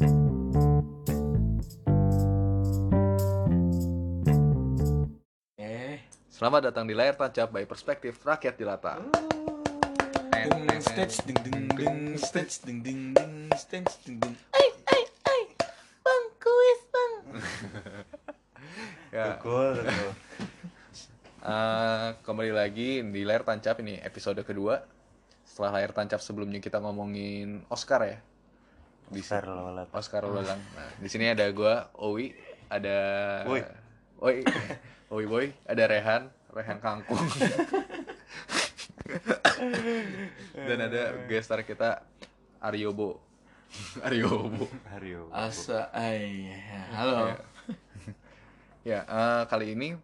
Eh, Selamat datang di layar tancap by perspektif rakyat jelata. ding stage ding ding ding stage ding ding ding stage ding ding. Bang, kuis. Ya, eh, kembali lagi di layar tancap ini episode kedua. Setelah layar tancap sebelumnya kita ngomongin Oscar ya. Di Besar lolat. Oscar ulang. Nah, di sini ada gua, Owi, ada Woi. Oi. Oi boy, ada Rehan, Rehan Kangkung. Dan ada gestar kita Aryobo. Aryobo. Hario. Asa, ay, halo. Ya, eh, kali ini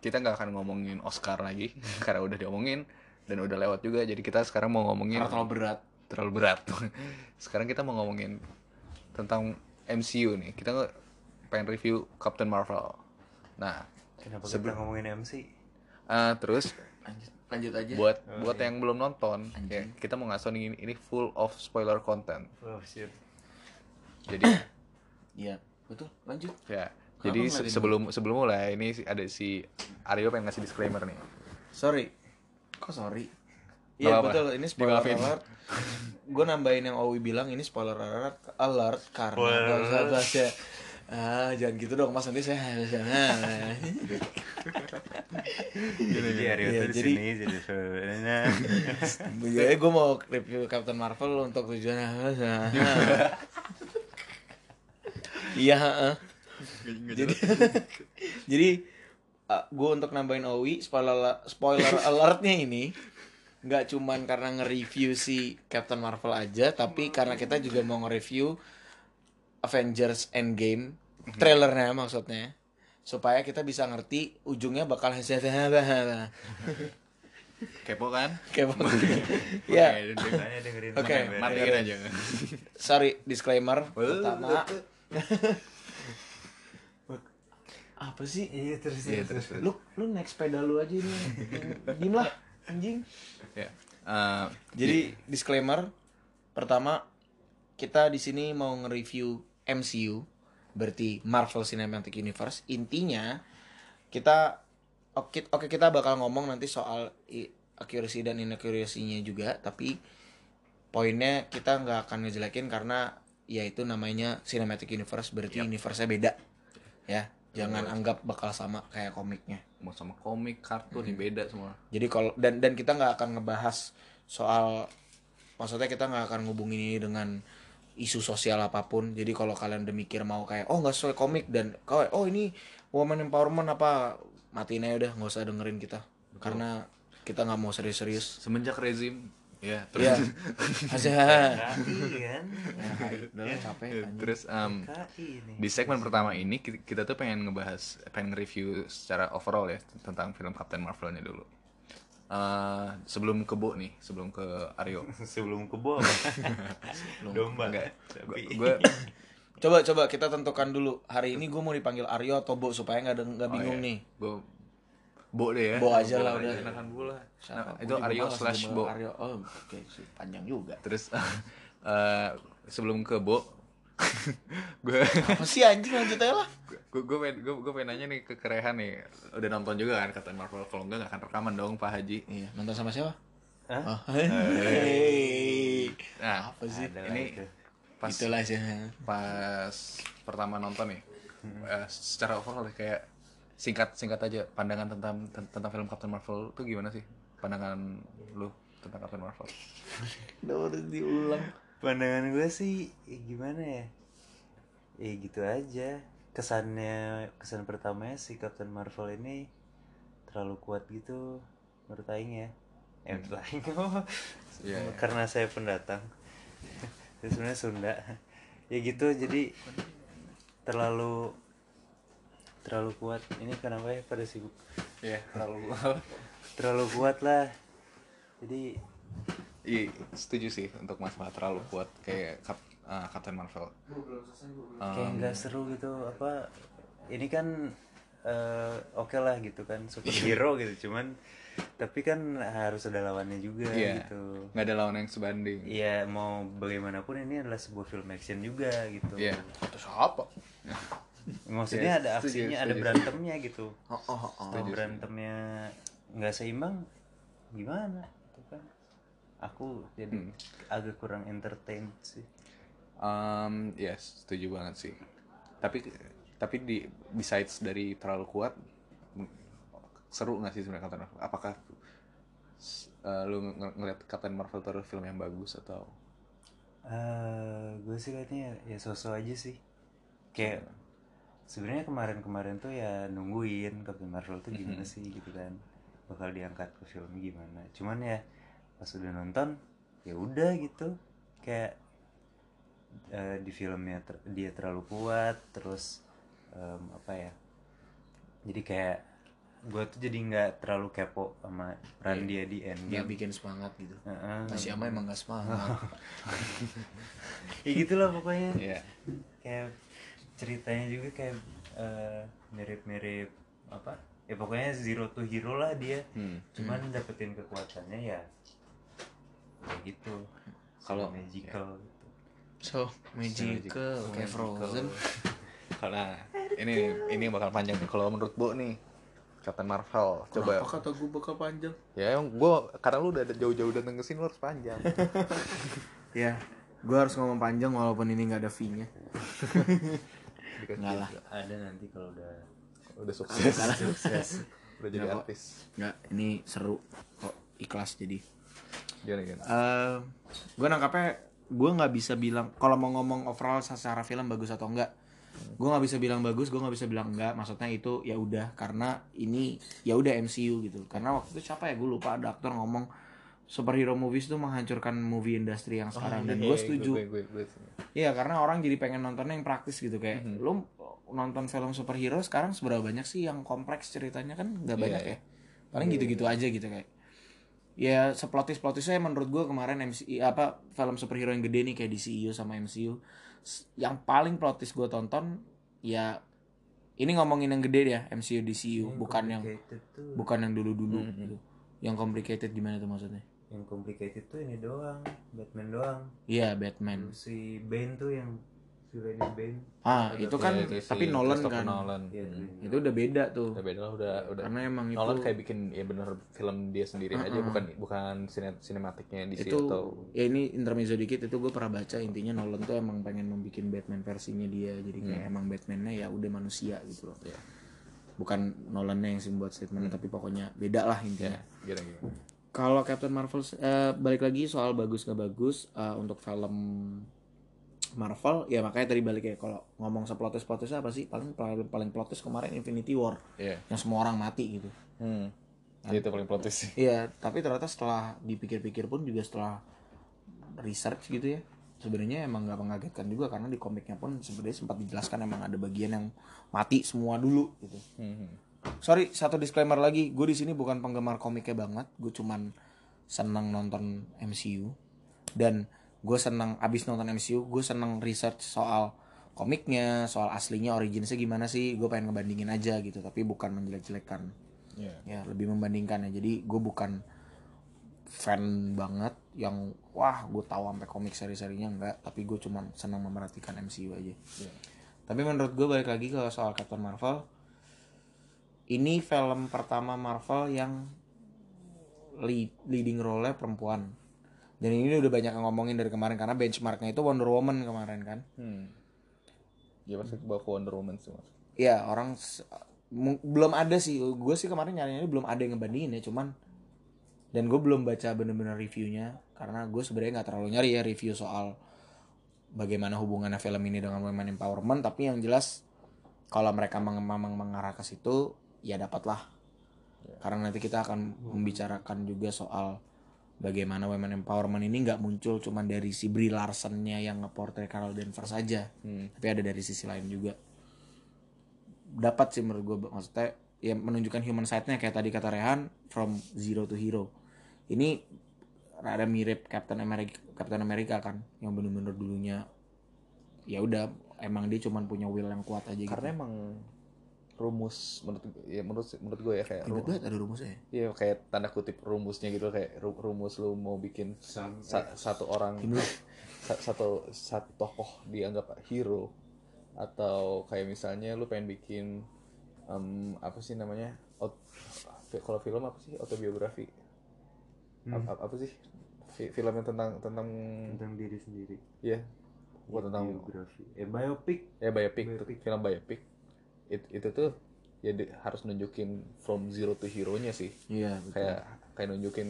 kita nggak akan ngomongin Oscar lagi karena udah diomongin dan udah lewat juga. Jadi kita sekarang mau ngomongin Karena terlalu berat. Terlalu berat. sekarang kita mau ngomongin tentang MCU nih. Kita nge- pengen review Captain Marvel. Nah, Kenapa Sebelum- kita ngomongin MC? eh, terus Lanjut, lanjut aja. buat Oh, buat iya. yang belum nonton, Anjing. ya, kita mau ngasih ini ini full of spoiler content. Oh shit. Jadi Iya, betul. Lanjut. ya, Kenapa jadi se- sebelum sebelum mulai ini ada si Aryo pengen ngasih disclaimer nih. Sorry. Kok sorry? Iya betul, ini spoiler Dimaafin. alert. Gue nambahin yang Owi bilang ini spoiler alert, alert karena nggak usah alert. bahas ya. Ah, jangan gitu dong, Mas nanti saya nah. Jadi Hario Iya, tuh di jadi- sini jadi sebenarnya. Jadi gue mau review Captain Marvel untuk tujuan Iya, heeh. Jadi jadi gue untuk nambahin Owi spoiler spoiler alertnya ini nggak cuman karena nge-review si Captain Marvel aja, tapi karena kita juga mau nge-review Avengers Endgame. Trailernya maksudnya. Supaya kita bisa ngerti ujungnya bakal kayak Kepo kan? ya. Oke, sampai matiin aja. sorry disclaimer pertama. Apa sih? Iya terus Iya, terus. terus. lu lu naik sepeda lu aja ini. Diem lah anjing. Ya. Eh, jadi disclaimer. Pertama kita di sini mau nge-review MCU berarti Marvel Cinematic Universe. Intinya kita oke oke kita bakal ngomong nanti soal accuracy dan inaccuracy-nya juga tapi poinnya kita nggak akan ngejelekin karena ya itu namanya Cinematic Universe berarti universe-nya beda. Ya jangan anggap bakal sama kayak komiknya. Mau sama komik, kartun, ini beda semua. jadi kalau dan dan kita nggak akan ngebahas soal maksudnya kita nggak akan ngubungin ini dengan isu sosial apa pun. Jadi kalau kalian udah mikir mau kayak oh nggak sesuai komik dan kau oh ini woman empowerment apa? Matiin aja udah nggak usah dengerin kita. Karena kita nggak mau serius-serius. Semenjak rezim, ya terus ya kan. udah capek anjing. terus nih. di segmen pertama ini kita, tuh pengen ngebahas, pengen nge-review secara overall ya tentang film Captain Marvel-nya dulu. Eh, sebelum ke Bo nih, sebelum ke Aryo. Sebelum kebo. Domba. Enggak, Tapi gue coba coba kita tentukan dulu hari ini gue mau dipanggil Aryo atau Bo supaya nggak ada- nggak bingung nih gue Bo deh ya. Bo aja lah, udah. Enakan Bo lah. Siapa? Nah, itu Aryo slash Bo. Aryo oh oke sih, panjang juga Terus eh, sebelum ke Bo, gue apa sih anjing lanjut aja lah gue gue pengen gue gue pengen nanya nih ke Kerehan nih udah nonton juga kan Captain Marvel kalau enggak nggak akan rekaman dong Pak Haji iya nonton sama siapa Hah? oh. hey. nah apa sih Ada lah ini itu. pas itulah sih pas pertama nonton nih eh, secara overall deh, kayak singkat singkat aja pandangan tentang ten- tentang film Captain Marvel tuh gimana sih pandangan lu tentang Captain Marvel udah harus diulang Pandangan gue sih ya gimana ya? Ya gitu aja. Kesannya kesan pertamanya si Captain Marvel ini terlalu kuat gitu menurut aing ya. Eh menurut aing oh. Iya, iya. Karena saya pendatang. Saya sebenarnya Sunda. Ya gitu jadi terlalu terlalu kuat. Ini kenapa ya pada sibuk? Iya terlalu Terlalu kuat lah. Jadi iya setuju sih untuk masalah terlalu kuat kayak Cap- eh, Captain Marvel kayak nggak seru gitu apa ini kan eh, oke lah gitu kan superhero gitu cuman tapi kan harus ada lawannya juga Iya. gitu nggak ada lawan yang sebanding Iya mau bagaimanapun ini adalah sebuah film action juga gitu Iya. Terus apa? maksudnya ada setuju, aksinya ada setuju. berantemnya gitu Oh, oh, oh. kalau berantemnya nggak seimbang gimana gitu kan aku jadi Hmm. agak kurang entertain sih Um, yes, setuju banget sih. Tapi tapi di besides dari terlalu kuat, seru nggak sih sebenarnya Captain Marvel? Apakah uh, lu ng- ngeliat Captain Marvel itu adalah film yang bagus atau? eh gue sih liatnya ya sosok aja sih kayak sebenarnya kemarin-kemarin tuh ya nungguin Captain Marvel tuh gimana sih gitu kan bakal diangkat ke film gimana cuman ya pas udah nonton ya udah gitu kayak eh, di filmnya ter- dia terlalu kuat terus em, apa ya jadi kayak gue tuh jadi nggak terlalu kepo sama peran dia di Nggak Endgame bikin semangat gitu. Heeh. Masih ama emang gak semangat. ya gitulah pokoknya Iya. kayak ceritanya juga kayak eh, mirip-mirip apa ya pokoknya zero to hero lah dia Hmm. cuman dapetin kekuatannya ya kayak gitu Kalau- magical gitu. So, magical, kayak Frozen. Karena ini ini yang bakal panjang nih. Kalau menurut Bo nih, Captain Marvel, coba. Kenapa kata gue bakal panjang? Ya emang gue karena lu udah ada jauh-jauh datang ke sini lu harus panjang. Ya, gue harus ngomong panjang walaupun ini nggak ada fee-nya. Dikasih Nggak lah. ada nanti kalau udah Udah sukses. sukses udah jadi Nggak artis. Nggak, ini seru kok ikhlas jadi. Gimana gimana? Eh, gue nangkapnya gue nggak bisa bilang kalau mau ngomong overall secara film bagus atau enggak gue nggak bisa bilang bagus gue nggak bisa bilang enggak maksudnya itu ya udah karena ini ya udah MCU gitu karena waktu itu siapa ya gue lupa ada aktor ngomong superhero movies itu menghancurkan movie industri yang sekarang dan gue setuju. Gue, gue, gue, Iya karena orang jadi pengen nontonnya yang praktis gitu kayak lu nonton film superhero sekarang seberapa banyak sih yang kompleks ceritanya? Kan nggak banyak Iya, ya paling gitu-gitu aja gitu kayak. Ya seplotis plotisnya menurut gue kemarin MC apa film superhero yang gede nih kayak DCU sama MCU yang paling plotis gue tonton ya ini ngomongin yang gede ya MCU DCU bukan yang complicated tuh. bukan yang dulu-dulu gitu. Yang complicated gimana tuh maksudnya yang complicated tuh ini doang Batman doang. Iya Batman. Si Bane tuh yang villainnya Bane. Ah itu kan itu si tapi Nolan kan? Nolan. Iya, Hmm. Itu udah beda tuh. Udah beda lah udah udah. karena emang itu Nolan kayak bikin ya bener film dia sendiri aja bukan bukan sine- sinematiknya di itu atau ya ini intermezzo dikit itu gue pernah baca intinya Nolan tuh emang pengen membuat Batman versinya dia jadi kayak emang Batman-nya ya udah manusia gitu loh. Bukan Nolannya yang sih buat statement tapi pokoknya beda lah intinya. Gimana gimana. Kalau Captain Marvel eh, balik lagi soal bagus gak bagus eh, untuk film Marvel ya makanya tadi balik ya kalau ngomong seplotis plotisnya apa sih paling paling paling plotis kemarin Infinity War Iya. yang semua orang mati gitu Hmm. Itu paling plotis sih. Iya, tapi ternyata setelah dipikir-pikir pun juga setelah research gitu ya, sebenarnya emang nggak mengagetkan juga karena di komiknya pun sebenarnya sempat dijelaskan emang ada bagian yang mati semua dulu gitu. Hmm. Sorry, satu disclaimer lagi, gue di sini bukan penggemar komiknya banget, gue cuman senang nonton MCU dan gue senang abis nonton MCU, gue senang research soal komiknya, soal aslinya, originsnya gimana sih, gue pengen ngebandingin aja gitu, tapi bukan menjelek-jelekan. Iya. ya lebih membandingkan ya. Jadi gue bukan fan banget yang wah gue tahu sampai komik seri-serinya enggak. Tapi gue cuman senang memerhatikan MCU aja. Iya. tapi menurut gue balik lagi ke soal Captain Marvel ini film pertama Marvel yang lead- leading role perempuan dan ini udah banyak yang ngomongin dari kemarin karena benchmarknya itu Wonder Woman kemarin kan Hmm. Ya pasti bawa ke Wonder Woman sih mas. Iya orang belum ada sih gue sih kemarin nyari nyari belum ada yang ngebandingin ya cuman dan gue belum baca bener-bener reviewnya karena gue sebenarnya nggak terlalu nyari ya review soal bagaimana hubungannya film ini dengan women empowerment tapi yang jelas kalau mereka memang mengarah ke situ ya dapatlah. Karena nanti kita akan membicarakan juga soal bagaimana women empowerment ini nggak muncul cuman dari si Brie Larson-nya yang ngeportray Carol Danvers saja Hmm. tapi ada dari sisi lain juga. Dapat sih menurut gue maksudnya ya menunjukkan human side-nya. Kayak tadi kata Rehan from zero to hero. Ini rada mirip Captain America Captain America kan yang bener-bener dulunya ya udah emang dia cuman punya will yang kuat aja gitu. Karena emang rumus menurut ya menurut menurut gue ya kayak Ribet ru- banget ada rumusnya ya. Iya kayak tanda kutip rumusnya gitu kayak ru- rumus lu mau bikin sa- satu orang sa- satu satu tokoh dianggap hero. Atau kayak misalnya lu pengen bikin em, apa sih namanya kalau film apa sih? Autobiografi. Ap- ap- apa sih? Fi- film yang tentang tentang tentang diri sendiri. Ya buat tentang biografi. Eh biopic. Ya biopic, Biopic. film biopic It- itu tuh ya di- harus nunjukin from zero to hero-nya sih Iya, betul. kayak kayak nunjukin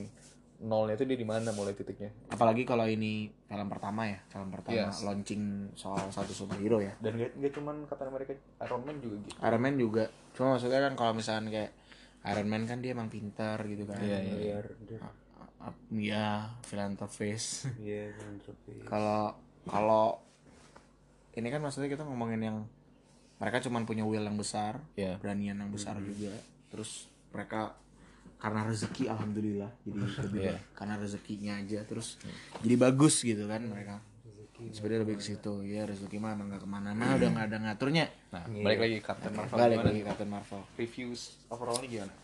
nolnya itu dia di mana mulai titiknya Apalagi kalau ini film pertama ya, film pertama Yes. launching soal satu superhero ya. dan gak, gak cuman Captain America Iron Man juga gitu Iron Man juga. Cuma maksudnya kan kalau misalnya kayak Iron Man kan dia emang pintar gitu kan. Iya, iya. miliarder A- a- Iya, filantropis. iya Kalau kalau ini kan maksudnya kita ngomongin yang mereka cuman punya will yang besar, Iya. beranian yang besar juga. Terus mereka karena rezeki alhamdulillah jadi lebih Iya. baik. karena rezekinya aja terus jadi bagus gitu kan mereka. Sebenarnya lebih ke situ. Ya rezeki mah emang gak ke mana-mana udah nggak ada ngaturnya. Nah balik lagi Captain Marvel balik gimana? lagi Captain Marvel. Reviews overall ini gimana?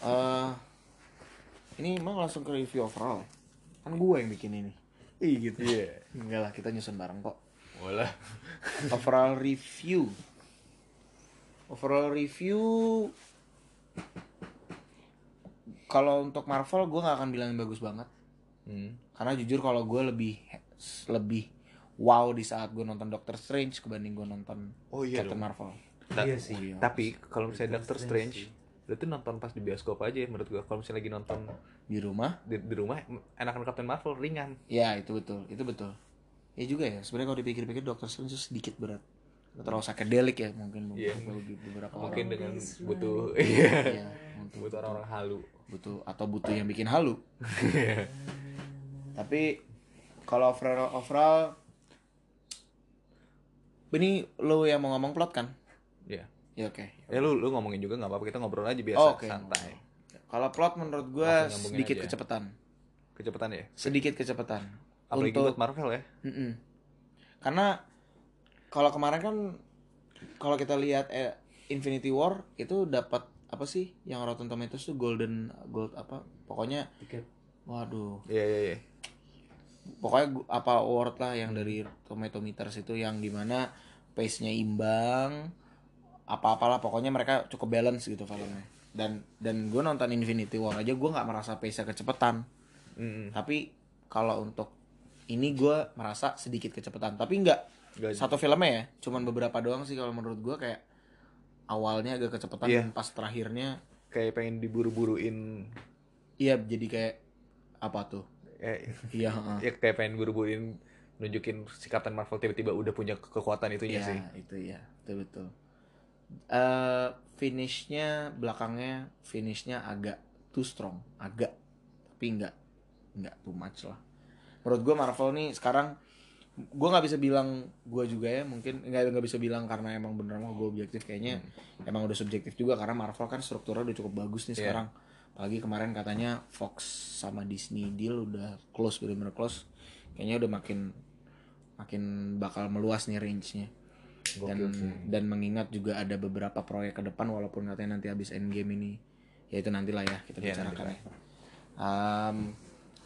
Eh ini emang langsung ke review overall? Kan gue yang bikin ini. Ih gitu. Iya. enggak lah kita nyusun bareng kok. Boleh overall review overall review kalau untuk Marvel gue nggak akan bilang yang bagus banget. Hmm. karena jujur kalau gue lebih lebih wow di saat gue nonton Doctor Strange kebanding gue nonton Oh iya Captain dong. Marvel. Ta- Iya sih. Iya. tapi kalau misalnya Doctor Doctor Strange, Strange lu tuh nonton pas di bioskop aja ya menurut gua. Kalau misalnya lagi nonton di rumah? Di, di rumah enakan Captain Marvel ringan. Ya itu betul. Itu betul. Ya juga ya sebenarnya kalau dipikir-pikir Doctor Strange itu sedikit berat terlalu psychedelic ya mungkin Iya. bagi beberapa mungkin orang dengan butuh iya untuk butuh orang-orang halu. Butuh atau butuh yang bikin halu. Tapi kalau overall overall ini lo yang mau ngomong plot kan? Iya. ya oke. Ya lu lu ngomongin juga nggak apa-apa kita ngobrol aja biasa Oh, oke. santai. Kalau plot menurut gue sedikit aja. kecepatan. Kecepatan ya? Sedikit kecepatan. Apalagi untuk buat Marvel ya? Mm-mm. karena kalau kemarin kan kalau kita lihat eh, Infinity War itu dapat apa sih? Yang Rotten Tomatoes tuh golden gold apa? Pokoknya tiket. waduh. Iya iya iya. Pokoknya gu- apa award lah yang dari tomatometers itu yang di mana pace-nya imbang apa-apalah pokoknya mereka cukup balance gitu filmnya. Dan dan gue nonton Infinity War aja gue nggak merasa pace-nya kecepatan. Mm-mm. tapi kalau untuk ini gue merasa sedikit kecepatan. Tapi nggak Nggak- satu filmnya ya cuman beberapa doang sih kalau menurut gue kayak awalnya agak kecepatan dan pas terakhirnya. Kayak pengen diburu-buruin. Iya jadi kayak apa tuh? Ya, iya ya kayak pengen buru-buruin nunjukin si Captain Marvel tiba-tiba udah punya ke- kekuatan itunya Iya, sih. itu ya, betul betul. Eh finishnya belakangnya finishnya agak too strong, agak tapi enggak enggak too much lah. Menurut gua Marvel nih sekarang gua nggak bisa bilang gua juga ya mungkin nggak nggak bisa bilang karena emang bener mau gue objektif kayaknya emang udah subjektif juga karena Marvel kan strukturnya udah cukup bagus nih Iya. sekarang. Apalagi kemarin katanya Fox sama Disney deal udah close bener-bener close. Kayaknya udah makin makin bakal meluas nih range-nya. Dan dan mengingat juga ada beberapa proyek ke depan walaupun katanya nanti habis endgame ini ya itu nantilah ya kita Iya, bicarakan. nantilah. ya Um,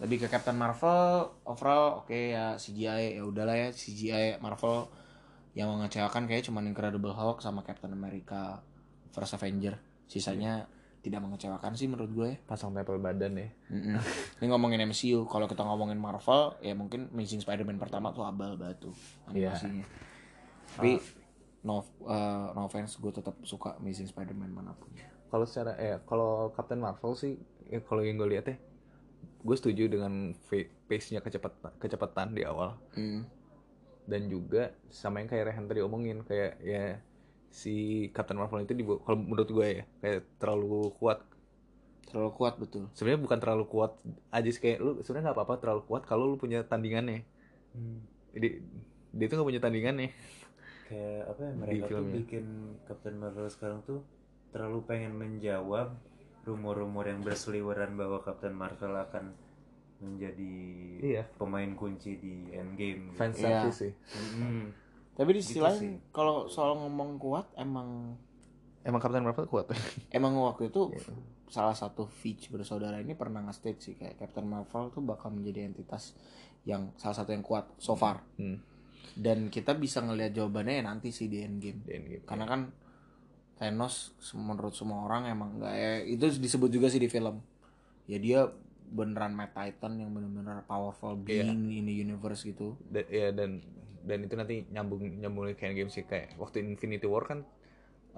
lebih ke Captain Marvel overall oke ya CGI ya udahlah ya CGI Marvel yang mengecewakan kayak cuma Incredible Hulk sama Captain America First Avenger sisanya tidak mengecewakan sih menurut gue ya pasang tempel badan ya Mm-mm. Ini ngomongin MCU, kalau kita ngomongin Marvel, ya mungkin Amazing Spider-Man pertama tuh abal batu Iya. animasinya. Tapi no uh, no offense, gue tetap suka Amazing Spider-Man mana pun. kalau secara eh kalau Captain Marvel sih ya, kalau yang gue lihat ya gue setuju dengan pace-nya kecepatan kecepatan di awal Mm. dan juga sama yang kayak Rehan tadi omongin kayak ya si Captain Marvel itu dibu- kalau menurut gue ya kayak terlalu kuat Terlalu kuat betul. sebenarnya bukan terlalu kuat aja sih kayak lu sebenarnya nggak apa-apa terlalu kuat kalau lu punya tandingannya Hmm. jadi dia tuh nggak punya tandingannya kayak apa ya mereka tuh bikin Captain Marvel sekarang tuh terlalu pengen menjawab rumor-rumor yang berseliweran bahwa Captain Marvel akan menjadi Iya. pemain kunci di Endgame gitu. fans Iya. sih Mm. Tapi di sisi Gitu lain, sih. kalau soal ngomong kuat, emang Emang Captain Marvel kuat. emang waktu itu salah satu Fitch bersaudara ini pernah nge-state sih kayak Captain Marvel tuh bakal menjadi entitas yang salah satu yang kuat so far Hmm. dan kita bisa ngelihat jawabannya ya nanti sih di endgame Di Endgame. karena kan Thanos menurut semua orang emang nggak ya itu disebut juga sih di film. Ya dia beneran Mad Titan yang bener-bener powerful Iya. being in the universe gitu. Dan, ya dan dan itu nanti nyambung nyambung ke game sih kayak waktu Infinity War kan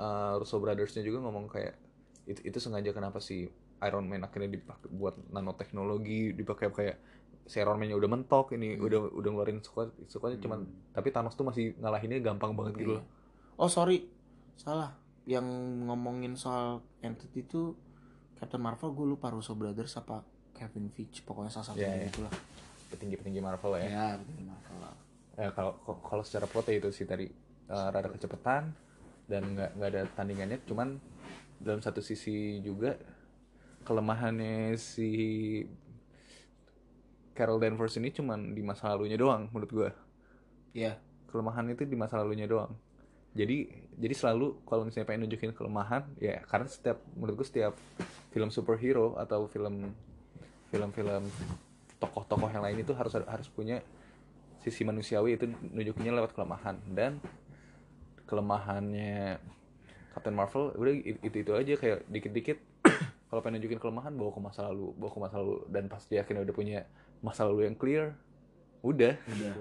uh, Russo Brothers-nya juga ngomong kayak itu itu sengaja kenapa si Iron Man akhirnya dipakai buat nanoteknologi dipakai kayak si Iron Man-nya udah mentok ini udah udah ngeluarin squad squadnya cuman tapi Thanos tuh masih ngalahinnya gampang banget gitu loh. oh sorry. Salah yang ngomongin soal entity itu Captain Marvel gue lupa Russo Brothers apa Kevin Feige pokoknya salah satu Iya, iya. gitu lah petinggi-petinggi Marvel ya. ya Captain Marvel lah. Ya kalau kalau secara plot ya itu sih tadi uh, rada kecepatan dan nggak nggak ada tandingannya cuman dalam satu sisi juga kelemahannya si Carol Danvers ini cuman di masa lalunya doang menurut gua Iya. kelemahan itu di masa lalunya doang jadi jadi selalu kalau misalnya pengen nunjukin kelemahan ya karena setiap menurut gue setiap film superhero atau film film-film tokoh-tokoh yang lain itu harus harus punya sisi manusiawi itu nunjukinnya lewat kelemahan. Dan kelemahannya Captain Marvel udah itu itu aja kayak dikit-dikit kalau pengen nunjukin kelemahan bawa ke masa lalu bawa ke masa lalu. Dan pas dia akhirnya udah punya masa lalu yang clear udah. Udah.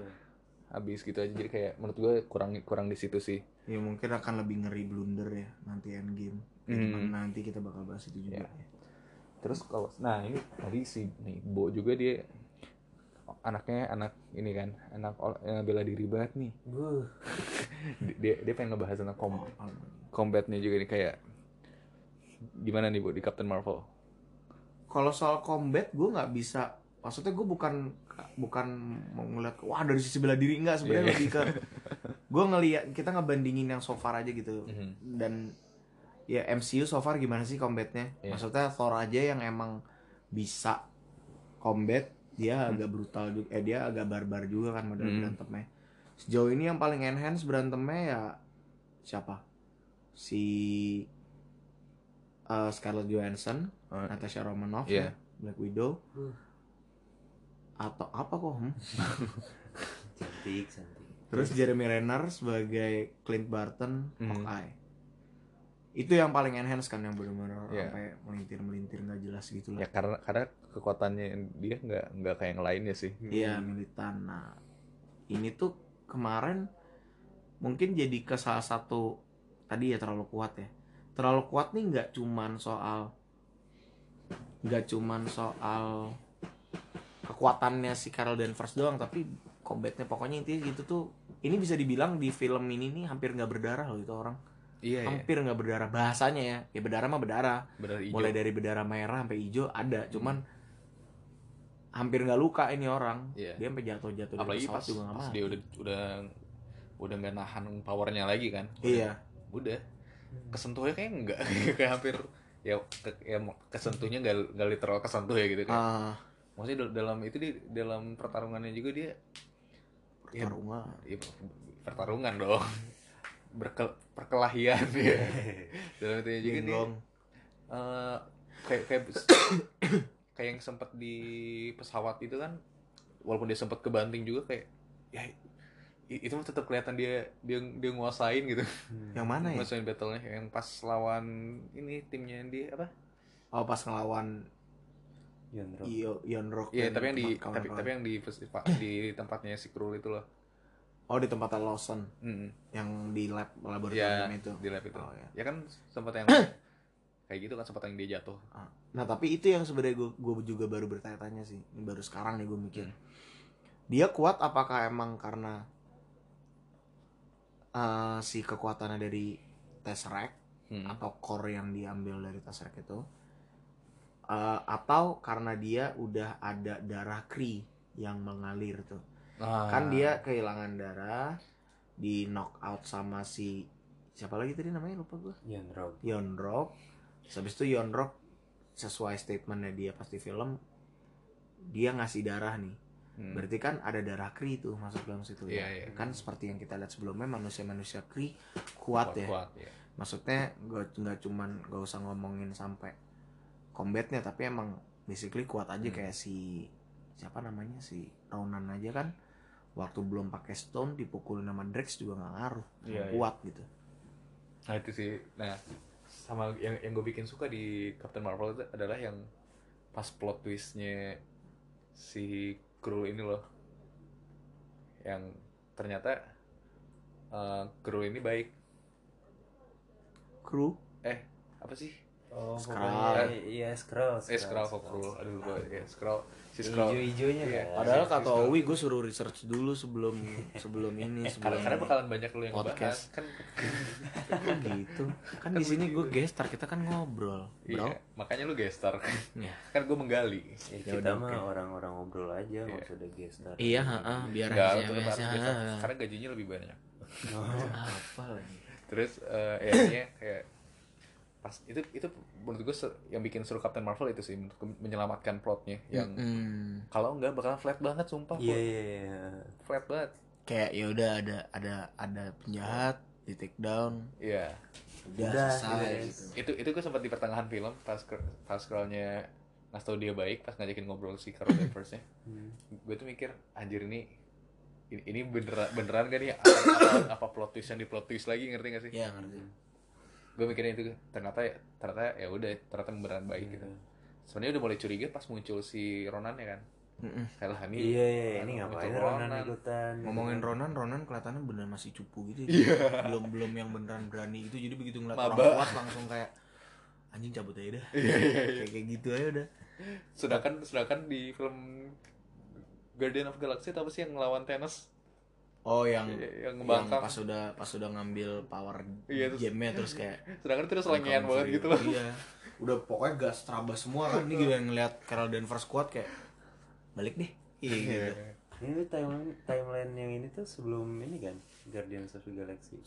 Habis gitu aja jadi kayak menurut gue kurang kurang di situ sih Ya mungkin akan lebih ngeri blunder ya nanti endgame. Ya, Hmm. nanti kita bakal bahas itu juga. Ya. terus kalau nah ini tadi si nih Bo juga dia anaknya anak ini kan anak yang bela diri banget nih dia dia pengen ngebahas tentang kom combatnya juga nih kayak gimana nih bu di Captain Marvel Kalau soal combat gue nggak bisa. Maksudnya gue bukan bukan mau ngeliat wah dari sisi bela diri enggak sebenarnya iya. lebih ke gue ngeliat kita ngebandingin yang so far aja gitu Mhm. dan ya MCU so far gimana sih combatnya Iya. maksudnya Thor aja yang emang bisa combat dia agak brutal juga eh dia agak barbar juga kan model Mhm. berantemnya sejauh ini yang paling enhance berantemnya ya siapa si eh, Scarlett Johansson Oh, Natasha Romanoff Iya. ya, Black Widow Uh. Atau apa kok hmm? Cantik, cantik. terus Jeremy Renner sebagai Clint Barton Mhm. Hawkeye itu yang paling enhance kan yang benar-benar Iya. sampai melintir melintir nggak jelas gitu ya lah karena karena kekuatannya dia nggak nggak kayak yang lainnya sih iya militan nah ini tuh kemarin mungkin jadi ke salah satu tadi ya terlalu kuat ya terlalu kuat nih nggak cuman soal nggak cuman soal kekuatannya si Carol Danvers doang tapi combatnya pokoknya intinya gitu tuh ini bisa dibilang di film ini nih hampir nggak berdarah loh itu orang. Iya iya. Hampir nggak berdarah bahasanya ya. Ya berdarah mah berdarah. Mulai dari berdarah merah sampai hijau ada cuman hampir nggak luka ini orang. Iya. dia sampai jatuh jatuh apalagi pas, juga nggak pas dia udah udah udah nggak nahan powernya lagi kan? Iya. Udah. Kesentuhnya kayak enggak kayak hampir ya, ke, ya kesentuhnya nggak nggak literal kesentuh ya gitu kan? Ah maksudnya dal- dalam itu di dalam pertarungannya juga dia ya, pertarungan. ya, pertarungan dong. Berkel, perkelahian ya. Dalam itu juga Genggong. eh, kayak kayak kayak yang sempat di pesawat itu kan walaupun dia sempat kebanting juga kayak ya itu tetap kelihatan dia dia dia nguasain gitu. Yang mana ya? Nguasain battle-nya. Yang pas lawan ini timnya dia apa? Oh pas ngelawan Yonro. Iyo Ion Rock Iya, tapi yang di tapi, tapi yang di di tempatnya si Krul itu loh. oh di tempat Lawson Mm yang di lab Ya, laboratorium itu di lab itu. Oh, ya. Ya kan sempat yang kayak gitu kan sempat yang dia jatuh. Ah. Nah tapi itu yang sebenarnya gue gue juga baru bertanya-tanya sih, Ini baru sekarang nih gue mikir. Dia kuat apakah emang karena eh, si kekuatannya dari Tesseract Hmm. atau core yang diambil dari Tesseract itu, Eh, atau karena dia udah ada darah Kree yang mengalir tuh. Ah. Kan dia kehilangan darah, di knock out sama si siapa lagi tadi namanya lupa gue. Yonro. Yonrok Terus habis itu Yonrok sesuai statementnya dia pasti film dia ngasih darah nih Hmm. berarti kan ada darah Kree tuh masuk dalam situ Iya, ya iya. kan seperti yang kita lihat sebelumnya manusia-manusia Kree kuat, ya kuat, ya. maksudnya gak nggak cuman gak usah ngomongin sampai combatnya tapi emang basically kuat aja kayak si siapa namanya si Ronan aja kan waktu belum pakai stone dipukulin sama Drex juga nggak ngaruh Iya, iya. kuat gitu Nah itu sih, nah sama yang yang gue bikin suka di Captain Marvel itu adalah yang pas plot twistnya si Skrull ini loh, yang ternyata eh Skrull ini baik. kru Eh apa sih? Oh, pokoknya iya Skrull. Eh Skrull kok Skrull, aduh lupa ya Skrull, si Skrull. Hijau-hijaunya Iya. kan. padahal si- kata si- Owi gue suruh research dulu sebelum sebelum ini Karena, sebelum karena bakalan banyak lu yang Podcast. ngebahas kan Kok gitu. Kan di sini gue gestar kita kan ngobrol bro. iya, makanya lu gestar ya kan gue menggali. Ya, Ya kita udah, mah orang-orang ngobrol aja, nggak usah gestar. iya heeh, biar hasilnya- gestar. Karena gajinya lebih banyak. Apa lagi? Terus eh ya intinya kayak pas itu itu menurut gue yang bikin seru Captain Marvel itu sih menurut gue menyelamatkan plotnya yang Mm, kalau enggak bakalan flat banget sumpah Iya plot. iya iya. flat banget kayak ya udah ada ada ada penjahat di take down iya udah, Udah, selesai iya. gitu. itu itu gue sempat di pertengahan film pas pas scrollnya ngasih tau dia baik pas ngajakin ngobrol si Carol Danvers nya Hmm. gue tuh mikir anjir ini ini, ini beneran beneran gak nih apa, apa, apa plot twist yang di plot twist lagi ngerti gak sih ya ngerti gue mikirnya itu ternyata ya ternyata ya udah ternyata beneran baik gitu. Sebenarnya udah mulai curiga pas muncul si Ronan ya kan? Mm-mm. kayak lah ini Iya iya. Ini ngapain Ronan ikutan? ngomongin Ronan Ronan kelihatannya bener masih cupu gitu Iya. belum belum yang beneran berani itu jadi begitu ngeliat Maba. orang kuat langsung kayak anjing cabut aja dah. Iya, kayak kayak gitu aja udah. Sedangkan sedangkan di film Guardian of Galaxy itu apa sih yang ngelawan Thanos oh yang Iya, yang yang ngebangkang. pas udah pas udah ngambil power Iya, terus- game-nya terus kayak sedangkan itu udah selengean banget gitu loh. Iya. Udah pokoknya gas terabas semua kan. Ini gila ngeliat Carol Danvers kuat kayak balik deh. Iya gitu. Ini timeline timeline yang ini tuh sebelum ini kan? Guardians of the Galaxy.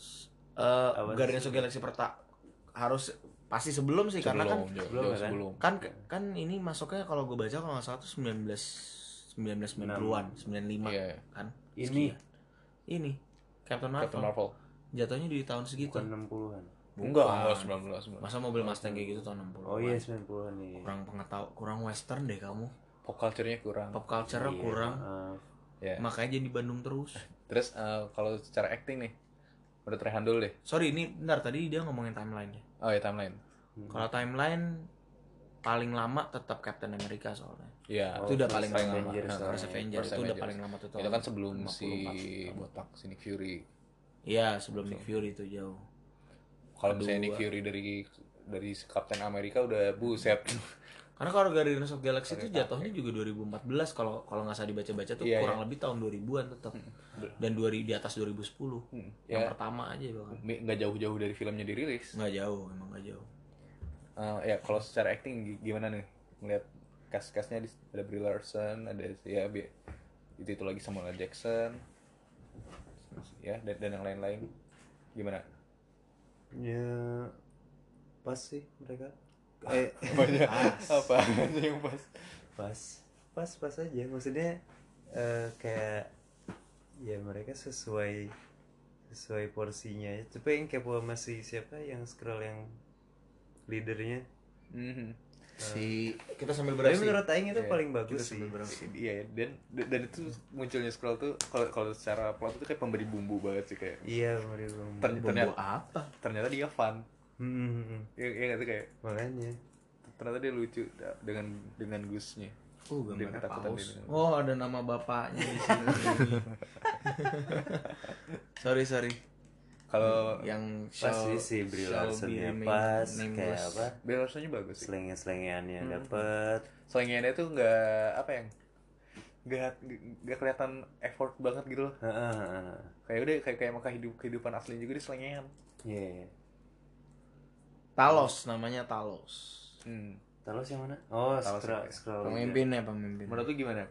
Eh, Apa Guardians of the Galaxy perta harus pasti sebelum sih karena kan Sebelum, jauh, Sebelum jauh ya kan? sebelum. kan kan ini masuknya kalau gue baca kalau nggak salah tuh 19 1990-an 95 Iya. kan? Ini Sekian. Ini Captain Marvel, Captain Marvel. Jatuhnya di tahun segitu. Bukan 60-an. enggak enggak 19 19 masa mobil Mustang kayak gitu tahun 60 Oh iya 90-an nih. kurang pengetahuan kurang western deh kamu. Pop culture-nya kurang. Pop culture Iya, kurang. maaf. ya makanya jadi di Bandung terus. Terus eh, kalau secara acting nih menurut Rehan dulu deh. Sorry ini bentar tadi dia ngomongin timeline nya oh ya timeline. Kalau timeline paling lama tetap Captain America soalnya Iya, Oh, itu udah paling lama Avengers Nah, soalnya. First Avenger First itu udah Avengers. paling lama tuh itu kan sebelum 54. si botak si Nick Fury Iya, sebelum Nick Fury itu jauh. kalau misalnya Nick. Fury dari dari Captain America udah buset Karena kalau Guardians of the Galaxy itu jatuhnya juga 2014 kalau kalau nggak salah dibaca-baca tuh Iya, kurang lebih tahun 2000-an tetap. Dan 2000 di atas 2010. Hmm, Yang ya. pertama aja bahkan. Nggak jauh-jauh dari filmnya dirilis Nggak jauh, emang nggak jauh. Eh, ya kalau secara acting gi- gimana nih ngeliat cast-castnya di- ada Brie Larson ada ya bi- itu itu lagi Samuel L. Jackson. Ya dan, dan yang lain-lain. Gimana? Ya pas sih mereka. Eh banyak apa aja yang pas? Pas. Pas pas aja. Maksudnya eh, kayak ya mereka sesuai sesuai porsinya tapi yang kepo sama si siapa? Yang scroll yang leadernya? Mhm. Si kita sambil tapi berasi. menurut Aing itu Iya, paling bagus sih Iya dan dan itu munculnya scroll tuh kalau kalau secara plot itu kayak pemberi bumbu banget sih kayak iya mereka Ter- Bumbu ternyata apa? ternyata dia fun Hmm, hmm, hmm. ya, ya nggak sih kayak makanya ternyata dia lucu dengan dengan gusnya Oh, Dia gambarnya paus. Oh, ada nama bapaknya di sini. sorry, sorry. Kalau Yang pas sih si Brie Larsonnya pas nameless. kayak apa Belarusnya bagus sih selengnya selengeannya Hmm. dapet selingannya tuh nggak apa yang nggak nggak kelihatan effort banget gitu loh Heeh, heeh. kayak udah kayak kayak maka hidup kehidupan asli juga di selingan Iya. Talos namanya Talos. hmm. Talos yang mana? Oh, Talos scroll, yang- scroll. Pemimpinnya, pemimpin. menurut lu gimana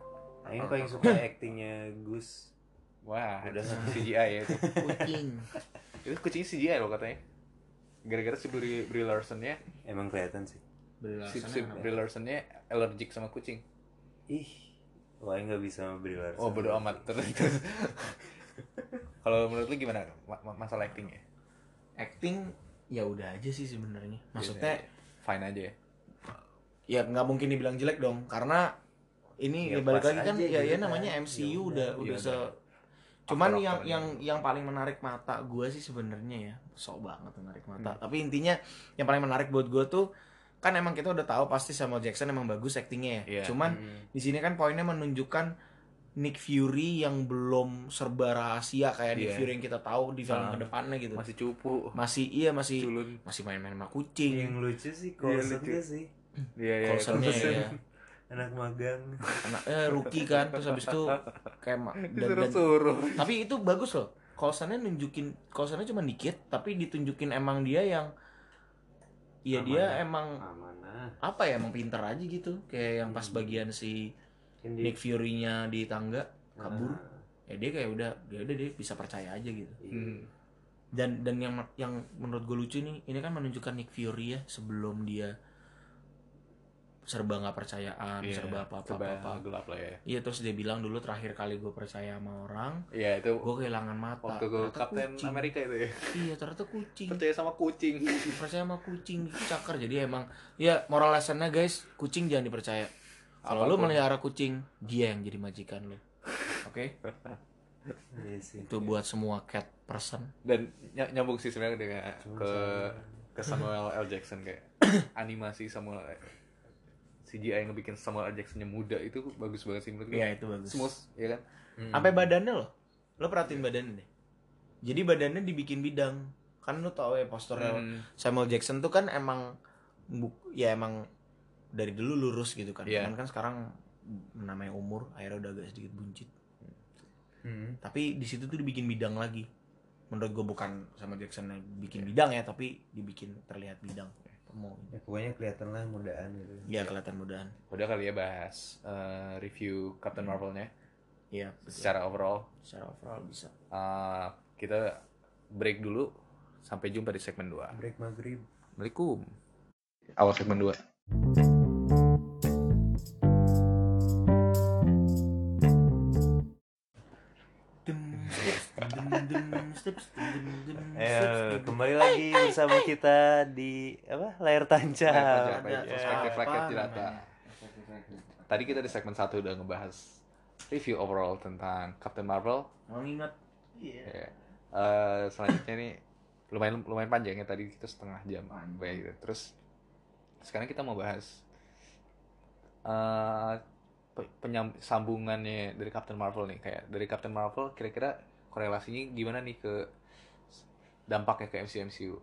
Aing paling suka actingnya Gus. wah Udah. CGI ya itu kucing. itu kucing CGI loh katanya. Gara-gara si Brie, Brie Larson-nya. Emang kelihatan sih. si, si Brie Larson-nya allergic sama kucing. Ih, wah nggak bisa sama Brie Larson. oh bodo amat. Terus kalau menurut lu gimana ma- ma- masalah actingnya Acting ya udah aja sih sebenarnya. Maksudnya fine aja ya? ya nggak mungkin dibilang jelek dong. Karena ini Ya, ya, balik lagi kan aja ya, gitu ya kan. namanya Ya MCU udah, udah ya udah udah. se cuman yang yang yang paling menarik mata gue sih sebenarnya ya sok banget menarik mata Hmm. tapi intinya yang paling menarik buat gue tuh kan emang kita udah tahu pasti Samuel Jackson emang bagus aktingnya ya Iya. cuman Hmm. di sini kan poinnya menunjukkan Nick Fury yang belum serba rahasia kayak Nick Iya. Fury yang kita tahu di film Ah. ke depannya gitu masih cupu masih iya masih culun masih main-main sama kucing yang lucu sih Iya, Coulson lucu. tuh sih iya iya Coulson-nya Coulson. ya anak magang. Anak eh rookie kan terus habis itu kayak dan- dan- tapi itu bagus loh. Coulson-nya nunjukin Coulson-nya cuma dikit tapi ditunjukin emang dia yang Iya dia emang amanah. apa ya emang pintar aja gitu. Kayak yang pas bagian si Ini Nick Fury-nya di tangga kabur. Ah, ya dia kayak udah dia udah dia bisa percaya aja gitu. Iya. Hmm. dan dan yang yang menurut gue lucu nih ini kan menunjukkan Nick Fury ya sebelum dia serba nggak percayaan Iya, serba apa apa serba apa, gelap lah ya. Iya terus dia bilang dulu terakhir kali gue percaya sama orang iya itu gue kehilangan mata. waktu gue Kapten kucing. Amerika itu ya. Iya ternyata kucing. Percaya sama kucing. Percaya sama kucing cakar. Jadi emang ya moral lessonnya guys kucing jangan dipercaya. Kalau lu melihara kucing dia yang jadi majikan lu. Oke? Iya sih. itu buat semua cat person. Dan ny- nyambung sih sebenarnya dengan Cuma ke ke Samuel L. Jackson kayak animasi Samuel CGI yang ngebikin Samuel L. Jacksonnya muda itu bagus banget sih menurut gue Iya, itu bagus. smooth ya kan? Hmm. sampai badannya loh. Lo perhatiin badannya deh. Jadi badannya dibikin bidang. Kan lu tau ya posturnya Hmm. Samuel Jackson tuh kan emang ya emang dari dulu lurus gitu kan. Cuman kan sekarang namanya umur akhirnya udah agak sedikit buncit. Hmm. tapi di situ tuh dibikin bidang lagi. Menurut gue bukan sama Jackson yang bikin bidang ya tapi dibikin terlihat bidang mau Ya, pokoknya kelihatan lah mudaan gitu. ya kelihatan mudahan udah kali ya bahas eh, review Captain Marvel-nya? Iya secara overall? Secara overall bisa. Eh, kita break dulu sampai jumpa di segmen 2 Break maghrib. Assalamualaikum. Awal segmen 2 Ayo, dem. kembali lagi bersama kita di apa layar tancap. Layar tancap, Ada perspektif rakyat jelata. tadi kita di segmen 1 udah ngebahas review overall tentang Captain Marvel Mau nginget iya Ya. Eh, selanjutnya nih lumayan lumayan panjang ya tadi kita setengah jam kayak gitu. Terus sekarang kita mau bahas eh pe- penyam- sambungannya dari Captain Marvel nih kayak dari Captain Marvel kira-kira korelasinya gimana nih ke dampaknya ke MCU MCU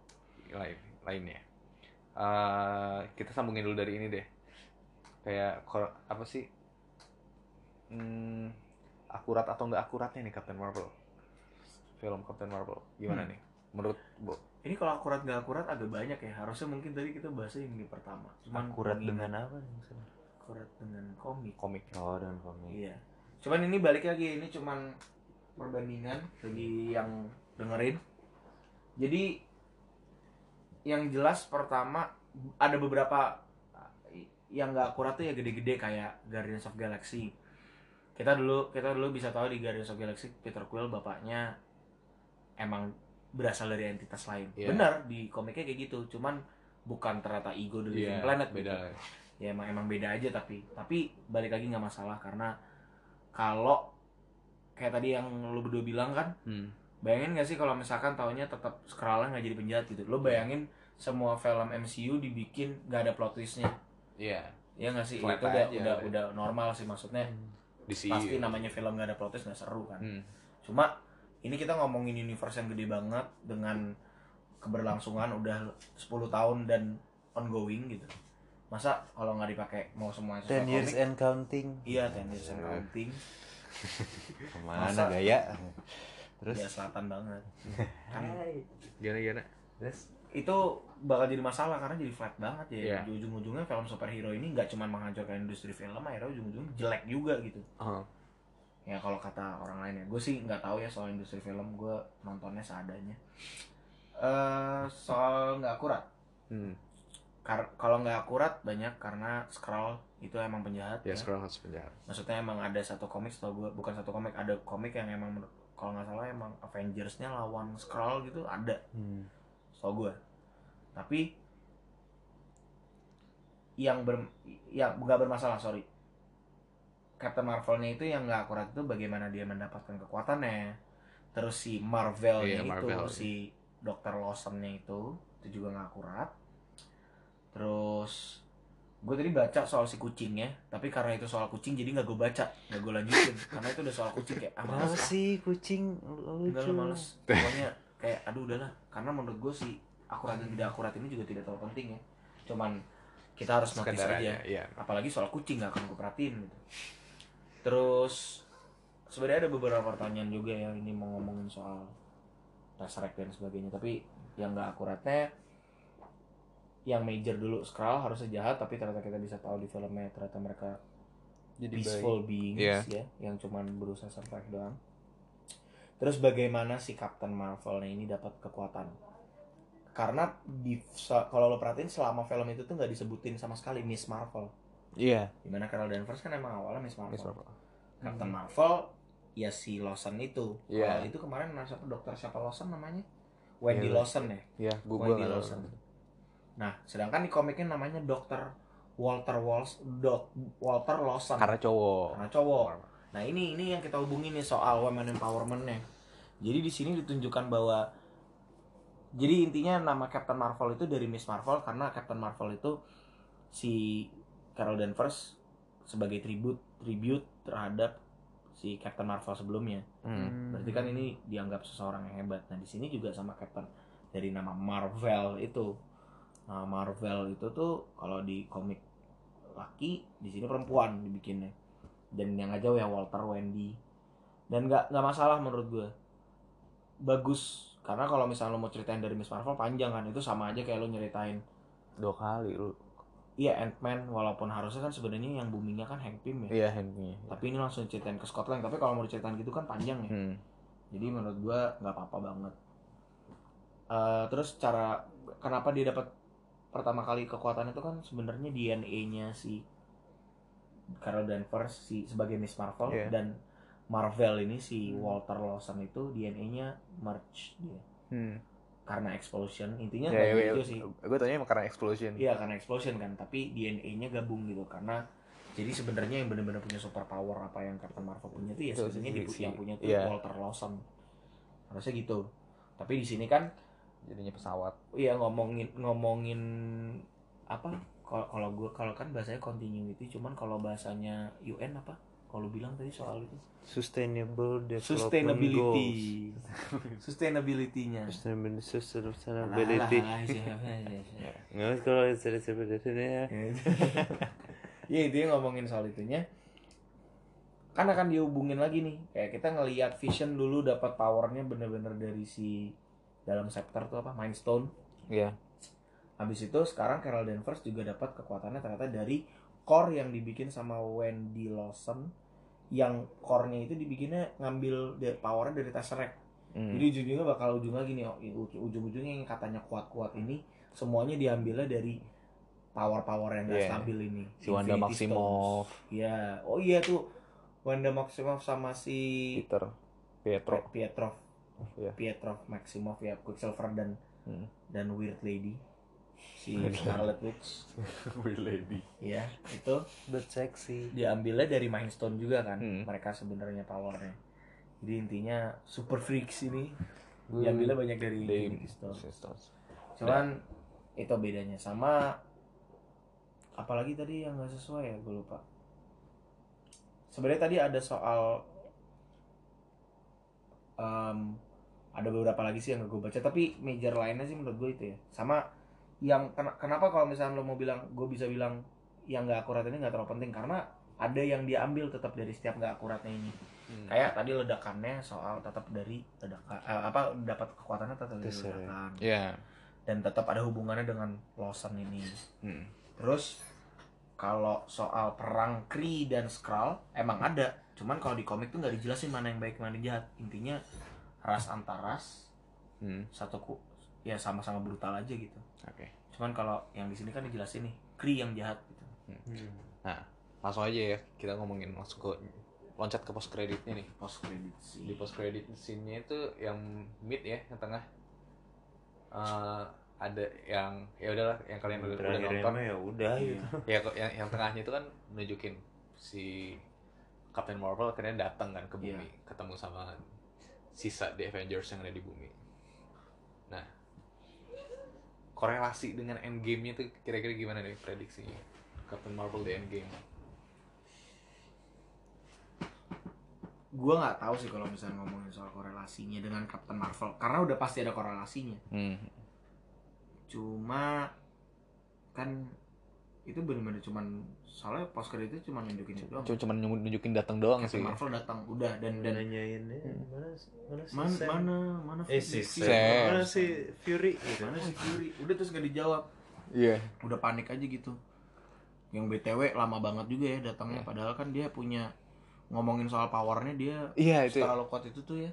lain lainnya. Eh, kita sambungin dulu dari ini deh. Kayak apa sih? Hmm, akurat atau nggak akuratnya nih Captain Marvel? Film Captain Marvel gimana Hmm. nih? Menurut Bo? ini kalau akurat nggak akurat agak banyak ya harusnya mungkin tadi kita bahasnya ini pertama cuman Akurat dengan apa nih maksudnya? akurat dengan komik komik? Oh, dengan komik. iya cuman ini balik lagi ini cuman perbandingan bagi yang dengerin jadi yang jelas pertama ada beberapa yang nggak akurat tuh ya gede-gede kayak Guardians of Galaxy kita dulu kita dulu bisa tahu di Guardians of Galaxy Peter Quill bapaknya emang berasal dari entitas lain Iya. benar di komiknya kayak gitu cuman bukan ternyata ego dari Living Planet beda. gitu. ya emang emang beda aja tapi tapi balik lagi nggak masalah karena kalau kayak tadi yang lu berdua bilang kan Hmm. bayangin gak sih kalau misalkan taunya tetap Skrull nggak jadi penjahat gitu lo bayangin semua film MCU dibikin nggak ada plot twistnya Iya. ya nggak sih Flat itu udah aja, udah udah. udah normal sih maksudnya Di sini. pasti namanya film nggak ada plot twist nggak seru kan Hmm. cuma ini kita ngomongin universe yang gede banget dengan keberlangsungan udah 10 tahun dan ongoing gitu masa kalau nggak dipakai mau semuanya 10 years and counting. iya 10 years and counting Ke mana Masa- gaya? Terus? Ya selatan banget. Kan Gimana gimana? terus? Itu bakal jadi masalah karena jadi flat banget ya. Iya. di ujung-ujungnya film superhero ini nggak cuma menghancurkan industri film akhirnya ujung-ujungnya jelek juga gitu. Oh. ya kalau kata orang lain ya. Gue sih nggak tahu ya soal industri film gue nontonnya seadanya. Eh soal nggak akurat. Hmm. Kar- kalau nggak akurat banyak karena Skrull itu emang penjahat Ya, ya. sekarang harus penjahat. maksudnya emang ada satu komik setahu gue bukan satu komik ada komik yang emang menurut- kalau nggak salah emang Avengers-nya lawan Skrull gitu ada hmm. setahu gue tapi yang ber yang nggak bermasalah sorry Captain Marvelnya itu yang nggak akurat itu bagaimana dia mendapatkan kekuatannya terus si Marvelnya Iya, itu Marvel. si Dr. Lawsonnya itu itu juga nggak akurat terus gue tadi baca soal si kucingnya tapi karena itu soal kucing jadi nggak gue baca nggak gue lanjutin. Karena itu udah soal kucing kayak ah, males sih kucing? Lu- Enggak lucu? lah males. Pokoknya kayak aduh udahlah. Karena menurut gue sih Akurat dan tidak akurat ini juga tidak terlalu penting ya. Cuman kita harus notice Sekedar aja. Aja, iya. Apalagi soal kucing gak akan gue perhatiin gitu. Terus sebenarnya ada beberapa pertanyaan juga ya Ini mau ngomongin soal Tesseract dan sebagainya. Tapi yang gak akuratnya Yang major dulu Skrull harusnya jahat Tapi ternyata kita bisa tahu di filmnya Ternyata mereka Jadi peaceful beings Iya. ya yang cuman berusaha survive doang. Terus bagaimana si Captain Marvel ini dapat kekuatan? Karena di kalau lo perhatiin selama film itu tuh nggak disebutin sama sekali Miss Marvel. Iya. Di mana Carol Danvers kan emang awalnya Miss Marvel. Miss Marvel. Captain Marvel ya si Lawson itu. Iya. Kalau itu kemarin nama siapa dokter siapa Lawson namanya? Wendy Iya. Lawson ya. Iya, gua Wendy Lawson. Nah, sedangkan di komiknya namanya Dokter Walter Walsh, Dok Walter Lawson Karena cowok. karena cowok. Nah ini ini yang kita hubungin nih soal women empowermentnya. Jadi di sini ditunjukkan bahwa jadi intinya nama Captain Marvel itu dari Miss Marvel karena Captain Marvel itu si Carol Danvers sebagai tribute tribute terhadap si Captain Marvel sebelumnya. Hmm. Berarti kan ini dianggap seseorang yang hebat. Nah di sini juga sama Captain dari nama Marvel itu. Nah Marvel itu tuh kalau di komik laki di sini perempuan dibikinnya. Dan yang aja ya Walter Wendy. Dan nggak nggak masalah menurut gue. Bagus karena kalau misalnya lo mau ceritain dari Miss Marvel panjang kan itu sama aja kayak lo nyeritain Dua kali lu. iya Ant-Man walaupun harusnya kan sebenarnya yang boomingnya kan Hank Pym ya. Iya, handnya. Tapi ini langsung ceritain ke Scotland. Tapi kalau mau diceritain gitu kan panjang ya. Hmm. Jadi menurut gua nggak apa-apa banget. Eh, terus cara kenapa dia dapat pertama kali kekuatan itu kan sebenarnya DNA-nya si Carol Danvers si sebagai Miss Marvel Iya. dan Marvel ini si Walter Lawson itu DNA-nya merge dia Hmm. karena explosion intinya Ya, kayak ya, gitu sih. gue tanya karena explosion. Iya karena explosion kan, tapi DNA-nya gabung gitu karena jadi sebenarnya yang benar-benar punya super power apa yang Captain Marvel punya tuh ya Itu sebenarnya si- yang punya tuh iya. Walter Lawson. Harusnya gitu. Tapi di sini kan Jadinya pesawat. iya ngomongin ngomongin apa? Kalau kalau gua kalau kan bahasanya continuity, cuman kalau bahasanya UN apa? Kalau lu bilang tadi soal itu Sustainable Development sustainability. Goals. Sustainability-nya. Sustainability. Sustainability. Nggak kalau sustainability ya. ya itu ngomongin soal itunya kan akan dihubungin lagi nih kayak kita ngelihat Vision dulu dapat powernya bener-bener dari si dalam scepter tuh apa Mind Stone Iya. habis itu sekarang Carol Danvers juga dapat kekuatannya ternyata dari core yang dibikin sama Wendy Lawson yang core-nya itu dibikinnya ngambil powernya dari Tesseract Hmm. jadi ujung-ujungnya bakal ujungnya gini ujung-ujungnya yang katanya kuat-kuat ini semuanya diambilnya dari power-power yang gak Iya. stabil ini. Si Wanda Infinity Maximoff. Iya, oh iya tuh Wanda Maximoff sama si Peter. Pietro. Pietrov. Iya. Pietrov Maximoff ya, Quicksilver dan Hmm. dan Weird Lady. Si Scarlet Witch. Weird lady. ya, itu But sexy. diambilnya dari Mind Stone juga kan. Hmm. Mereka sebenarnya powernya. Jadi intinya super freaks ini Hmm. diambilnya banyak dari Infinity Stone. Stones. cuman itu bedanya sama apalagi tadi yang nggak sesuai ya gue lupa sebenarnya tadi ada soal em, ada beberapa lagi sih yang gue baca tapi major lainnya sih menurut gue itu ya sama yang ken- kenapa kalau misalnya lo mau bilang gue bisa bilang yang nggak akurat ini nggak terlalu penting karena ada yang diambil tetap dari setiap nggak akuratnya ini Hmm. kayak tadi ledakannya soal tetap dari ledakan eh, apa dapat kekuatannya tetap dari Terserah. ledakan Iya. dan tetap ada hubungannya dengan Lawson ini. Hmm. Terus kalau soal perang Kree dan Skrull emang ada, cuman kalau di komik tuh nggak dijelasin mana yang baik mana yang jahat. Intinya ras antar ras Hmm. satu ku ya sama-sama brutal aja gitu. Oke. Cuman kalau yang di sini kan dijelasin nih Kree yang jahat gitu. Langsung aja ya kita ngomongin langsung ke loncat ke post creditnya nih. Post credit sih. Di post credit scene-nya itu yang mid ya, yang tengah. Eh, ada yang ya udahlah yang kalian udah, udah nonton ya udah gitu ya kok yang yang tengahnya itu kan nunjukin si Captain Marvel akhirnya datang kan ke bumi ketemu sama sisa The Avengers yang ada di bumi nah korelasi dengan Endgame-nya tuh kira-kira gimana nih prediksinya Captain Marvel The Endgame Gua nggak tahu sih kalau misalnya ngomongin soal korelasinya dengan Captain Marvel karena udah pasti ada korelasinya. hmm. Cuma kan itu bener-bener cuman soalnya post credit itu cuma nunjukin itu doang. cuma cuma nunjukin datang doang sih. Captain Marvel datang udah dan dan nanyain ya, mana mana si mana Sam? mana mana eh si Fury? Sam. Mana si Fury? Gitu. Mana si Fury? Udah terus gak dijawab. Iya. Udah panik aja gitu. Yang btw lama banget juga ya datangnya. Padahal kan dia punya ngomongin soal powernya dia iya itu terlalu kuat itu tuh ya.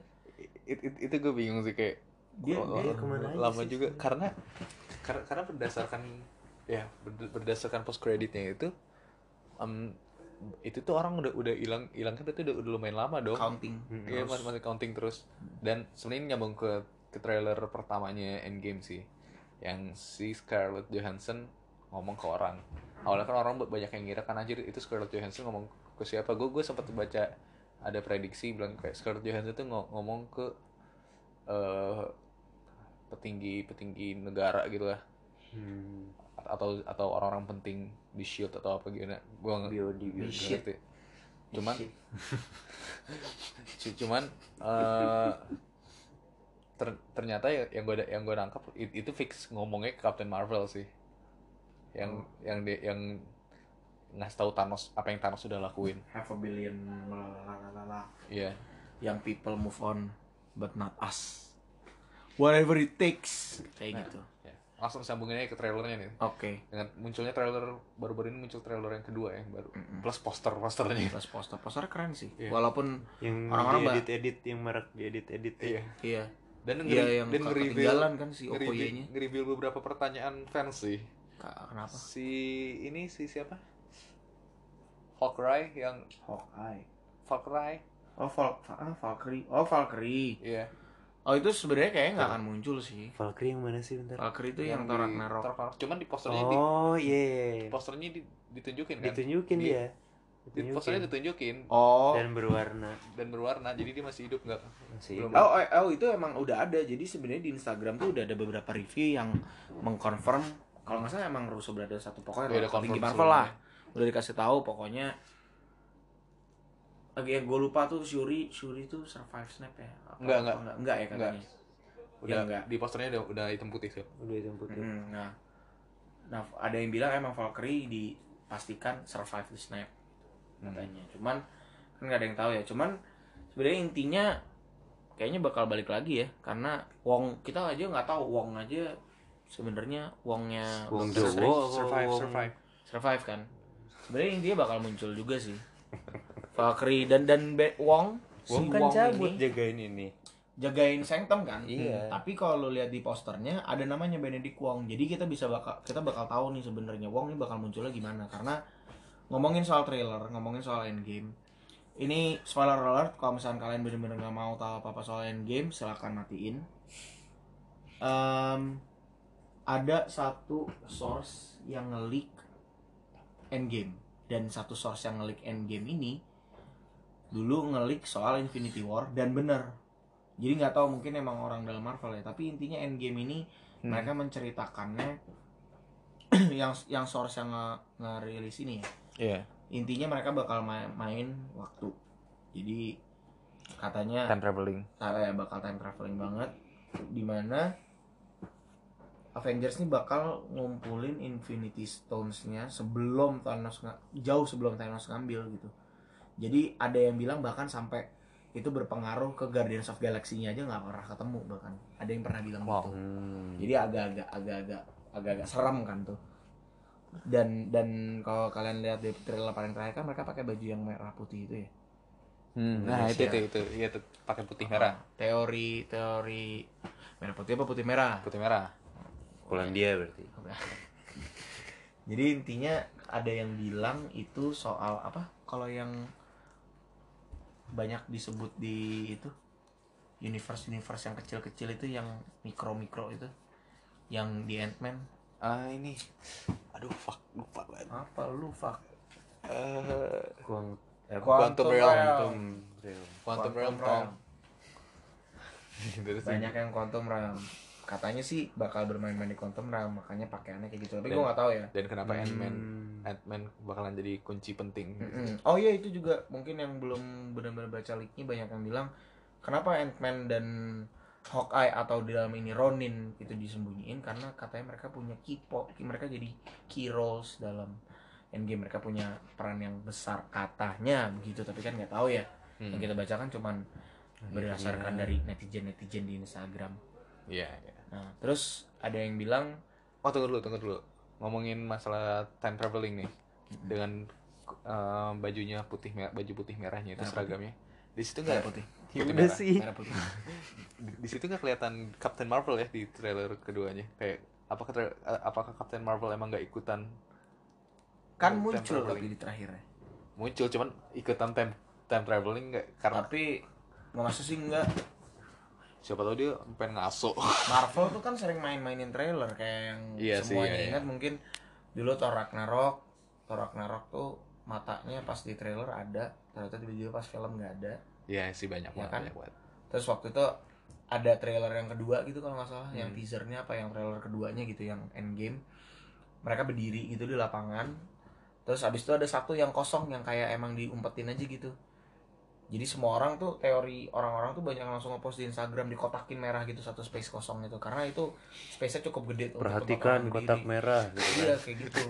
It, it- itu gue bingung sih kayak dia kok dia ke mana aja lama sih juga? karena karena karena berdasarkan ya ber- berdasarkan post creditnya itu em, itu tuh orang udah udah hilang hilang kan itu udah, udah lumayan lama dong. Counting. Iya terus. masih, masih counting terus. Dan sebenarnya nyambung ke ke trailer pertamanya Endgame sih. Yang si Scarlett Johansson ngomong ke orang. Awalnya kan orang banyak yang ngira kan anjir itu Scarlett Johansson ngomong ke siapa? Gue gue sempat baca ada prediksi bilang kayak Scarlett Johansson tuh ngo- ngomong ke eh petinggi petinggi negara gitu lah. Hmm. Atau atau orang-orang penting di Shield atau apa gimana? Gue nggak ngerti. Cuman cu- cuman eh, ter- ternyata ya yang gue yang gue nangkap it- itu fix ngomongnya ke Captain Marvel sih. Yang yang dia yang ngasih tahu Thanos apa yang Thanos sudah lakuin. Have a billion lalalala. iya. Yang people move on but not us. Whatever it takes. Kayak gitu. ya. Langsung sambungin aja ke trailernya nih. Oke. Dengan munculnya trailer baru-baru ini muncul trailer yang kedua yang baru. Plus poster posternya. Plus poster. Poster keren sih. Iya. walaupun yang Orang-orang diedit edit yang merak diedit edit iya. Iya. Dan Iya, ngeri- yang dan nge-reveal ketinggalan kan si Okoye-nya. nge-reveal beberapa pertanyaan fans sih. Kenapa? Si ini si siapa? Hawkeye yang Hawkeye. Hawkeye oh Val ah, Valkyrie. Oh Valkyrie. Iya oh itu sebenarnya kayaknya nggak akan muncul sih. Valkyrie yang mana sih bentar? Valkyrie itu yang, di Thor Ragnarok. Cuman di posternya di oh iya posternya di, ditunjukin kan? Ditunjukin Di- dia. di posternya ditunjukin. oh. Dan berwarna. Dan berwarna jadi dia masih hidup nggak? Masih Belum. hidup. Oh, oh, oh, itu emang udah ada. Jadi sebenarnya di Instagram tuh udah ada beberapa review yang mengkonfirm. Kalau nggak salah emang Russo berada satu pokoknya Iya, tinggi confirm Marvel lah. Udah dikasih tahu pokoknya lagi yang gue lupa tuh Shuri Shuri tuh survive snap ya? Apa- Enggak, enggak. enggak enggak ya katanya? Udah Ya, enggak. di posternya udah udah hitam putih tuh udah hitam putih. Hmm, nah nah ada yang bilang emang Valkyrie dipastikan survive the snap katanya. Cuman kan nggak ada yang tahu ya. Cuman sebenarnya intinya kayaknya bakal balik lagi ya karena Wong kita aja nggak tahu Wong aja sebenarnya Wongnya Wong Doctor Jowo survive. Wong- survive. Survive kan? Sebenarnya intinya bakal muncul juga sih Valkyrie dan dan Be- Wong. Wong si kan Wong cabut. ini jagain ini. Jagain Sanctum kan? Iya. tapi kalau lu lihat di posternya ada namanya Benedict Wong. Jadi kita bisa bakal kita bakal tahu nih sebenarnya Wong ini bakal munculnya gimana. Karena ngomongin soal trailer ngomongin soal endgame ini spoiler alert kalau misalnya kalian bener-bener nggak mau tahu apa apa soal endgame silahkan matiin. Em, ada satu source yang nge-leak endgame. Dan satu source yang nge-leak endgame ini dulu nge-leak soal Infinity War dan bener. Jadi nggak tahu mungkin emang orang dalam Marvel ya tapi intinya Endgame ini mereka menceritakannya yang yang source yang nge- nge-release ini ya. Iya. Intinya mereka bakal main, main waktu. Jadi katanya time traveling. eh, bakal time traveling banget di mana Avengers ini bakal ngumpulin Infinity Stones-nya sebelum Thanos jauh sebelum Thanos ngambil gitu. Jadi ada yang bilang bahkan sampai itu berpengaruh ke Guardians of Galaxy-nya aja nggak pernah ketemu bahkan. Ada yang pernah bilang Wow. gitu. Hmm. Jadi agak-agak agak-agak agak-agak seram kan tuh. Dan dan kalau kalian lihat di trailer paling terakhir kan mereka pakai baju yang merah putih itu ya. Hmm, nah itu itu itu iya tuh pakai putih merah Teori teori merah putih apa putih merah? putih merah Polandia berarti Jadi intinya ada yang bilang itu soal apa? Kalau yang banyak disebut di itu universe universe yang kecil-kecil itu yang mikro mikro itu, yang di Ant-Man Ah ini. Aduh fuck lupa banget. apa lu fuck Eh, Kuang eh, Quantum Realm. Quantum Realm. Quantum Realm Realm. Banyak yang Quantum Realm katanya sih bakal bermain-main di Quantum Realm makanya pakaiannya kayak gitu tapi gue nggak tahu ya dan kenapa Ant-Man Hmm. Ant-Man bakalan jadi kunci penting. Mm-mm. Oh iya itu juga mungkin yang belum benar-benar baca leaknya banyak yang bilang kenapa Ant-Man dan Hawkeye atau di dalam ini Ronin itu disembunyiin karena katanya mereka punya key po- mereka jadi key roles dalam Endgame mereka punya peran yang besar katanya begitu tapi kan nggak tahu ya Hmm. yang kita bacakan cuman berdasarkan dari netizen netizen di Instagram Iya, iya. Nah terus ada yang bilang Oh tunggu dulu, tunggu dulu. Ngomongin masalah time traveling nih, dengan eh, bajunya putih merah, baju putih merahnya itu Merah seragamnya. Di situ merah nggak? putih Ya Udah udah sih. merah putih Di, situ nggak kelihatan Captain Marvel ya di trailer keduanya. Kayak apakah tra- eh, apakah Captain Marvel emang nggak ikutan? kan muncul tapi di terakhirnya Muncul, cuman ikutan time time traveling nggak? Karena tapi nggak masuk sih enggak siapa tahu dia pengen ngaso. Marvel tuh kan sering main-mainin trailer kayak yang Iya sih, semuanya iya, iya. ingat mungkin dulu Thor Ragnarok Thor Ragnarok tuh matanya pas di trailer ada ternyata tiba-tiba pas film nggak ada Iya sih banyak Ya banget, kan? banyak banget. terus waktu itu ada trailer yang kedua gitu kalau nggak salah yang Hmm. teasernya apa yang trailer keduanya gitu yang Endgame mereka berdiri gitu di lapangan terus abis itu ada satu yang kosong yang kayak emang diumpetin aja gitu jadi semua orang tuh teori orang-orang tuh banyak yang langsung ngepost di Instagram dikotakin merah gitu satu space kosong itu karena itu space-nya cukup gede untuk Perhatikan orang kotak berdiri. merah gitu kan. iya kayak gitu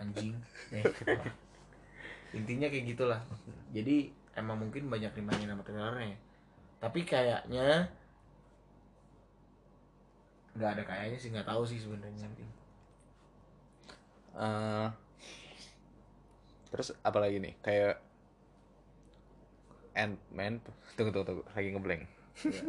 anjing Eh, intinya kayak gitulah jadi emang mungkin banyak dimainin sama trailernya tapi kayaknya nggak ada kayaknya sih nggak tahu sih sebenarnya Eh, terus apa lagi nih? Kayak Ant-Man, tunggu tunggu tunggu, lagi ngeblank. Ya.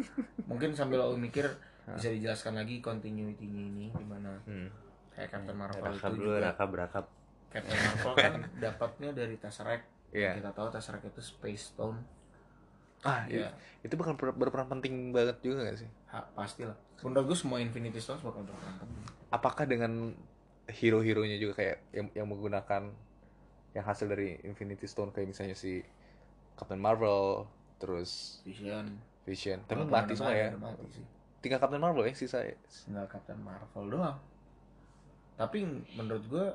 mungkin sambil lo mikir bisa dijelaskan lagi continuity-nya ini gimana Hmm. kayak Captain Marvel Rakap itu dulu, juga rakap berakap. Captain Marvel kan dapatnya dari Tesseract Iya. kita tahu Tesseract itu Space Stone Ah, Iya. itu bakal ber- berperan penting banget juga gak sih? ha, pastilah menurut gue semua Infinity Stones bakal berperan penting Apakah dengan hero-heronya juga kayak yang, yang menggunakan yang hasil dari Infinity Stone kayak misalnya si Captain Marvel, terus Vision Vision, tapi Walaupun mati semua ya. mati sih. Tinggal Captain Marvel ya sisa. tinggal Captain Marvel doang tapi menurut gue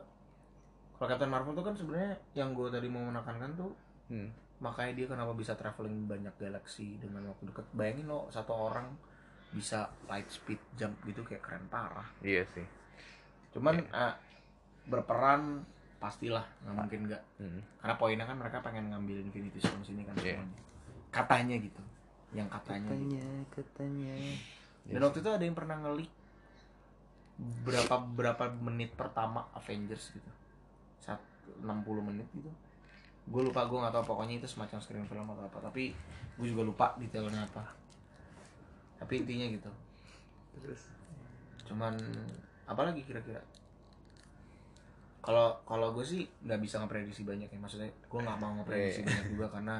kalau Captain Marvel tuh kan sebenarnya yang gue tadi mau menekankan tuh Hmm. makanya dia kenapa bisa traveling banyak galaksi dengan waktu dekat bayangin lo satu orang bisa light speed jump gitu kayak keren parah Iya sih. cuman ah, berperan pastilah nggak mungkin nggak. Hmm. karena poinnya kan mereka pengen ngambil Infinity Stones ini kan Iya. semuanya. Katanya gitu. Yang katanya gitu. Katanya, katanya. dan waktu itu ada yang pernah ngelik berapa berapa menit pertama Avengers gitu. Saat 60 menit gitu. Gue lupa gue nggak tahu. Pokoknya itu semacam screen film atau apa. Tapi gue juga lupa detailnya apa. Tapi intinya gitu. Terus? Cuman apa lagi kira-kira kalau kalau gue sih nggak bisa ngeprediksi banyak ya maksudnya gue nggak mau ngeprediksi Iya. banyak juga karena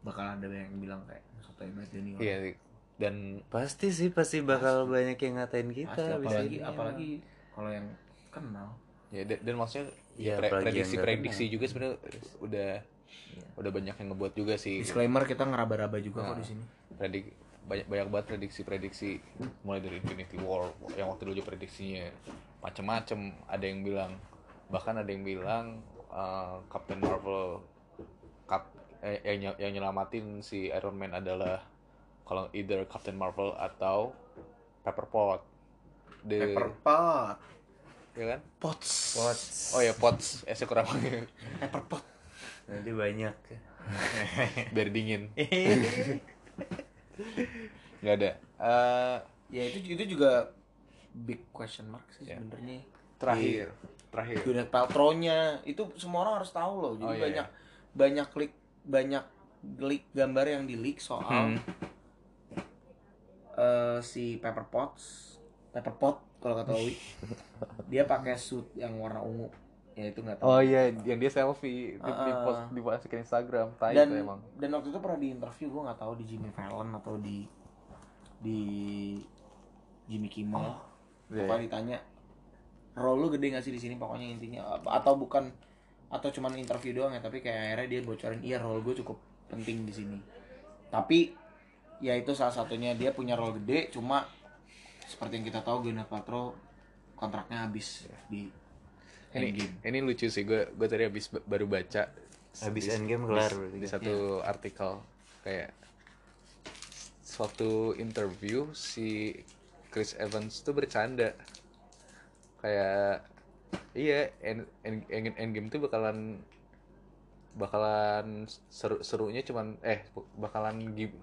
bakal ada banyak yang bilang kayak sotoy banget ini orang." Iya sih. Dan pasti sih pasti bakal banyak yang ngatain kita Pasti, apalagi ini. apalagi kalau yang kenal ya dan, dan maksudnya Iya, ya, pre- prediksi prediksi kenal. juga sebenarnya udah Iya. udah banyak yang ngebuat juga sih. disclaimer kita ngeraba-raba juga kok Nah. di sini Predik banyak banyak banget prediksi-prediksi mulai dari Infinity War yang waktu dulu juga prediksinya macem-macem ada yang bilang bahkan ada yang bilang uh, Captain Marvel Cap, eh, yang yang nyelamatin si Iron Man adalah kalau either Captain Marvel atau Pepper Pot The, Pepper pot ya kan? Pots oh ya Potts. Esnya kurang pepper pot Nanti banyak. biar dingin. Nggak ada. Eh, ya itu itu juga big question mark sih Ya. sebenarnya. Terakhir terakhir Gwyneth Paltrow-nya itu semua orang harus tahu loh. Jadi Oh, iya, banyak banyak klik banyak leak gambar yang di leak soal Hmm. eh, si Pepper Potts, Pepper Pot kalau kata Owi. dia pakai suit yang warna ungu. Ya itu nggak tahu. Oh iya, yang dia selfie di, di Ah. post di masukin Instagram, tai dan itu emang. dan waktu itu pernah di interview gue nggak tahu di Jimmy Fallon atau di di Jimmy Kimmel. Iya. pokoknya ditanya role lu gede gak sih di sini? Pokoknya intinya atau bukan atau cuman interview doang ya tapi kayak akhirnya dia bocorin iya role gue cukup penting di sini. Tapi ya itu salah satunya dia punya role gede cuma seperti yang kita tahu Gwyneth Paltrow kontraknya habis di ini Endgame. ini lucu sih gue gue tadi habis ba- baru baca Habis Endgame kelar di, satu artikel kayak suatu interview si Chris Evans tuh bercanda kayak iya end, end, end, Endgame tuh bakalan bakalan seru serunya cuman eh bakalan gim-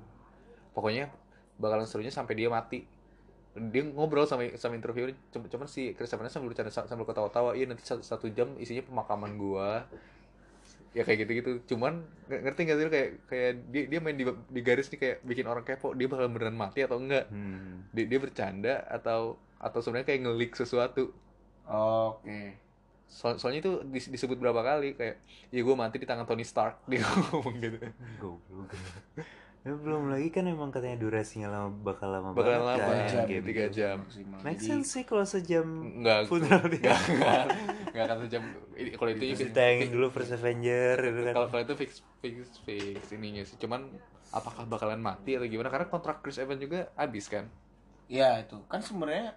pokoknya bakalan serunya sampai dia mati. Dia ngobrol sama sama interviewer cuma cuman si Chris Evans sambil bercanda sambil ketawa-tawa iya nanti satu, satu jam isinya pemakaman gua. Ya kayak gitu-gitu. Cuman ng- ngerti gak sih kayak kayak dia dia main di, di garis nih kayak bikin orang kepo dia bakal beneran mati atau enggak? Hmm. dia, dia bercanda atau atau sebenarnya kayak ngelik sesuatu oke So- soalnya itu dis- disebut berapa kali kayak ya gue mati di tangan Tony Stark dia ngomong gitu Goblok. Ya, belum lagi kan emang katanya durasinya lama bakal lama bakalan banget lama kan, jam Endgame. tiga jam maksimal Make sense sih kalau sejam nggak funeral dia. nggak nggak nggak akan sejam Ini- kalau itu ditayangin dulu First Avenger gitu kan. kalau kalau itu fix fix fix ininya sih cuman apakah bakalan mati atau gimana karena kontrak Chris Evans juga habis kan ya itu kan sebenarnya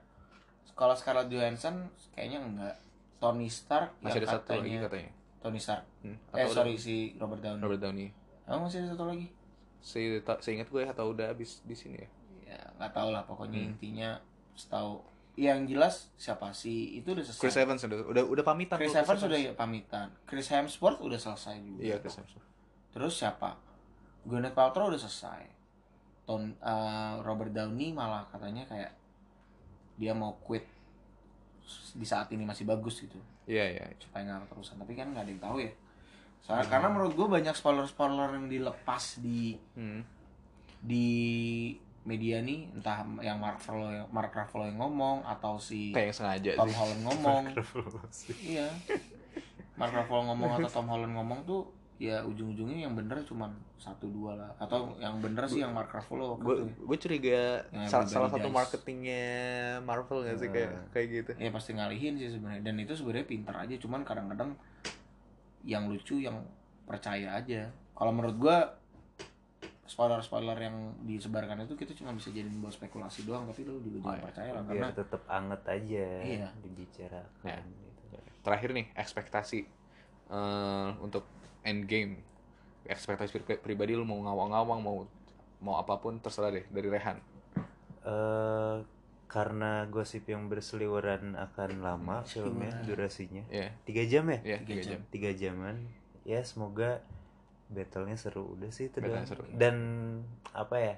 kalau Scarlett Johansson kayaknya enggak. Tony Stark masih yang ada satu lagi katanya- katanya. Tony Stark. Hmm, eh sorry si Robert Downey. Robert Downey. Emang masih ada satu lagi? Saya seingat gue atau udah habis di sini ya? Ya nggak tahu lah pokoknya Hmm. intinya setahu yang jelas siapa sih? Itu udah selesai. Chris Evans udah udah, udah pamitan Chris Evans sudah pamitan. Chris Hemsworth udah selesai juga. Iya Chris Evans terus siapa? Gwyneth Paltrow udah selesai. Ton eh, Robert Downey malah katanya kayak dia mau quit di saat ini masih bagus gitu. Iya iya supaya nggak terusan. Tapi kan nggak ada yang tahu ya. Soalnya karena menurut gue banyak spoiler spoiler yang dilepas di hmm. di media nih entah yang Mark Ruffalo yang Mark Ruffalo yang ngomong atau si kayak sengaja Tom sih. Holland ngomong. Iya. Mark Ruffalo ngomong atau Tom Holland ngomong tuh ya ujung-ujungnya yang bener cuman satu dua lah atau yang bener sih yang Mark Ruffalo waktu gue itu ya. gue curiga Yang salah, salah satu marketingnya Marvel nggak sih kayak kayak gitu ya pasti ngalihin sih sebenarnya dan itu sebenarnya pintar aja cuman kadang-kadang yang lucu yang percaya aja kalau menurut gua spoiler-spoiler yang disebarkan itu kita cuma bisa jadiin buat spekulasi doang tapi lu juga jangan iya. percaya lah karena tetap anget aja Iya. dibicarakan Ya. gitu. terakhir nih ekspektasi eh, untuk endgame. Ekspektasi pri- pribadi lu mau ngawang-ngawang mau mau apa pun terserah deh dari Rehan. Eh karena gosip yang berseliweran akan lama filmnya durasinya. Ya tiga jam ya? Ya Tiga tiga jam. tiga jaman. Ya semoga battlenya seru. Udah sih itu doang. seru. dan apa ya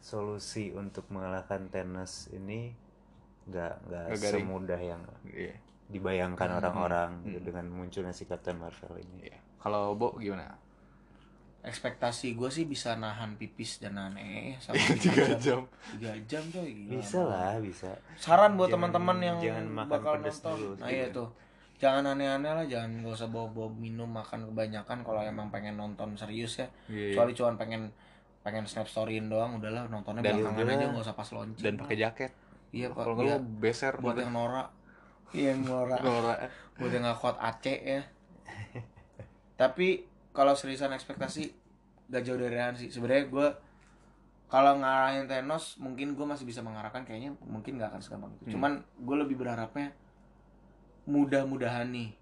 solusi untuk mengalahkan Thanos ini nggak nggak semudah yang iya. dibayangkan orang-orang hmm. dengan munculnya si Captain Marvel ini. Iya kalau Bo gimana? Ekspektasi gue sih bisa nahan pipis dan nahan ee sama tiga jam. tiga jam coy gila. Bisa lah bisa. Saran buat teman-teman yang jangan makan bakal pedas nonton. dulu, nah sih. iya tuh. Jangan aneh-aneh lah jangan gak usah bawa-bawa minum makan kebanyakan kalau emang pengen nonton serius ya. Iya. kecuali cuma pengen pengen snap storyin doang udahlah nontonnya Dan belakangan udah. aja nggak usah pas launching dan pakai jaket. Iya pak. kalau Iya. lu beser buat gitu. yang norak. Iya yang norak. Nora. buat yang nggak kuat Aceh ya tapi kalau seriusan ekspektasi gak jauh dari Rehan sih. Sebenarnya gue kalau ngarahin Thanos mungkin gue masih bisa mengarahkan kayaknya mungkin nggak akan segampang itu. Hmm. cuman gue lebih berharapnya mudah-mudahan nih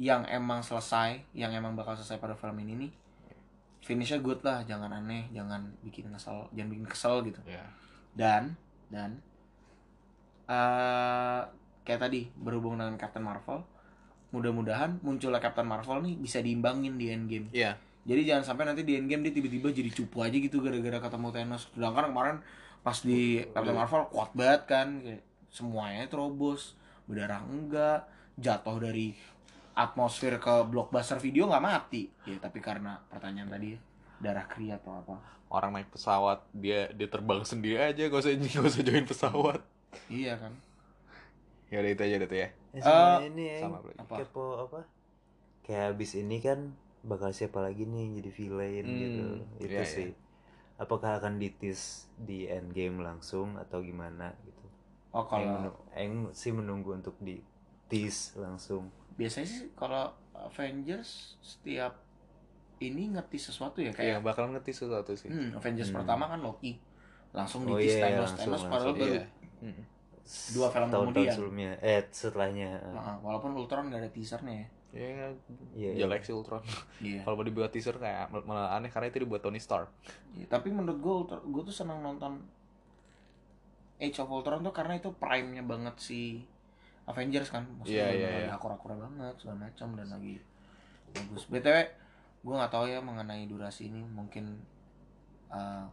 yang emang selesai yang emang bakal selesai pada film ini nih finishnya good lah. Jangan aneh jangan bikin kesel jangan bikin kesel gitu. Ya. Dan dan eh kayak tadi berhubung dengan Captain Marvel mudah-mudahan munculnya Captain Marvel nih bisa diimbangin di Endgame. Iya. Jadi jangan sampai nanti di Endgame dia tiba-tiba jadi cupu aja gitu gara-gara ketemu Thanos. Sedangkan kemarin pas di Captain Marvel kuat banget kan kayak semuanya terobos berdarah enggak jatuh dari atmosfer ke blockbuster video nggak mati. Ya tapi karena pertanyaan tadi ya, darah kri atau apa. Orang naik pesawat dia dia terbang sendiri aja gak usah gak usah join pesawat. Iya kan ya udah itu aja deh tuh ya Eh, sama Eh, ini ya, sama berarti. Apa? kepo apa kayak abis ini kan bakal siapa lagi nih jadi villain Hmm, gitu itu iya, sih apakah akan ditis di endgame langsung atau gimana gitu Oh kalau menung- Aing sih menunggu untuk di tease langsung biasanya sih kalau Avengers setiap ini ngerti sesuatu ya Kayak kayak bakalan ngerti sesuatu sih. hmm, Avengers Hmm. pertama kan Loki langsung Oh di iya, Thanos langsung, Thanos padahal langsung, baru Iya. Mm. Dua film tahun-tahun kemudian. sebelumnya. Eh setelahnya. Nah, walaupun Ultron gak ada teasernya ya. Ya, Iya, jelek sih Ultron. iya. Kalau mau dibuat teaser kayak mal- malah aneh karena itu dibuat Tony Stark. Iya, tapi menurut gue gue tuh senang nonton Age of Ultron tuh karena itu prime-nya banget si Avengers kan. Maksudnya Iya, udah iya, lagi iya. akur-akur banget segala macam dan lagi bagus. Btw gue nggak tahu ya mengenai durasi ini. Mungkin uh,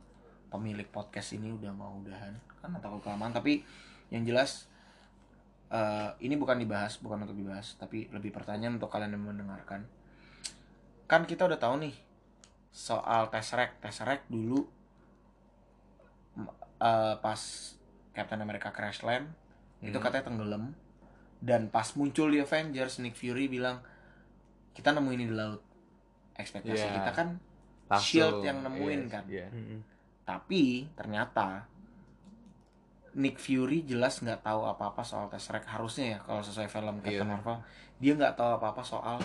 pemilik podcast ini udah mau udahan. Kan atau kelamaan tapi yang jelas uh, ini bukan dibahas bukan untuk dibahas tapi lebih pertanyaan untuk kalian yang mendengarkan kan kita udah tahu nih soal Tesseract Tesseract dulu eh, pas Captain America Crash Land itu Hmm. katanya tenggelam dan pas muncul di Avengers Nick Fury bilang kita nemu ini di laut ekspektasi Iya. kita kan Langsung, Shield yang nemuin yes, kan. Iya. Mm-mm. tapi ternyata Nick Fury jelas nggak tahu apa-apa soal Tesseract harusnya ya kalau sesuai film Captain Iya. Marvel dia nggak tahu apa-apa soal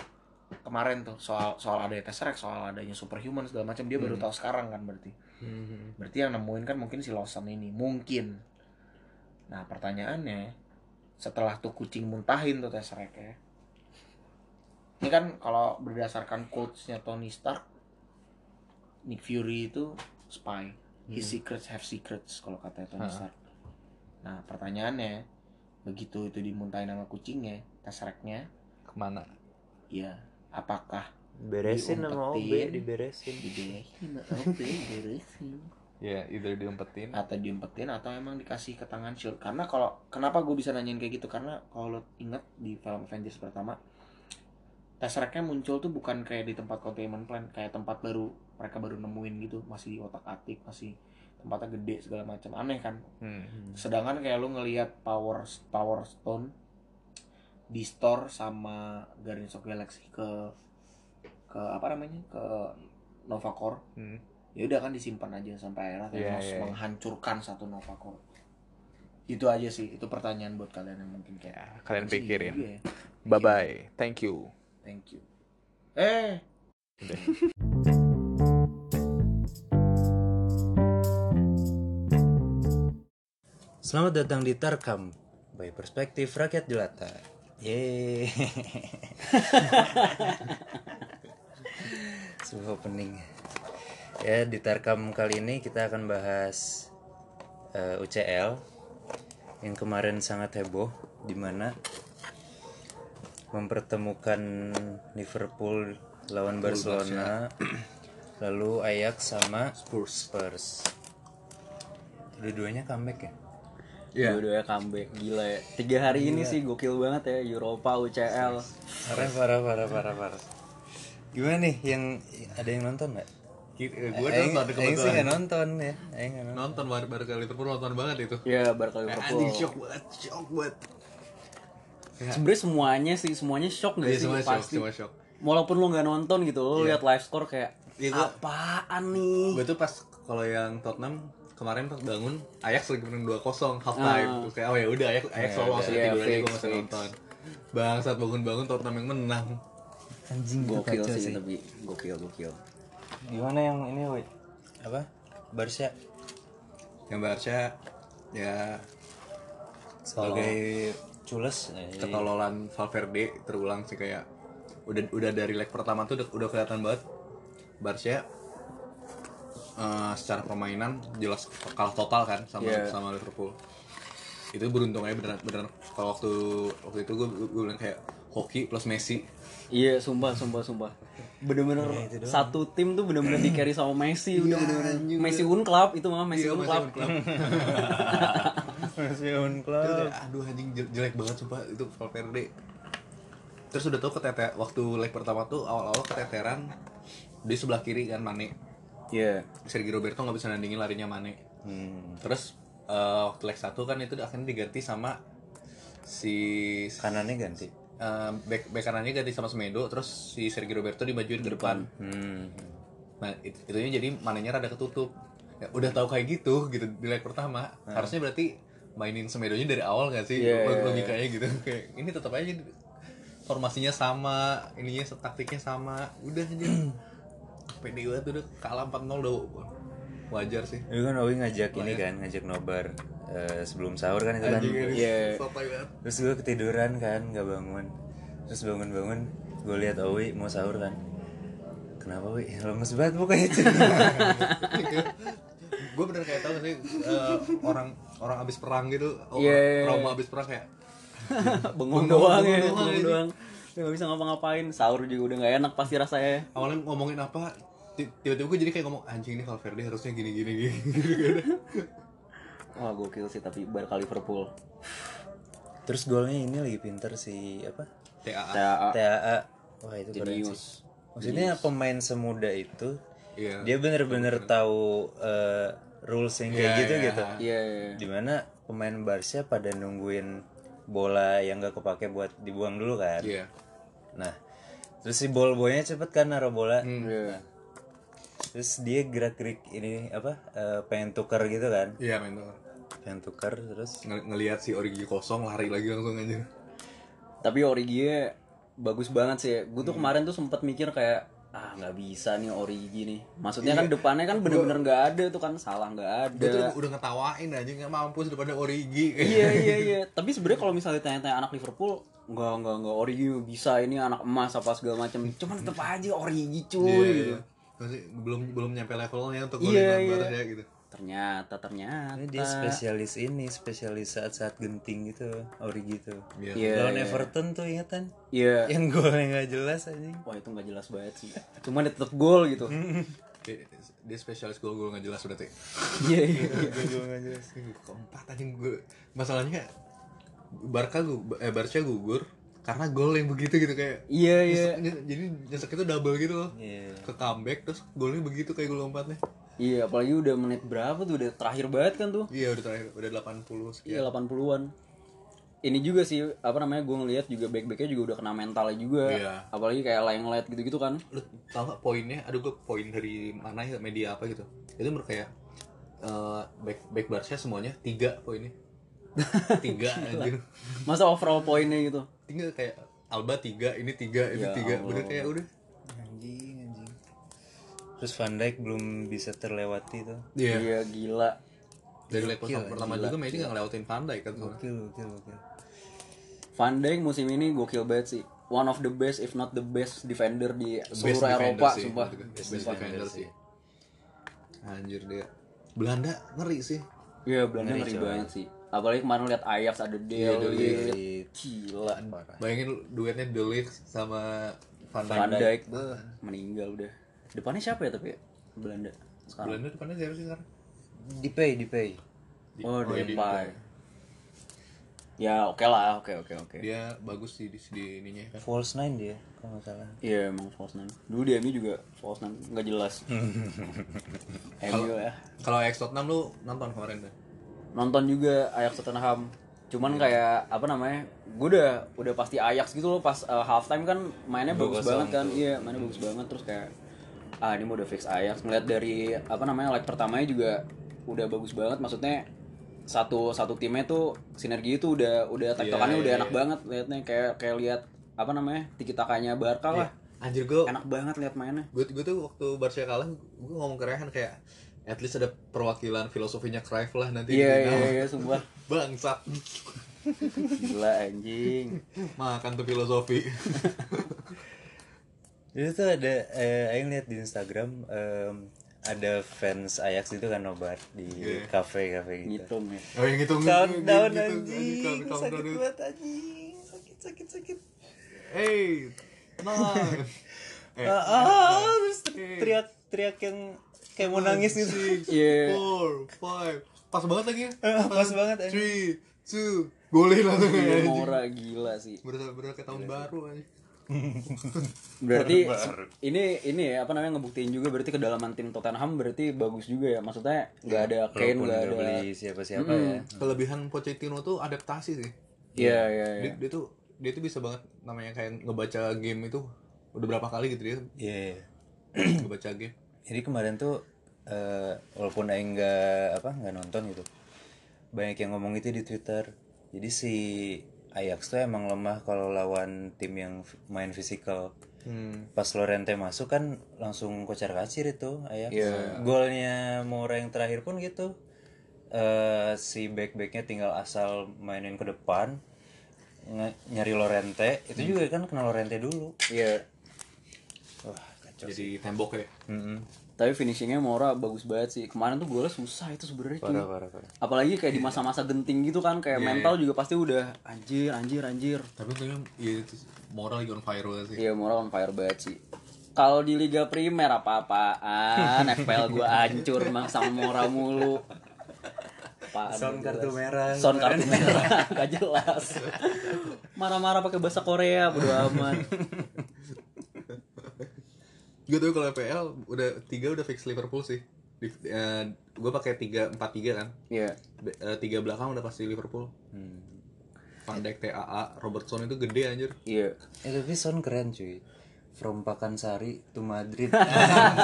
kemarin tuh soal soal adanya Tesseract soal adanya superhuman segala macam dia baru Hmm. tahu sekarang kan berarti Mhm. berarti yang nemuin kan mungkin si Lawson ini mungkin nah pertanyaannya setelah tuh kucing muntahin tuh Tesseract ya ini kan kalau berdasarkan quotes-nya Tony Stark Nick Fury itu spy his secrets have secrets kalau kata Tony. Stark nah pertanyaannya begitu itu dimuntahin sama kucingnya Tesseract-nya Ke mana? ya apakah beresin sama OB diberesin. Diberesin. Oke beresin Ya, either diumpetin. atau diumpetin atau emang dikasih ke tangan Shield karena kalau kenapa gue bisa nanyain kayak gitu? Karena kalau lo inget di film Avengers pertama Tesseract-nya muncul tuh bukan kayak di tempat containment plan kayak tempat baru mereka baru nemuin gitu masih di otak atik masih tempatnya gede segala macam aneh kan Hmm. sedangkan kayak lu ngelihat power power stone di store sama Guardians of Galaxy ke ke apa namanya ke Nova Corps Hmm. ya udah kan disimpan aja sampai akhirnya Iya, Thanos iya. menghancurkan satu Nova Corps itu aja sih itu pertanyaan buat kalian yang mungkin kayak Ya, kalian "Anjing, pikirin. iya ya." Bye bye. Thank you. thank you eh Selamat datang di Tarkam by Perspektif Rakyat Jelata. Yeay. Sebuah opening. Ya, di Tarkam kali ini kita akan bahas eh, UCL yang kemarin sangat heboh di mana mempertemukan Liverpool lawan Barcelona lalu Ajax sama Spurs. Spurs. Dua-duanya comeback ya? Iya. Dua-duanya comeback gila ya. Tiga hari ini sih gokil banget ya Eropa UCL. Parah, parah, parah, parah, parah. Gimana nih yang ada yang nonton nggak? Gue Aing- nonton Aing sih kebetulan. nonton ya. Aing nonton. Nonton baru baru kali Liverpool nonton banget itu. Ya Barca Liverpool. Anjing shock banget, shock banget. Sebenarnya semuanya sih semuanya shock gak Iya sih semua shock, pasti. semua shock. Walaupun lo nggak nonton gitu, lo lihat live score kayak Iya, gua- apaan nih? Gue tuh pas kalau yang Tottenham kemarin pas bangun Ajax lagi menang 2-0 half time Ah. terus kayak oh ya udah Ajax Ajax lolos udah. ya Iya, tidur aja fix, gue masih nonton. Bangsat bangun-bangun Tottenham yang menang. Anjing Gokil kacau sih, tapi gokil gokil. Gimana yang ini, woi? Apa? Barca Yang Barca ya sebagai cules eh, ketololan Valverde terulang sih kayak udah udah dari leg pertama tuh udah, udah kelihatan banget Barca eh, secara permainan jelas kalah total kan sama Iya. sama Liverpool. Itu beruntung aja beneran beneran. Kalau waktu waktu itu gue gue bilang kayak hoki plus Messi. Iya, sumpah, sumpah, sumpah. Bener-bener satu tim tuh bener-bener di carry sama Messi, udah. bener-bener Messi un club itu mah Messi Iya, un Messi club. un club. masih on Itu kayak, aduh anjing jel- jelek banget sumpah. Itu Valverde. Terus udah tau keteter waktu leg pertama tuh awal-awal keteteran di sebelah kiri kan Mane Iya. Sergio Roberto nggak bisa nandingin larinya Mane. Hmm. terus eh, waktu leg satu kan itu akhirnya diganti sama si Kanannya ganti. eh, back, back kanannya ganti sama Semedo terus si Sergio Roberto dimajuin ke depan. Hmm. nah it, itunya jadi manenya rada ketutup. Ya, udah tahu kayak gitu gitu di leg pertama. Harusnya berarti mainin Semedonya dari awal gak sih? Iya, iya, logikanya gitu. Kayak ini tetap aja formasinya sama ininya taktiknya sama. Udah aja pede banget udah kalah 4-0 udah wajar sih Itu kan Owi ngajak ini kan, ngajak nobar eh, sebelum sahur kan itu kan. Iya. banget Terus gue ketiduran kan, nggak bangun. Terus bangun-bangun, gue lihat Owi mau sahur kan. Kenapa Owi? Lemes banget pokoknya gue bener kayak tau sih eh, orang orang abis perang gitu oh, Iya, iya, iya. trauma abis perang kayak bengong Bengong, doang ya bengong doang doang gak bisa ngapa-ngapain sahur juga udah gak enak pasti rasanya awalnya ngomongin apa tiba-tiba gue jadi kayak ngomong anjing ini Valverde harusnya gini gini gini gitu kan wah gokil sih tapi Barca Liverpool Terus golnya ini lagi pinter si apa? TAA TAA TAA. Wah itu keren sih. Maksudnya pemain semuda itu iya dia bener-bener tahu eh, rules yang kayak Iya, gitu iya. gitu. iya iya. Di mana pemain Barca pada nungguin bola yang gak kepake buat dibuang dulu kan. iya Nah, terus si ball boynya cepet kan naruh bola. Hmm. Iya. Terus dia gerak-gerik ini apa? eh, pengen tuker gitu kan. iya Pengen tuker. Terus? Ng- ngelihat si Origi kosong lari lagi langsung aja tapi Origi bagus banget sih. Gue tuh kemarin tuh sempet mikir kayak ah nggak bisa nih Origi nih. Maksudnya kan depannya kan bener-bener nggak ada tuh kan salah nggak gue tuh ada udah ngetawain aja nggak mampus daripada Origi iya iya iya. Tapi sebenarnya kalau misalnya tanya-tanya anak Liverpool nggak nggak nggak Origi bisa ini anak emas apa segala macam cuman tetep aja Origi cuy Iya, gitu. iya. Masih belum belum nyampe levelnya untuk golin iya. Barca gitu ternyata ternyata ini dia spesialis ini, spesialis saat-saat genting gitu, Origi tuh. Iya. Iya, Lawan iya. Everton tuh ingatan? iya Yang golnya nggak jelas anjing. wah itu nggak jelas banget sih cuman dia tetep gol gitu dia, dia spesialis gol gol nggak jelas berarti iya iya Gol nggak jelas. keempat anjing gue masalahnya Barca gu eh Barca gugur karena gol yang begitu gitu kayak iya iya nyesek- ny- jadi nyesek itu double gitu loh Iya. ke comeback terus golnya begitu kayak gol lompatnya iya apalagi udah menit berapa tuh udah terakhir banget kan tuh iya udah terakhir udah 80 sekian Iya 80-an. Ini juga sih apa namanya gue ngelihat juga back-backnya juga udah kena mentalnya juga. Iya. Apalagi kayak layang light gitu-gitu kan. lu tau gak poinnya aduh gue poin dari mana ya media apa gitu itu menurut kayak eh, back back Barca semuanya tiga poinnya tiga anjir Masa overall poinnya gitu. tinggal kayak Alba tiga ini tiga ini Ya tiga Allah. bener kayak udah Anjing, anjing. Terus Van Dijk belum bisa terlewati tuh. iya Iya gila. dari leg pertama, pertama juga Messi nggak ngelewatin Van Dijk kan. Gokil, gokil, gokil. Van Dijk musim ini gokil banget sih. One of the best if not the best defender di Best seluruh defender Eropa sih, sumpah. gue. best defender sih anjir dia Belanda ngeri sih Iya Belanda ngeri banget sih. Apalagi kemarin lihat Ajax ada Iya, Del Ligt. Ligt. Gila. bayangin duetnya De Ligt sama Van Dijk Van Dijk beuh, meninggal udah. Depannya siapa ya tapi ya? Belanda sekarang. Belanda depannya siapa sih sekarang Dipay, Dipay. Oh, iya, Depay. Ya oke lah, oke oke oke. dia bagus sih di, di ininya kan False nine dia, kalau nggak salah. Iya emang false nine. Dulu di MU juga false nine, nggak jelas. MU ya. kalau Ajax Tottenham lu nonton kemarin tuh Nonton juga Ajax Tottenham. Cuman kayak apa namanya? Gue udah udah pasti Ajax gitu loh pas uh, halftime kan mainnya bagus banget kan. Iya, mainnya bagus banget terus kayak ah ini mau udah fix Ajax. Ngeliat dari apa namanya leg pertamanya juga udah bagus banget. Maksudnya satu satu timnya tuh sinergi itu udah udah tektokannya Iya, udah iya, enak banget liatnya kayak kayak lihat apa namanya tiki takanya Barca lah anjir gue enak banget lihat mainnya gue gue tuh waktu Barca kalah gue ngomong ke Rehan kayak at least ada perwakilan filosofinya Cruyff lah nanti. Iya iya final. iya sumpah bangsat. Gila anjing. Makan tuh filosofi. Itu tuh ada, eh, Aing lihat di Instagram, em, ada fans Ajax itu kan nobar di kafe-kafe gitu. ngitung ya? Oh yang itu Countdown gitu, anjing, sakit banget anjing, sakit sakit sakit. hey nine. Eh, Ah, ah, terus teriak teriak yang kayak mau nangis gitu. six, Iya. four, five. Pas banget lagi ya. Pas banget anjing. Three, two, langsung Iya, ya. Mora gila sih Berasa berasa kayak tahun baru aja. berarti ini ini ya apa namanya ngebuktiin juga berarti kedalaman tim Tottenham berarti bagus juga ya maksudnya nggak ada Kane nggak ada beli siapa-siapa ya. Kelebihan Pochettino tuh adaptasi sih. iya iya iya Dia, dia tuh dia tuh bisa banget namanya kayak ngebaca game itu udah berapa kali gitu dia Iya. ngebaca game. Jadi kemarin tuh eh, walaupun Aing nggak apa nggak nonton gitu, banyak yang ngomong itu di Twitter. Jadi si Ajax tuh emang lemah kalau lawan tim yang main fisikal. Pas Lorente masuk kan langsung kocar kacir itu Ajax. Golnya Moura yang terakhir pun gitu. Eh si back-backnya tinggal asal mainin ke depan nyari Lorente itu juga kan kena Lorente dulu. Iya. Wah kacau. Jadi tembok ya. Mm-mm. Tapi finishingnya Mora bagus banget sih. Kemarin tuh golnya susah itu sebenarnya. Parah parah parah. Apalagi kayak di masa-masa genting gitu kan, kayak mental juga pasti udah anjir, anjir, anjir. Tapi untungnya ya itu moral lagi on fire banget sih. Iya, Mora on fire banget sih. Kalau di Liga Primer apa-apaan, FPL gua hancur emang sama Mora mulu. Apaan Sound kartu merah. Sound kartu merah, gak jelas. Marah-marah pakai bahasa Korea, bodo amat. Gue tuh kalau PL udah tiga udah fix Liverpool sih. Di, gue pakai tiga empat tiga kan. Iya. Be- eh, tiga belakang udah pasti Liverpool. Van Dijk, TAA, Robertson itu gede anjir. Iya. Eh tapi Son keren cuy. From Pakansari to Madrid.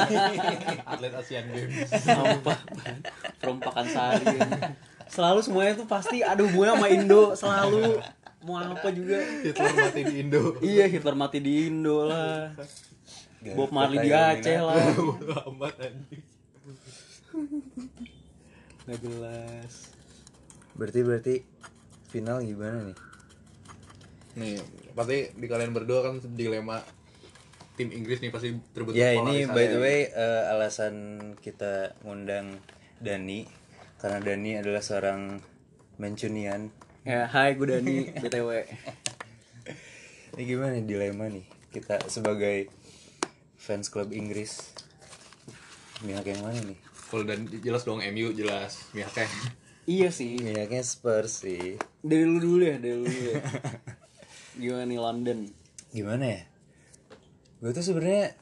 Atlet Asian Games. Sampah. From Pakansari. Selalu semuanya tuh pasti ada hubungannya sama Indo, selalu mau apa juga. Hitler mati di Indo. Iya, Hitler mati di Indo lah. Bob Marley di Aceh lah. Amat anjing. Gak jelas. berarti berarti final gimana nih? Nih, pasti di kalian berdua kan dilema tim Inggris nih pasti terbentuk Ya ini by the way eh, alasan kita ngundang Dani karena Dani adalah seorang Mancunian. Ya, hai gue Dani, BTW. Ini gimana nih dilema nih kita sebagai fans klub Inggris. Mihak yang mana nih? Kalau dan jelas dong MU jelas Mihaknya. Iya sih. Mihaknya Spurs sih. Dari lu dulu ya, dari lu dulu ya. Gimana nih London? Gimana ya? Gue tuh sebenarnya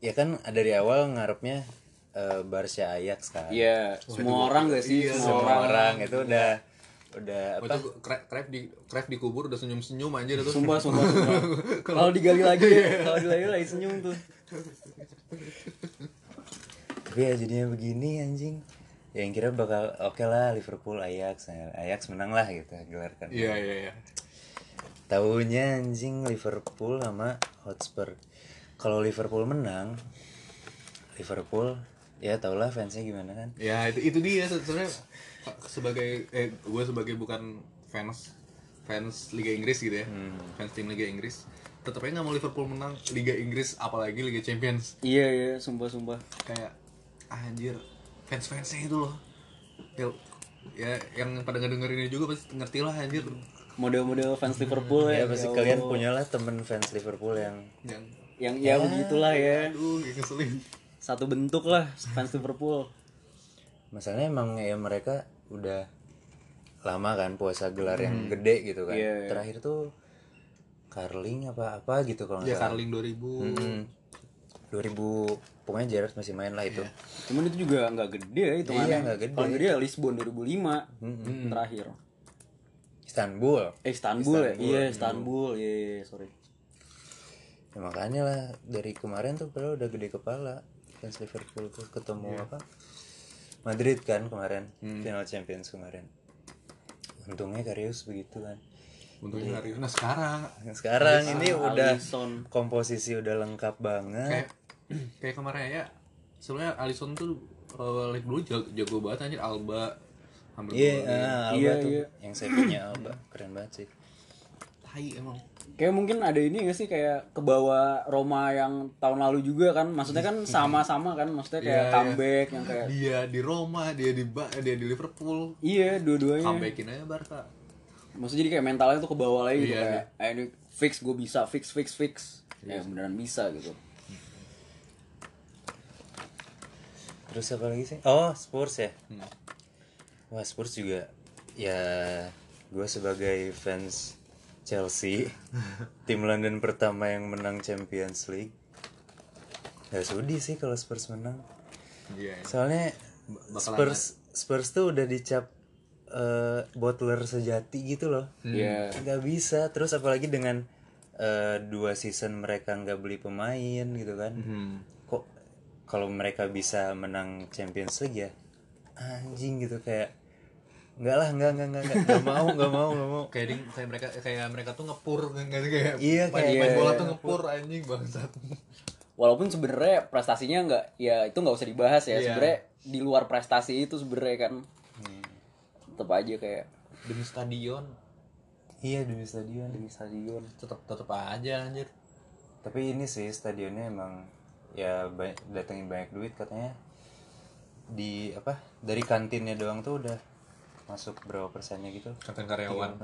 ya kan dari awal ngarepnya eh, Barca Ajax kan. Iya, semua orang gak sih? semua Semua orang. orang itu udah udah Oh, apa? itu Cruyff di Cruyff dikubur udah senyum-senyum aja itu. Sumpah, sumpah, sumpah. Kalau digali lagi, kalau digali lagi senyum tuh. Tapi ya jadinya begini anjing. Ya yang kira bakal oke lah Liverpool Ajax, Ajax menang lah gitu gelar kan. Iya iya iya. Tahunya anjing Liverpool sama Hotspur. Kalau Liverpool menang, Liverpool ya tau lah fansnya gimana kan. Ya itu itu dia sebenarnya sebagai eh gue sebagai bukan fans fans Liga Inggris gitu ya. Fans tim Liga Inggris tetap aja nggak mau Liverpool menang Liga Inggris apalagi Liga Champions Iya, iya, sumpah, sumpah. kayak anjir fans fansnya itu loh ya, ya yang pada ngedenger ini juga pasti ngerti lah anjir Model-model fans Liverpool ya. Ya pasti ya kalian punya lah temen fans Liverpool yang yang Yang ya begitulah ya. aduh kayak ngeselin Satu bentuk lah fans Liverpool. Masalahnya emang ya mereka udah lama kan puasa gelar yang gede gitu kan. Iya, iya. Terakhir tuh Carling apa apa gitu kalau nggak ya salah. Carling 2000 Hmm. 2000 pokoknya Gerrard masih main lah itu. Cuman itu juga nggak gede ya itu Iya, nggak gede. Paling gede ya Lisbon 2005 terakhir. Istanbul. Eh Istanbul, ya? Iya Istanbul, iya iya, sorry. Ya, makanya lah dari kemarin tuh padahal udah gede kepala fans Liverpool tuh ketemu apa Madrid kan kemarin final Champions kemarin. Untungnya Karius begitu kan. untungnya hari nah sekarang Nah, Sekarang ini udah Alisson. komposisi udah lengkap banget. kayak kayak kemarin ya sebenarnya Alisson tuh uh, like dulu jago, jago banget anjir Alba hampir Iya, golin. ah, Alba Iya, tuh iya. yang saya punya Alba keren banget sih. tai emang Kayak mungkin ada ini gak sih kayak ke bawah Roma yang tahun lalu juga kan? Maksudnya kan sama-sama kan? Maksudnya kayak Iya, iya. comeback yang kayak dia di Roma dia di Ba- dia di Liverpool. Iya dua-duanya. Comebackin aja Barca. Maksudnya jadi kayak mentalnya tuh ke bawah lagi gitu Iya, Kayak eh, ini fix gue bisa fix fix fix. Ya beneran bisa gitu. Terus apa lagi sih? Oh, Spurs ya. Wah, Spurs juga ya gue sebagai fans Chelsea, tim London pertama yang menang Champions League. Gak sudi sih kalau Spurs menang. iya Soalnya bakalan Spurs Spurs tuh udah dicap eh, bottler sejati gitu loh. Iya Gak bisa. Terus apalagi dengan eh, dua season mereka nggak beli pemain gitu kan. Kok kalau mereka bisa menang Champions League ya anjing gitu kayak Enggak lah, enggak, enggak, enggak, enggak, enggak mau, enggak mau, enggak mau. kayak ding, kayak mereka kayak mereka tuh ngepur nggak sih kayak Iya, main, kayak- main bola Iya. tuh ngepur anjing bangsat walaupun sebenarnya prestasinya nggak ya itu nggak usah dibahas ya Iya. sebenarnya di luar prestasi itu sebenarnya kan tetap aja kayak demi stadion Iya demi stadion. di stadion tetap tetap aja anjir Tapi ini sih stadionnya emang ya banyak, datengin banyak duit katanya. Di apa? Dari kantinnya doang tuh udah masuk berapa persennya gitu. kantin karyawan.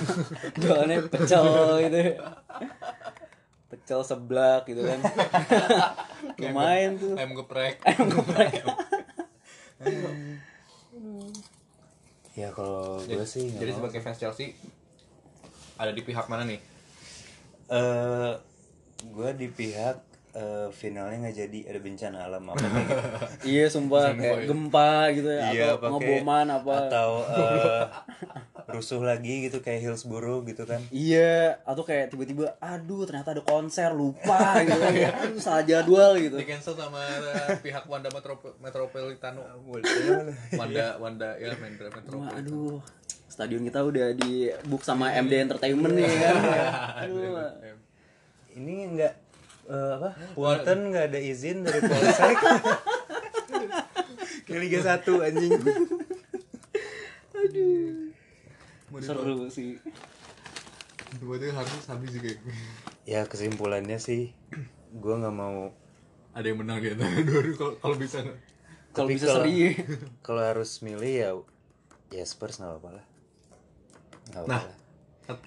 Jualannya pecel gitu. Pecel seblak gitu kan. Lumayan tuh. ayam geprek. Ya kalau gue sih jadi sebagai fans Chelsea ada di pihak mana nih? Eh, gue di pihak eh, finalnya nggak jadi ada bencana alam apa kayak gitu. iya sumpah kayak gempa gitu ya Iya, atau pakai- ngeboman apa. atau eh, rusuh lagi gitu kayak Hillsborough gitu kan. Iya atau kayak tiba-tiba aduh ternyata ada konser lupa gitu. Kan aduh salah jadwal gitu. Di cancel sama uh, pihak Wanda Metropo- Metropolitano. Wanda Wanda ya Metropolitano. Aduh stadion kita udah di book sama MD Entertainment nih kan aduh. Ini nggak eh, apa? Punten nggak ada izin dari polsek. Kayak Liga 1 anjing. Seru sih. Berarti harus habis sih kayak ya kesimpulannya sih gue nggak mau. Ada yang menang di antara dua kalau kalau bisa. Kalau bisa kalau- seri. kalau harus milih ya ya Spurs nggak apa-apa lah. Nah.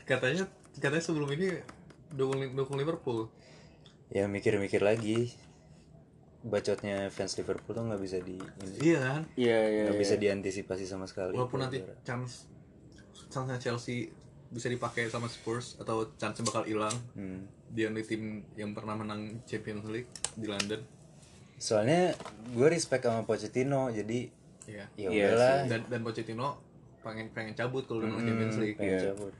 katanya katanya sebelum ini dukung dukung Liverpool ya mikir-mikir lagi. Bacotnya fans Liverpool tuh nggak bisa di iya kan? Iya iya nggak bisa diantisipasi sama sekali. Walaupun nanti chance chance Chelsea bisa dipakai sama Spurs atau chance bakal hilang. Hmm. dia di tim yang pernah menang Champions League di London. Soalnya gue respect sama Pochettino jadi Iya. ya Iya udahlah. dan dan Pochettino pengen pengen cabut kalau udah menang Champions League. pengen cabut.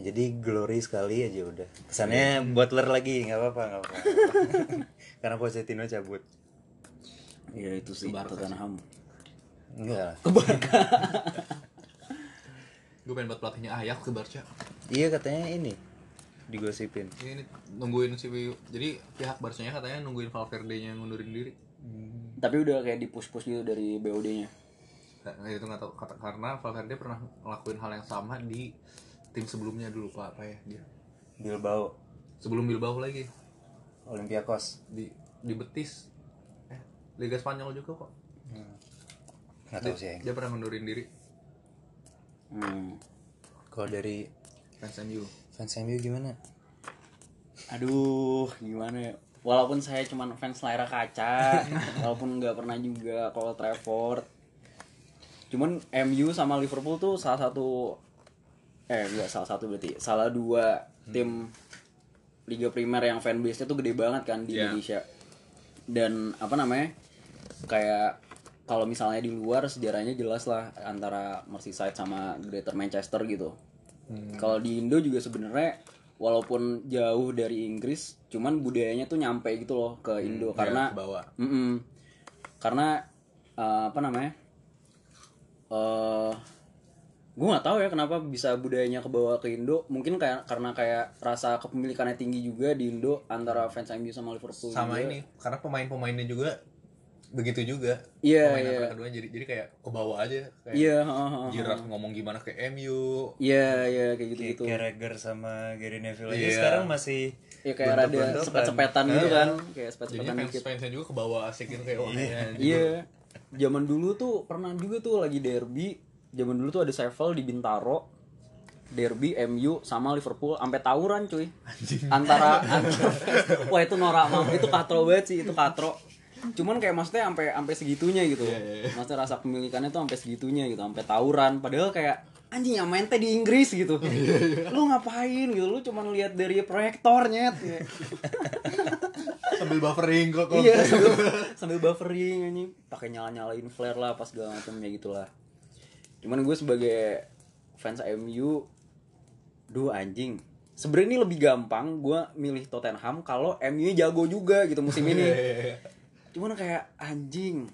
Jadi glory sekali aja udah. Kesannya Butler lagi nggak apa-apa nggak apa-apa. Karena Pochettino cabut. Iya itu sih Tottenham. Enggak gue pengen buat pelatihnya Ajax ke Barca. Iya katanya ini digosipin. Ini nungguin si Wiu jadi pihak Barcanya katanya nungguin Valverde nya ngundurin diri. Tapi udah kayak di push push gitu dari BOD nya nah, itu nggak tahu. Karena Valverde pernah ngelakuin hal yang sama di tim sebelumnya dulu pak apa ya dia Bilbao. Sebelum Bilbao lagi? Olympiakos. Di di Betis. Eh Liga Spanyol juga kok. Nggak tahu sih. dia pernah ngundurin diri. Hmm. kalau dari fans MU fans MU gimana? Aduh gimana ya? Walaupun saya cuma fans layar kaca walaupun nggak pernah juga Old Trafford. Cuman MU sama Liverpool tuh salah satu eh enggak salah satu berarti salah dua tim Liga Primer yang fanbase-nya tuh gede banget kan di Iya. Indonesia dan apa namanya kayak kalau misalnya di luar sejarahnya jelas lah antara Merseyside sama Greater Manchester gitu kalau di Indo juga sebenarnya walaupun jauh dari Inggris cuman budayanya tuh nyampe gitu loh ke Indo karena ke bawah. Mm-mm. karena eh, apa namanya eh gue nggak tahu ya kenapa bisa budayanya kebawa ke Indo mungkin kayak karena kayak rasa kepemilikannya tinggi juga di Indo antara fans MU sama Liverpool sama juga. ini karena pemain-pemainnya juga begitu juga Iya, pemain iya. antara kedua jadi jadi kayak ke bawah aja kayak iya heeh, heeh. Giroud ngomong gimana ke MU iya iya kayak gitu gitu Carragher sama Gary Neville aja Iya. sekarang masih ya kayak rada bentuk-bentukan. sepet-sepetan gitu kan kayak jadi sepet-sepetan fans dikit fansnya juga ke bawah asik gitu kayak wah iya Iya. Zaman dulu tuh pernah juga tuh lagi derby. Zaman dulu tuh ada Seville di Bintaro. Derby MU sama Liverpool sampai tawuran cuy. Antara, antara Wah itu norak banget. Itu katro banget sih, itu katro. Cuman kayak maksudnya sampai sampai segitunya gitu. Maksudnya rasa kepemilikannya tuh sampai segitunya gitu, sampai tawuran. Padahal kayak anjing yang main teh di Inggris gitu. lu ngapain gitu? Lu cuman lihat dari proyektor nyet. Kayak, sambil buffering kok kok iya sambil, sambil buffering anjing pakai nyala nyalain flare lah pas segala macam ya gitulah cuman gue sebagai fans MU duh anjing. Sebenarnya ini lebih gampang gue milih Tottenham kalau MU jago juga gitu musim ini. Cuman kayak anjing.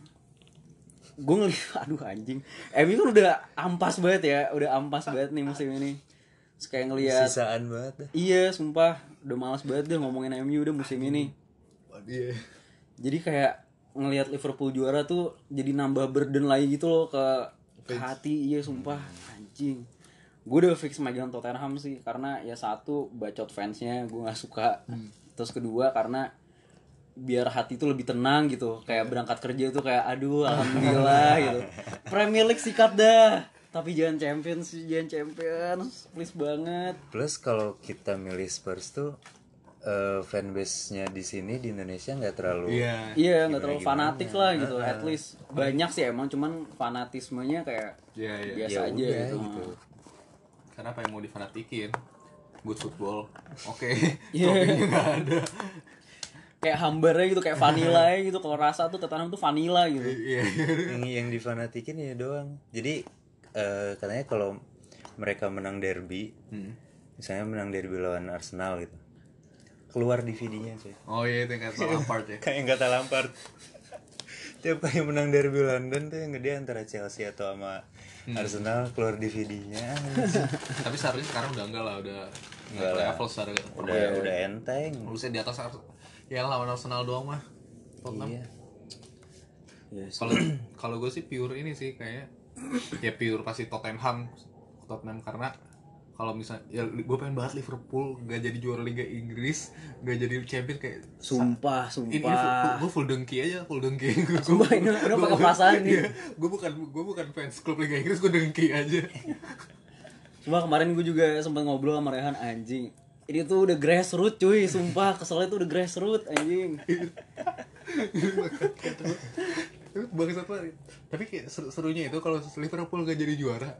Gue ngeliat aduh anjing. MU kan udah ampas banget ya udah ampas banget nih musim ini. Terus kayak ngeliat sisaan banget dah. iya sumpah. Udah males banget deh ngomongin MU udah musim ini. Iya. jadi kayak ngelihat Liverpool juara tuh jadi nambah burden lagi gitu loh ke, ke hati iya sumpah. Anjing. Gue udah fix megang Tottenham sih karena ya satu bacot fansnya gue nggak suka. Terus kedua karena biar hati tuh lebih tenang gitu. Kayak berangkat kerja tuh kayak aduh alhamdulillah gitu. Premier League sikat dah. Tapi jangan Champions jangan Champions. Please banget. Plus kalau kita milih Spurs tuh eh, fanbase-nya di sini di Indonesia nggak terlalu Iya. Iya nggak terlalu fanatik lah gitu. At least banyak sih emang cuman fanatismenya kayak Iya, iya. biasa Ya aja udah, gitu. gitu. Karena apa yang mau difanatikin? Good football. Oke. Iya. Trofinya nggak ada. Kayak hambarnya gitu kayak vanilla gitu. Kalau rasa tuh Tottenham tuh vanilla gitu. Iya. yang yang difanatikin ya doang. Jadi eh, katanya kalau mereka menang derby, misalnya menang derby lawan Arsenal gitu, keluar DVD-nya cuy. Oh iya itu yang kayak Lampard ya. Kayak nggak Lampard. Tiap kali menang derby London tuh yang gede antara Chelsea atau sama Arsenal keluar DVD-nya. Tapi seharusnya sekarang udah enggak lah, udah Enggak lah. level secara udah udah enteng. Harusnya di atas ya lawan Arsenal doang mah. Tottenham. Iya. Iya sih. Kalau kalau gue sih pure ini sih kayaknya ya pure pasti Tottenham Tottenham karena kalau misalnya ya gue pengen banget Liverpool gak jadi juara Liga Inggris gak jadi champion kayak Sumpah, ini, ini sumpah. gue full dengki aja full dengki Sumpah, ini udah pakai perasaan nih. gue bukan gue bukan fans klub Liga Inggris gue dengki aja Cuma kemarin gue juga sempat ngobrol sama Rehan anjing. Ini tuh udah grassroots cuy, sumpah keselnya tuh udah grassroots anjing. Tapi bangsat banget. Tapi kayak seru- serunya itu kalau Liverpool gak jadi juara.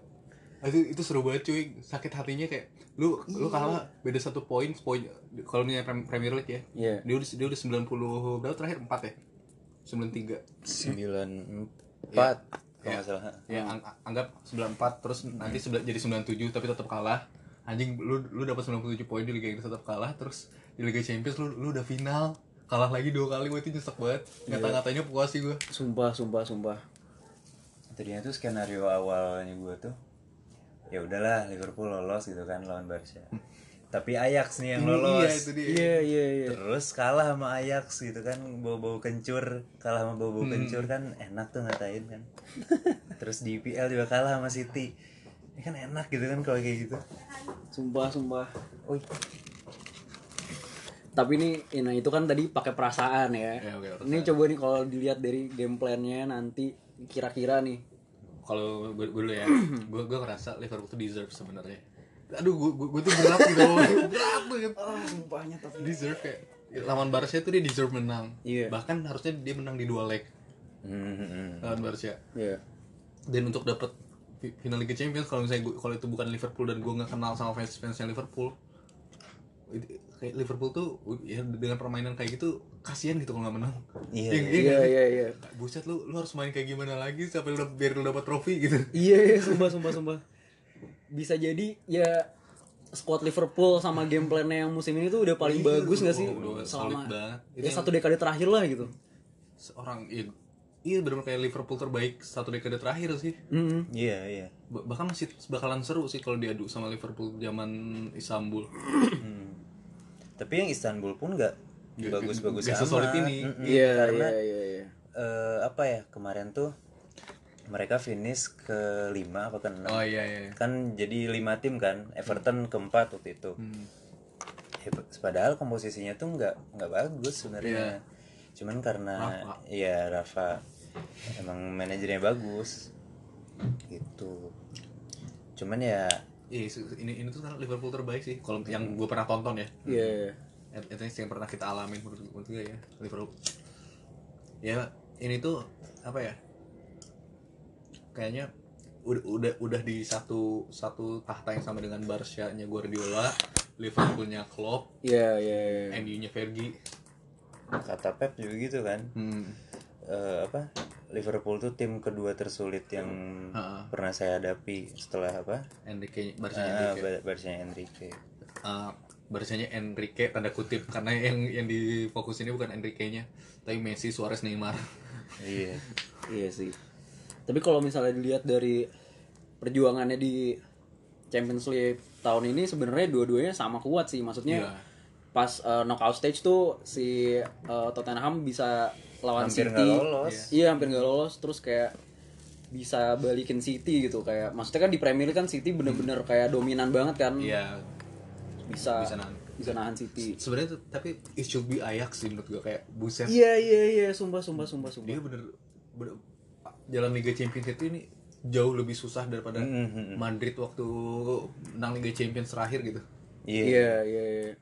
Itu, itu seru banget cuy. Sakit hatinya kayak lu lu kalah beda satu poin, poin kalau misalnya Prem- Premier League ya. Iya. Dia udah dia udah 90 berapa terakhir 4 ya? 93. sembilan empat kalau Ya. nggak salah. Ya ang- anggap 94 terus nanti sebelah- jadi 97 tapi tetap kalah. Anjing lu lu dapat 97 poin di Liga Inggris tetap kalah terus di Liga Champions lu lu udah final kalah lagi dua kali gue itu nyesek banget ngata-ngatanya puas sih gue Sumpah, sumpah, sumpah. Tadinya tuh skenario awalnya gue tuh ya udahlah Liverpool lolos gitu kan lawan Barca. Tapi Ajax nih yang lolos. iya itu dia Iya, iya, iya. Terus kalah sama Ajax gitu kan bau-bau kencur, kalah sama bau-bau kencur kan enak tuh ngatain kan. Terus di IPL juga kalah sama City. Ini kan enak gitu kan kalau kayak gitu. Sumpah, sumpah. Tapi ini, nah itu kan tadi pakai perasaan ya. Ya, perasaan. ini coba nih kalau dilihat dari game plan-nya nanti kira-kira nih. Kalau gue, gue dulu ya gue gue ngerasa Liverpool tuh deserve sebenarnya. Aduh gue, gue, gue tuh berat gitu. Berat banget. Oh, sumpahnya tapi. deserve kayak lawan Barca tuh dia deserve menang. Iya. bahkan harusnya dia menang di dua leg. Hmm, lawan Barca. Iya. dan untuk dapet fi- final Liga Champions kalau misalnya gue- kalau itu bukan Liverpool dan gue nggak kenal sama fans fansnya Liverpool itu- kayak Liverpool tuh ya dengan permainan kayak gitu kasihan gitu kalau nggak menang Iya, Iya, nggak sih? iya, iya. buset lu lu harus main kayak gimana lagi sampai lu biar lu dapat trofi gitu Iya, iya, sumpah, sumpah, sumpah. Bisa jadi ya squad Liverpool sama game plan-nya yang musim ini tuh udah paling Iya, bagus gak sih? udah solid Selama banget. Ya yang- satu dekade terakhir lah gitu. seorang iya iya benar kayak Liverpool terbaik satu dekade terakhir sih Mm Iya, iya. Ba- bahkan masih bakalan seru sih kalau diadu sama Liverpool zaman Istanbul Hmm. Tapi yang Istanbul pun nggak bagus-bagus nggak amat. sesolid ini. Mm-mm, Iya, karena iya, iya, iya. eh, apa ya kemarin tuh mereka finish ke lima apa ke enam oh iya iya kan jadi lima tim kan Everton keempat waktu itu Hmm. Ya, padahal komposisinya tuh nggak nggak bagus sebenarnya cuman karena Rafa. ya Rafa emang manajernya bagus gitu cuman ya Iya, ini ini tuh sekarang Liverpool terbaik sih kalau yang gue pernah tonton ya Iya. itu yang pernah kita alamin menurut menurut gue ya Liverpool ya ini tuh apa ya kayaknya udah udah udah di satu satu tahta yang sama dengan Barca nya Guardiola Liverpoolnya Klopp Iya, iya, iya. MU nya Fergie kata Pep juga gitu kan hmm. Eh, apa Liverpool tuh tim kedua tersulit yang Ha-ha. pernah saya hadapi setelah apa Enrique Barca Ah, Enrique Bar- Barca-nya Enrique uh, Barcanya Enrique tanda kutip karena yang yang difokusin ini bukan Enrique nya tapi Messi Suarez Neymar iya Iya sih. Tapi kalau misalnya dilihat dari perjuangannya di Champions League tahun ini sebenarnya dua-duanya sama kuat sih. Maksudnya Iya. pas uh, knockout stage tuh si uh, Tottenham bisa lawan Hampir City. lolos. Iya, hampir nggak lolos. Terus kayak bisa balikin City gitu kayak maksudnya kan di Premier League kan City bener-bener kayak dominan banget kan Iya. bisa Bisa nahan. bisa nahan City Sebenarnya tuh tapi it should be Ajax sih menurut gue kayak buset. iya iya iya sumpah sumpah sumpah sumpah Dia bener, bener jalan Liga Champions itu ini jauh lebih susah daripada Mm-hmm. Madrid waktu menang Liga Champions terakhir gitu. Iya. iya iya iya.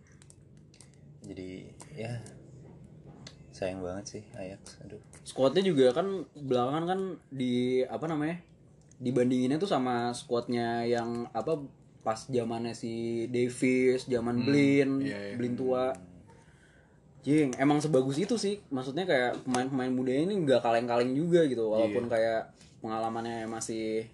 Jadi ya sayang banget sih Ajax. Aduh. squadnya juga kan belakangan kan di apa namanya dibandinginnya tuh sama squadnya yang apa pas zamannya si Davis zaman Blin iya, iya. Blin tua Jing, emang sebagus itu sih. Maksudnya kayak pemain-pemain muda ini nggak kaleng-kaleng juga gitu, walaupun kayak pengalamannya masih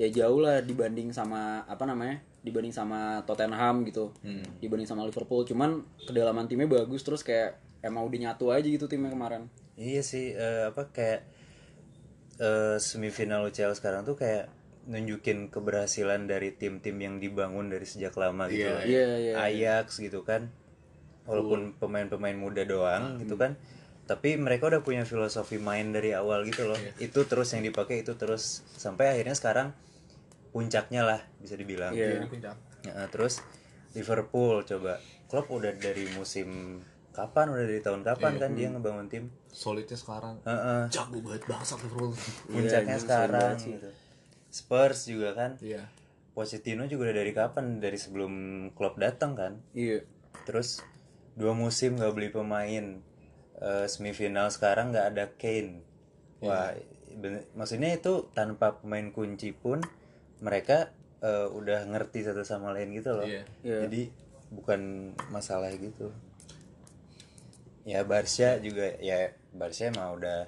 ya jauh lah dibanding sama apa namanya, dibanding sama Tottenham gitu, dibanding sama Liverpool. Cuman kedalaman timnya bagus, terus kayak emang udah nyatu aja gitu timnya kemarin. Iya sih eh, apa kayak eh, semifinal UCL sekarang tuh kayak nunjukin keberhasilan dari tim-tim yang dibangun dari sejak lama gitu. Iya, loh. Iya iya. Ajax gitu kan. Walaupun pemain-pemain muda doang gitu kan. Tapi mereka udah punya filosofi main dari awal gitu loh. Itu terus yang dipakai itu terus sampai akhirnya sekarang puncaknya lah bisa dibilang. Iya. Ini puncak. Ya, terus Liverpool coba. Klopp udah dari musim kapan udah dari tahun kapan kan dia ngebangun tim. Solidnya sekarang. Heeh. Jago banget bangsat Liverpool. puncaknya sekarang gitu. Spurs juga kan Iya. Pochettino juga udah dari kapan dari sebelum Klopp datang kan Iya. terus dua musim nggak beli pemain Eh, semifinal sekarang nggak ada Kane wah bener- maksudnya itu tanpa pemain kunci pun mereka eh, udah ngerti satu sama lain gitu loh Iya. Iya. jadi bukan masalah gitu ya Barca juga ya Barca emang udah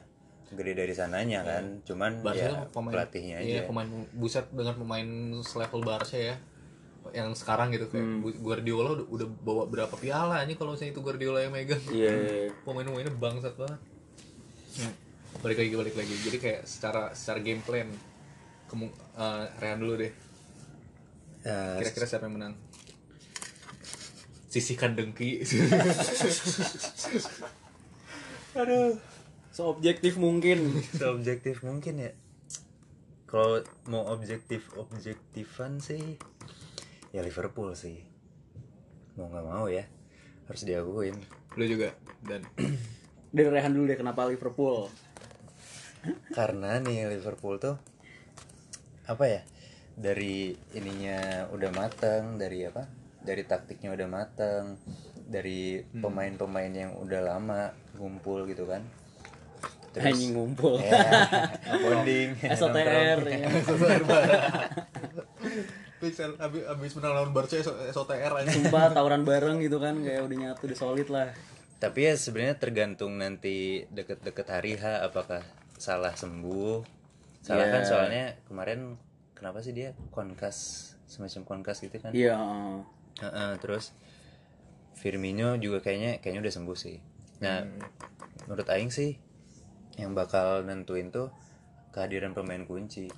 gede dari sananya kan cuman Barca ya pemain pelatihnya aja Iya, pemain buset dengan pemain selevel Barca ya. Yang sekarang gitu kayak Hmm. Guardiola udah, udah bawa berapa piala ini kalau misalnya itu Guardiola yang megang. Iya. iya, iya. Pemain-pemainnya bangsat banget. Balik lagi balik lagi. Jadi kayak secara secara game plan kemu eh, Rehan dulu deh. Ya, Kira-kira siapa yang menang? Sisihkan dengki. aduh So objektif mungkin. objektif mungkin ya kalau mau objektif objektifan sih ya Liverpool sih mau nggak mau ya harus diakuin Lu juga dan Dari Rehan dulu deh kenapa Liverpool? karena nih Liverpool tuh apa ya dari ininya udah mateng dari apa dari taktiknya udah mateng dari pemain-pemain yang udah lama ngumpul gitu kan Anjing ngumpul. ya bonding SOTR ya. Pixel abis, abis menang lawan Barca SOTR aja. Sumpah tawuran bareng gitu kan kayak udah nyatu udah solid lah. Tapi ya sebenarnya tergantung nanti deket-deket hari H apakah salah sembuh. Salah Iya. kan soalnya kemarin kenapa sih dia konkas semacam konkas gitu kan? Iya. Heeh. Heeh, terus Firmino juga kayaknya kayaknya udah sembuh sih. Nah, menurut aing sih yang bakal nentuin tuh kehadiran pemain kunci.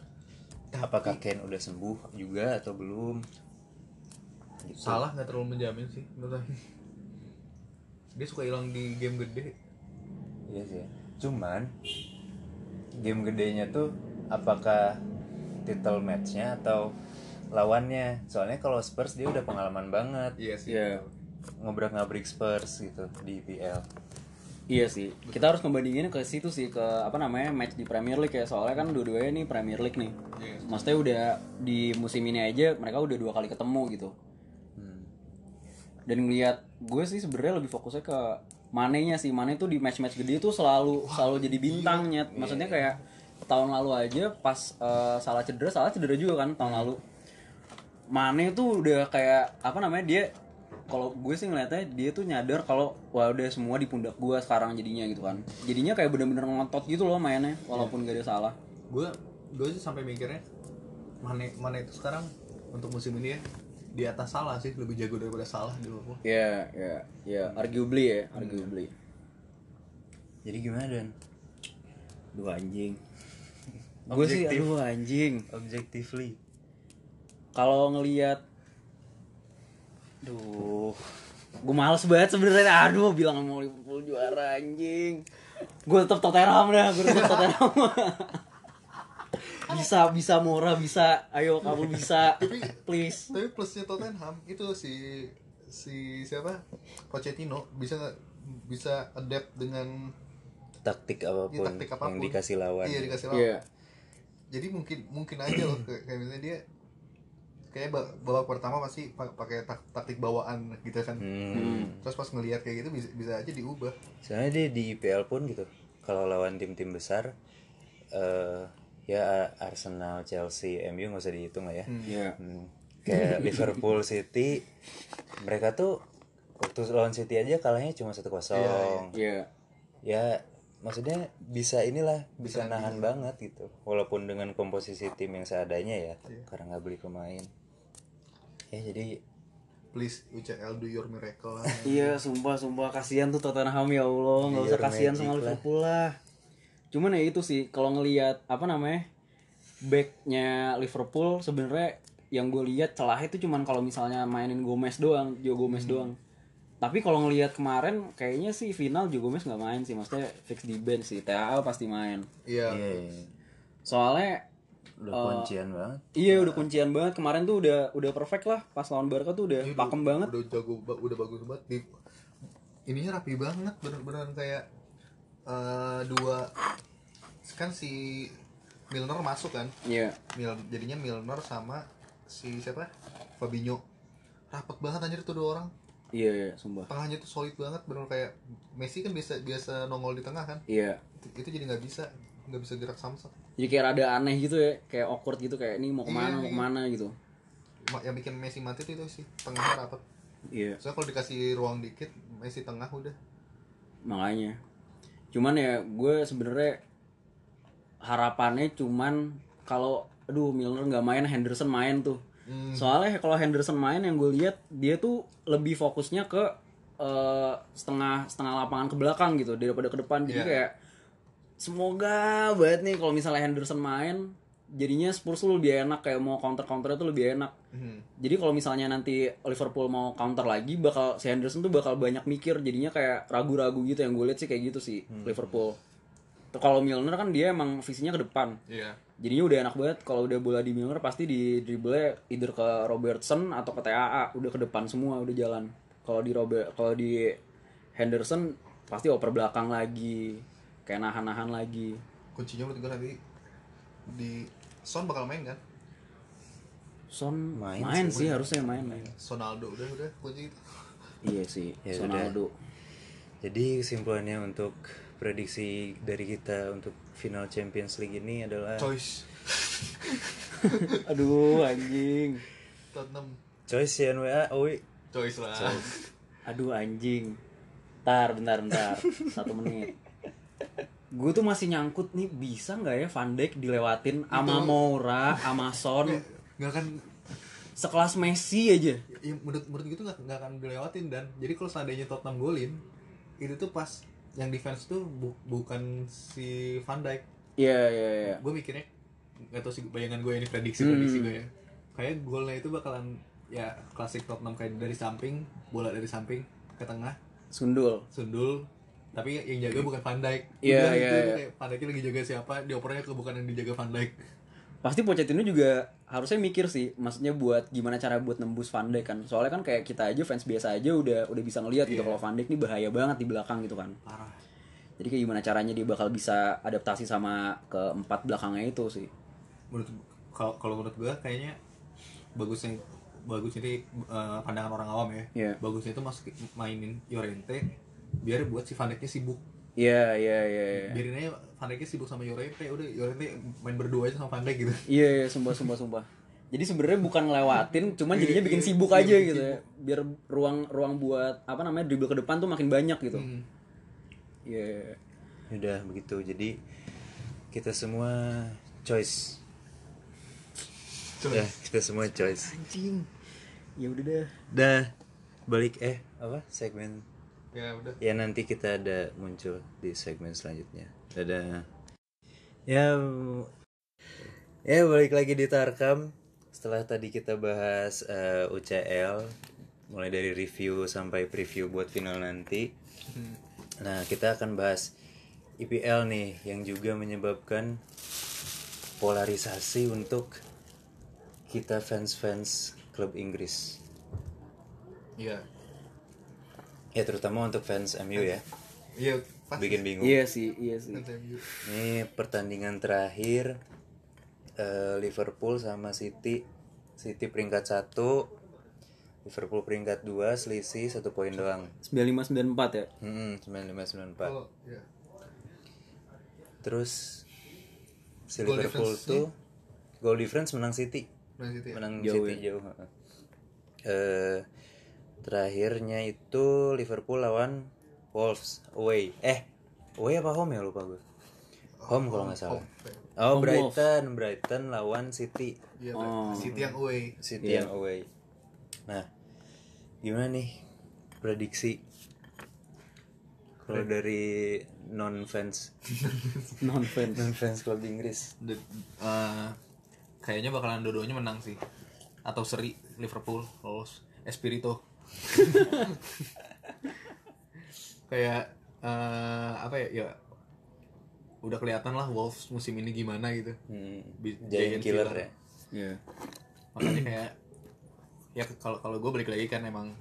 Apakah Ken udah sembuh juga atau belum? Gitu. Salah nggak terlalu menjamin sih menurut aku. Dia suka hilang di game gede. Iya sih. Cuman game gedenya tuh apakah title matchnya atau lawannya? Soalnya kalau Spurs dia udah pengalaman banget Iya sih. Iya. ngobrak-ngabrik Spurs gitu di IPL. Iya sih. Kita harus ngebandingin ke situ sih ke apa namanya match di Premier League ya. Soalnya kan dua-duanya nih Premier League nih. Iya. Maksudnya udah di musim ini aja mereka udah dua kali ketemu gitu. Hmm. Dan ngelihat gue sih sebenarnya lebih fokusnya ke Mane-nya sih. Mane tuh di match-match gede tuh selalu selalu jadi bintang nyet. Maksudnya kayak tahun lalu aja pas eh, salah cedera, salah cedera juga kan tahun lalu. Mane tuh udah kayak apa namanya dia kalau gue sih ngeliatnya dia tuh nyadar kalau wah udah semua di pundak gue sekarang jadinya gitu kan. Jadinya kayak bener-bener ngotot gitu loh mainnya walaupun gak ada salah. Gue gue sih sampai mikirnya mana mana itu sekarang untuk musim ini ya di atas salah sih lebih jago daripada salah di Liverpool. Ya, ya, ya, arguably ya, arguably. Jadi gimana Dan? Dua anjing. gue sih aduh anjing Objectively. Kalau ngelihat duh gue males banget sebenarnya. Aduh bilang mau Liverpool juara anjing. Gue tetap Tottenham dah gue tetap Tottenham. Bisa bisa Mora bisa. Ayo kamu bisa. Please. Tapi plusnya Tottenham itu si si siapa? Pochettino bisa bisa adapt dengan Taktik apa pun, ya, taktik apa pun. yang dikasih lawan. Iya dikasih lawan. Iya. Jadi mungkin mungkin aja loh kayak, kayak misalnya dia kayak ba- babak pertama pasti pa- pakai tak- taktik bawaan gitu kan. Hmm. Terus pas ngelihat kayak gitu bisa bisa aja diubah. Soalnya dia di IPL pun gitu. Kalau lawan tim-tim besar eh ya Arsenal, Chelsea, MU nggak usah dihitung lah ya. Iya Hmm, Kayak Liverpool, City, mereka tuh waktu lawan City aja kalahnya cuma 1-0. iya Ya maksudnya bisa inilah bisa nahan banget gitu. Walaupun dengan komposisi tim yang seadanya ya, karena nggak beli pemain. Ya jadi Please UCL do your miracle lah. Iya, sumpah sumpah kasihan tuh Tottenham ya Allah, nggak usah Your kasihan sama. Liverpool lah. Cuman ya itu sih, kalau ngelihat apa namanya backnya Liverpool sebenarnya yang gue lihat celah itu cuman kalau misalnya mainin Gomez doang, Joe Gomez doang. Tapi kalau ngelihat kemarin kayaknya sih final Joe Gomez nggak main sih, maksudnya fix di bench sih. TAA pasti main. Iya. iya, iya. Soalnya udah Eh, kuncian banget. iya udah kuncian banget kemarin tuh udah udah perfect lah pas lawan Barca tuh udah Ini pakem udah- banget. Udah jago udah bagus banget. Di, ininya rapi banget bener-beneran kayak eh, dua kan si Milner masuk kan Iya. Mil, jadinya Milner sama si siapa Fabinho rapet banget anjir tuh dua orang Iya, iya, sumpah. tengahnya tuh solid banget bener kayak Messi kan biasa biasa nongol di tengah kan Iya. itu, itu jadi nggak bisa nggak bisa gerak samsat Jadi kayak rada aneh gitu ya, kayak awkward gitu kayak ini mau ke mana, Iya, mau iya. ke mana gitu. Ma- yang bikin Messi mati tuh itu sih tengahnya rapet Iya. soalnya kalau dikasih ruang dikit Messi tengah udah Makanya. Cuman ya gue sebenarnya harapannya cuman kalau aduh Milner nggak main Henderson main tuh. Hmm. Soalnya kalau Henderson main yang gue lihat dia tuh lebih fokusnya ke eh, setengah setengah lapangan ke belakang gitu daripada ke depan. Jadi Iya. kayak semoga banget nih kalau misalnya Henderson main jadinya Spurs tuh lebih enak kayak mau counter counternya tuh lebih enak. Hmm. Jadi kalau misalnya nanti Liverpool mau counter lagi bakal si Henderson tuh bakal banyak mikir jadinya kayak ragu-ragu gitu yang gue lihat sih kayak gitu sih Liverpool. Tuh kalau Milner kan dia emang visinya ke depan. iya Jadinya udah enak banget kalau udah bola di Milner pasti di dribble either ke Robertson atau ke TAA udah ke depan semua udah jalan. Kalau di Robert kalau di Henderson pasti oper belakang lagi kayak nahan-nahan lagi. kuncinya menurut gue nanti di Son bakal main kan Son Main main, sih, harusnya main main. Sonaldo udah udah kunci itu Iya sih, Ya Sonaldo. Jadi kesimpulannya untuk prediksi dari kita untuk final Champions League ini adalah choice Aduh anjing. Tottenham choice CNWA Owi. choice lah Aduh anjing. Bentar, bentar, bentar. Satu menit. Gue tuh masih nyangkut nih bisa nggak ya Van Dijk dilewatin ama Moura, ama Son, nggak akan sekelas Messi aja. ya, menurut menurut gitu nggak nggak akan dilewatin dan. Jadi kalau seandainya Tottenham golin itu tuh pas yang defense tuh bu- bukan si Van Dijk. Iya iya iya. gue mikirnya nggak tahu sih bayangan gue ini prediksi prediksi gue ya. Kayak golnya itu bakalan ya klasik Tottenham kayak dari samping bola dari samping ke tengah. Sundul. sundul tapi yang jaga bukan Van Dijk Iya, iya, itu iya. Van Dijk lagi jaga siapa diopernya ke bukan yang dijaga Van Dijk Pasti Pochettino juga harusnya mikir sih, maksudnya buat gimana cara buat nembus Van Dijk kan. Soalnya kan kayak kita aja fans biasa aja udah udah bisa ngelihat gitu kalau Van Dijk nih bahaya banget di belakang gitu kan. parah Jadi kayak gimana caranya dia bakal bisa adaptasi sama keempat belakangnya itu sih. menurut kalau kalau menurut gue kayaknya bagusnya bagus ini eh, pandangan orang awam ya Iya. bagusnya itu masuk mainin Llorente biar buat si Van Dijknya sibuk Iya iya iya. iya. biarin aja Van sibuk sama Llorente udah Llorente main berdua aja sama Van Dijk gitu Iya, iya, sumpah, sumpah, sumpah. Jadi sebenarnya bukan ngelewatin, cuman jadinya bikin Iya, sibuk iya, aja bikin gitu ya. Biar ruang ruang buat apa namanya dribble ke depan tuh makin banyak gitu. Hmm. Iya. Udah begitu. Jadi kita semua choice. Choice. Ya, kita semua choice. Anjing. Ya udah dah. Dah balik eh apa segmen ya udah ya nanti kita ada muncul di segmen selanjutnya. Dadah. Ya Ya balik lagi di Tarkam Setelah tadi kita bahas eh, UCL Mulai dari review sampai preview buat final nanti Nah kita akan bahas IPL nih Yang juga menyebabkan Polarisasi untuk Kita fans-fans klub Inggris Iya. Ya terutama untuk fans MU ya Iya, pasti. Bikin bingung Iya sih, iya sih. Ini pertandingan terakhir eh, Liverpool sama City. City peringkat 1, Liverpool peringkat 2, selisih satu poin doang. 9594 ya. Hmm, 9594. Oh, iya. Terus si Goal Liverpool tuh goal difference menang City. Nah, gitu ya. Menang Jauh City jauh. heeh. Eh terakhirnya itu Liverpool lawan Wolves away. Eh, away apa home ya lupa gue. Home kalau nggak salah. Oh, Home Brighton, Brighton lawan City. Iya, Oh. City yang away. City yang away. Nah, gimana nih prediksi kalau dari non fans Non fans. non fans klub Inggris? The- eh, kayaknya bakalan dua-duanya menang sih. Atau seri Liverpool lolos Espirito. Kayak eh, apa ya? Ya udah kelihatan lah Wolves musim ini gimana gitu. Hmm, Giant killer ya. Iya. Makanya kayak ya kalau kalau gue balik lagi kan emang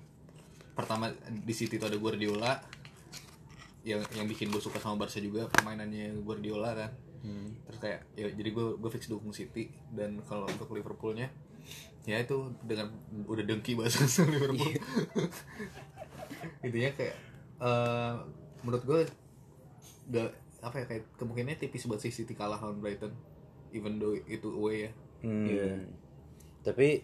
pertama di City itu ada Guardiola yang yang bikin gue suka sama Barca juga permainannya Guardiola kan terus kayak ya jadi gue gue fix dukung City dan kalau untuk Liverpoolnya ya itu dengan udah dengki bahasa Liverpool intinya kayak eh, menurut gue gak apa ya kayak kemungkinannya tipis buat si City kalah lawan Brighton even though itu away ya Hmm. Tapi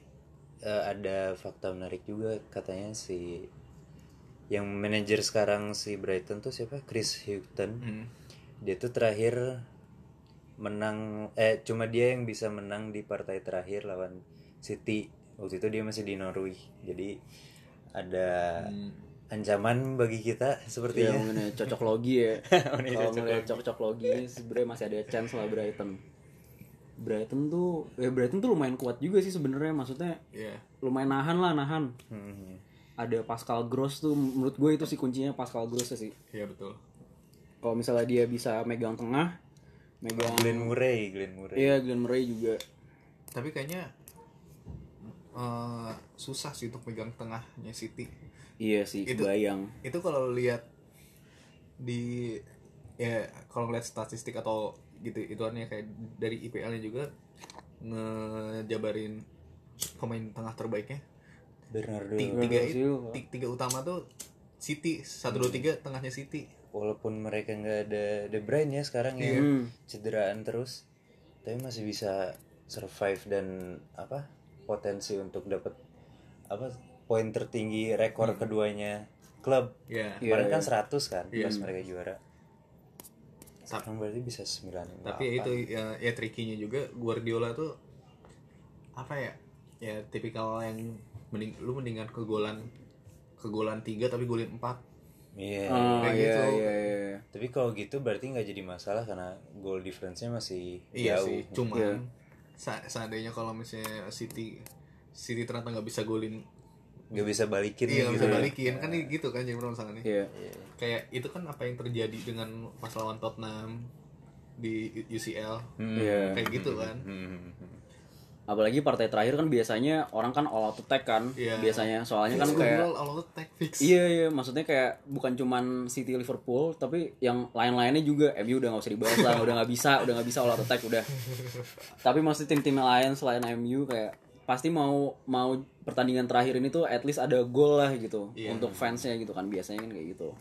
eh, ada fakta menarik juga katanya si yang manajer sekarang si Brighton tuh siapa? Chris Hughton. Hmm. Dia tuh terakhir menang eh cuma dia yang bisa menang di partai terakhir lawan City. Waktu itu dia masih di Norwich. Jadi ada ancaman bagi kita Iya, sepertinya. mengenai cocok logi ya. Mengenai Kalau cocok ngeliat cocok logi, sebenarnya masih ada chance lah Brighton. Brighton tuh, ya Brighton tuh lumayan kuat juga sih sebenarnya. Maksudnya Iya. lumayan nahan lah, nahan. Hmm. Ada Pascal Gross tuh, menurut gue itu sih kuncinya Pascal Gross sih. Iya betul. Kalau misalnya dia bisa megang tengah, megang, Glenn Murray, Glenn Murray. iya Glenn Murray juga. Tapi kayaknya eh, susah sih untuk pegang tengahnya City. Iya sih, Itu- kebayang. Itu kalau lihat di ya kalau ngeliat statistik atau gitu ituannya kayak dari IPL-nya juga ngejabarin pemain tengah terbaiknya. Bernardo. Ti- Tiga, Silva. ti- tiga utama tuh City satu dua tiga tengahnya City. walaupun mereka nggak ada De Bruyne ya sekarang ya Hmm. cederaan terus tapi masih bisa survive dan apa potensi untuk dapat apa poin tertinggi rekor keduanya klub. Ya. kemarin kan 100 kan pas mereka juara. Sekarang berarti bisa 9 tapi ya itu ya, ya trikinya juga Guardiola tuh apa ya ya tipikal yang mending lu mendingan kegolan kegolan tiga tapi golin empat. Iya. Oh Kayak iya, gitu. iya, iya. tapi kalau gitu berarti nggak jadi masalah karena goal difference-nya masih iya jauh. sih cuman Iya. Seandainya kalau misalnya City City ternyata nggak bisa golin. Nggak bisa balikin iya nggak gitu bisa balikin. Kan gitu kan jadi permasalahannya Iya. kayak itu kan apa yang terjadi dengan pas lawan Tottenham di UCL Iya. kayak gitu kan. Hmm. Apalagi partai terakhir kan biasanya orang kan all out attack kan. Iya. Biasanya soalnya kan Terus kayak all out attack fix Iya iya maksudnya kayak bukan cuman City Liverpool tapi yang lain-lainnya juga MU udah nggak usah dibahas lah udah nggak bisa udah nggak bisa all out attack udah tapi maksudnya tim-tim lain selain MU kayak pasti mau mau pertandingan terakhir ini tuh at least ada gol lah gitu Iya. untuk fansnya gitu kan biasanya kan kayak gitu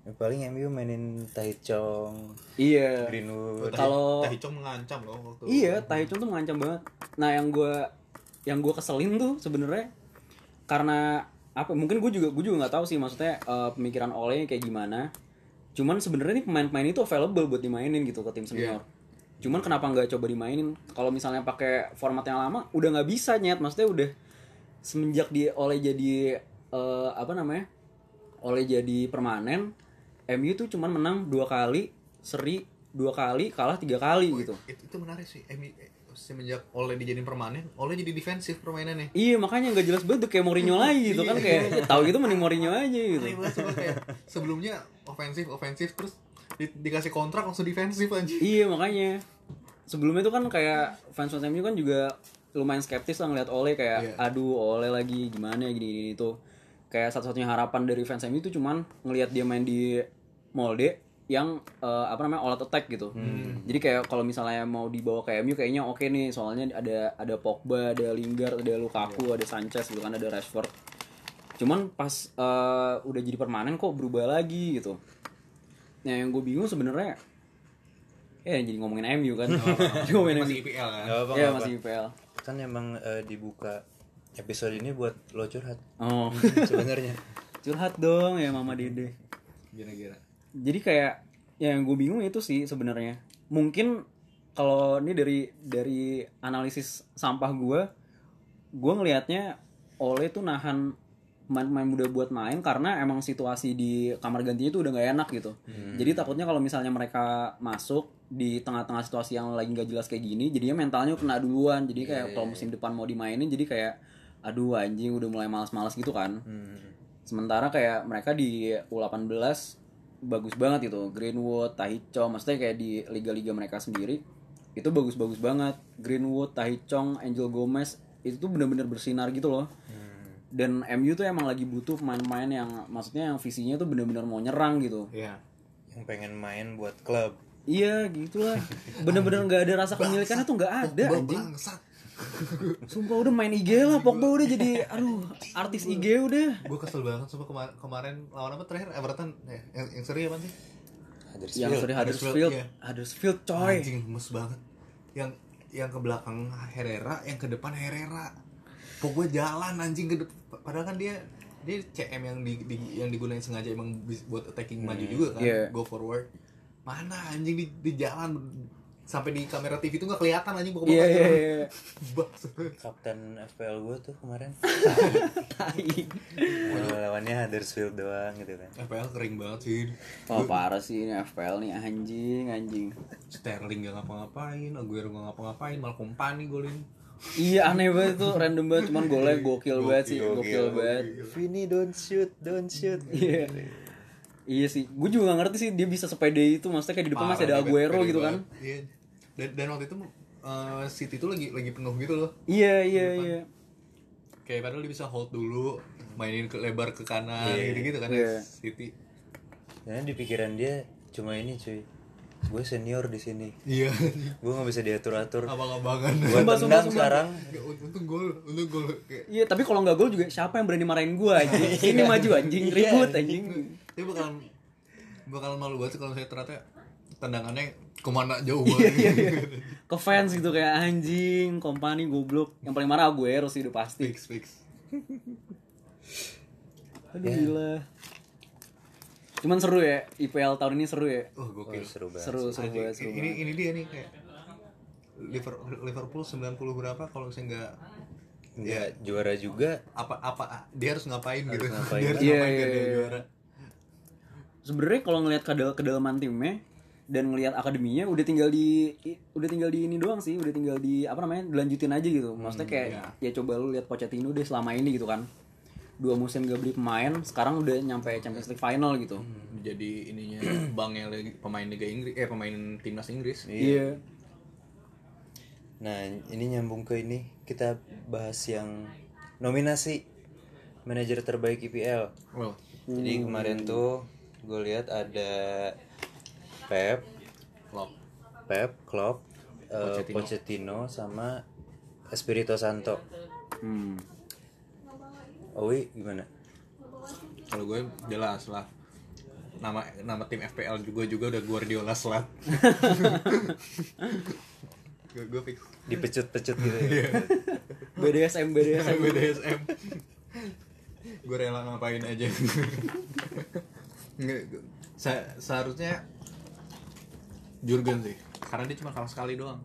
Ya, paling MU mainin Taichung iya Greenwood Kalau- Tahichong mengancam loh waktu Iya, Tahichung tuh mengancam banget. Nah, yang gua yang gua keselin tuh sebenarnya karena apa? Mungkin gue juga gue juga nggak tahu sih maksudnya eh, pemikiran Ole kayak gimana. Cuman sebenarnya nih pemain-pemain itu available buat dimainin gitu ke tim senior. Cuman kenapa nggak coba dimainin? Kalau misalnya pakai format yang lama, udah nggak bisa nyet. Maksudnya udah semenjak di Ole jadi eh, apa namanya? Ole jadi permanen, MU tuh cuman menang dua kali, seri dua kali, kalah tiga kali gitu. itu, itu menarik sih MU eh, semenjak Ole dijadiin permanen, Ole jadi defensif permainannya. Iya makanya nggak jelas banget tuh kayak Mourinho lagi gitu kan kayak tahu gitu mending Mourinho aja gitu. Kayak sebelumnya ofensif ofensif terus di- dikasih kontrak langsung defensif anjing. Iya makanya sebelumnya tuh kan kayak fans fans MU kan juga lumayan skeptis lah ngeliat Ole kayak Iya. aduh Ole lagi gimana ya gini gini itu kayak satu-satunya harapan dari fans MU itu cuman ngelihat dia main di Molde yang eh, apa namanya all out attack gitu. Jadi kayak kalau misalnya mau dibawa ke MU kayaknya oke nih soalnya ada ada Pogba, ada Lingard, ada Lukaku, ada Sanchez gitu kan ada Rashford. Cuman pas eh, udah jadi permanen kok berubah lagi gitu. Nah yang gue bingung sebenarnya ya jadi ngomongin MU kan. Jadi ngomongin Masih MU. IPL kan. Iya masih. IPL. Kan emang eh, dibuka episode ini buat lo curhat Oh. sebenarnya. Curhat dong ya Mama Dede. Gila-gila. Jadi kayak ya yang gue bingung itu sih sebenarnya. Mungkin kalau ini dari dari analisis sampah gue, gue ngelihatnya Ole tuh nahan main-main muda buat main karena emang situasi di kamar gantinya itu udah nggak enak gitu. Jadi takutnya kalau misalnya mereka masuk di tengah-tengah situasi yang lagi nggak jelas kayak gini, jadinya mentalnya kena duluan. Jadi kayak kalau musim depan mau dimainin, jadi kayak aduh anjing udah mulai malas-malas gitu kan. Sementara kayak mereka di U18 bagus banget itu. Greenwood, Tahichong, maksudnya kayak di liga-liga mereka sendiri itu bagus-bagus banget. Greenwood, Tahichong, Angel Gomez itu tuh bener-bener bersinar gitu loh. Dan MU tuh emang lagi butuh pemain-pemain yang maksudnya yang visinya tuh bener-bener mau nyerang gitu. Iya. Yang pengen main buat klub. Iya gitulah. Bener-bener nggak ada rasa kepemilikannya tuh nggak ada anjing. bangsat. Sumpah udah main IG lah, Pogba udah jadi aduh artis IG udah. Gue kesel banget sumpah kemar- kemarin lawan apa terakhir Everton eh, yang, yang seri apa sih? Huddersfield. Yang sorry Huddersfield, Huddersfield, iya. Huddersfield coy. Anjing gemes banget. Yang yang ke belakang Herrera, yang ke depan Herrera. Pogba jalan anjing ke depan. Padahal kan dia dia CM yang di, di- yang digunain sengaja emang buat attacking maju juga kan, Iya. go forward. Mana anjing di, di jalan sampai di kamera TV itu nggak kelihatan anjing Pogba Iya iya iya. Kapten FPL gue tuh kemarin. Tai. Lawannya Huddersfield doang gitu kan. FPL kering banget sih. Wah parah sih ini FPL nih anjing anjing. Sterling gak ngapa-ngapain, Aguero gak ngapa-ngapain, malah kompani golin. Iya aneh banget tuh random banget cuman golnya gokil banget sih gokil banget. Vini don't shoot, don't shoot. Iya. Iya sih, gue juga gak ngerti sih dia bisa sepede itu, maksudnya kayak di depan masih ada Parah, Aguero gitu kan. Iya. Dan, dan waktu itu eh, City tuh lagi lagi penuh gitu loh. Iya iya iya. Kayak padahal dia bisa hold dulu, mainin ke lebar ke kanan Iya. gitu-gitu kan Iya. City. Karena di pikiran dia cuma ini cuy. Gue senior di sini. Iya. Gue nggak bisa diatur-atur. Abang-abangan. Gue Sumpah, sumpah, tendang sekarang. Nggak, Untung gol, untung gol kayak Iya, tapi kalau nggak gol juga siapa yang berani marahin gue anjing? Sini maju anjing, ribut anjing. dia bakalan bakalan malu banget kalau saya ternyata tendangannya ke mana jauh Iya, banget. Ke fans gitu kayak anjing, kompani goblok. Yang paling marah Aguero sih udah pasti. fix fix. Aduh gila. Cuman seru ya, IPL tahun ini seru ya. Oh gokil. Oh, seru banget. Seru, seru banget, seru ini banget. ini dia nih kayak Liverpool Liverpool 90 berapa kalau misalnya nggak Nggak juara juga. apa apa dia harus ngapain gitu ngapain. dia harus Iya, ngapain iya, biar dia iya. juara Sebenarnya kalau ngelihat kedal kedalaman timnya dan ngelihat akademinya udah tinggal di udah tinggal di ini doang sih, udah tinggal di apa namanya? dilanjutin aja gitu. Maksudnya kayak ya coba lu lihat Pochettino deh selama ini gitu kan. Dua musim gak beli pemain, sekarang udah nyampe Champions League final gitu. jadi ininya banknya lagi pemain Liga Inggris eh pemain timnas Inggris Iya. Nah, ini nyambung ke ini. Kita bahas yang nominasi manajer terbaik IPL. well Jadi kemarin tuh gue lihat ada Pep, lock Pep, Klopp, eh, Pochettino. Pochettino. sama Espirito Santo. Hmm. Owi gimana? kalau gue jelas lah nama nama tim FPL juga juga udah Guardiola slat gue gue fix Dipecut-pecut gitu Iya. ya. BDSM BDSM. BDSM gue rela ngapain aja Nggak, gue- se- seharusnya Jurgen sih karena dia cuma kalah sekali doang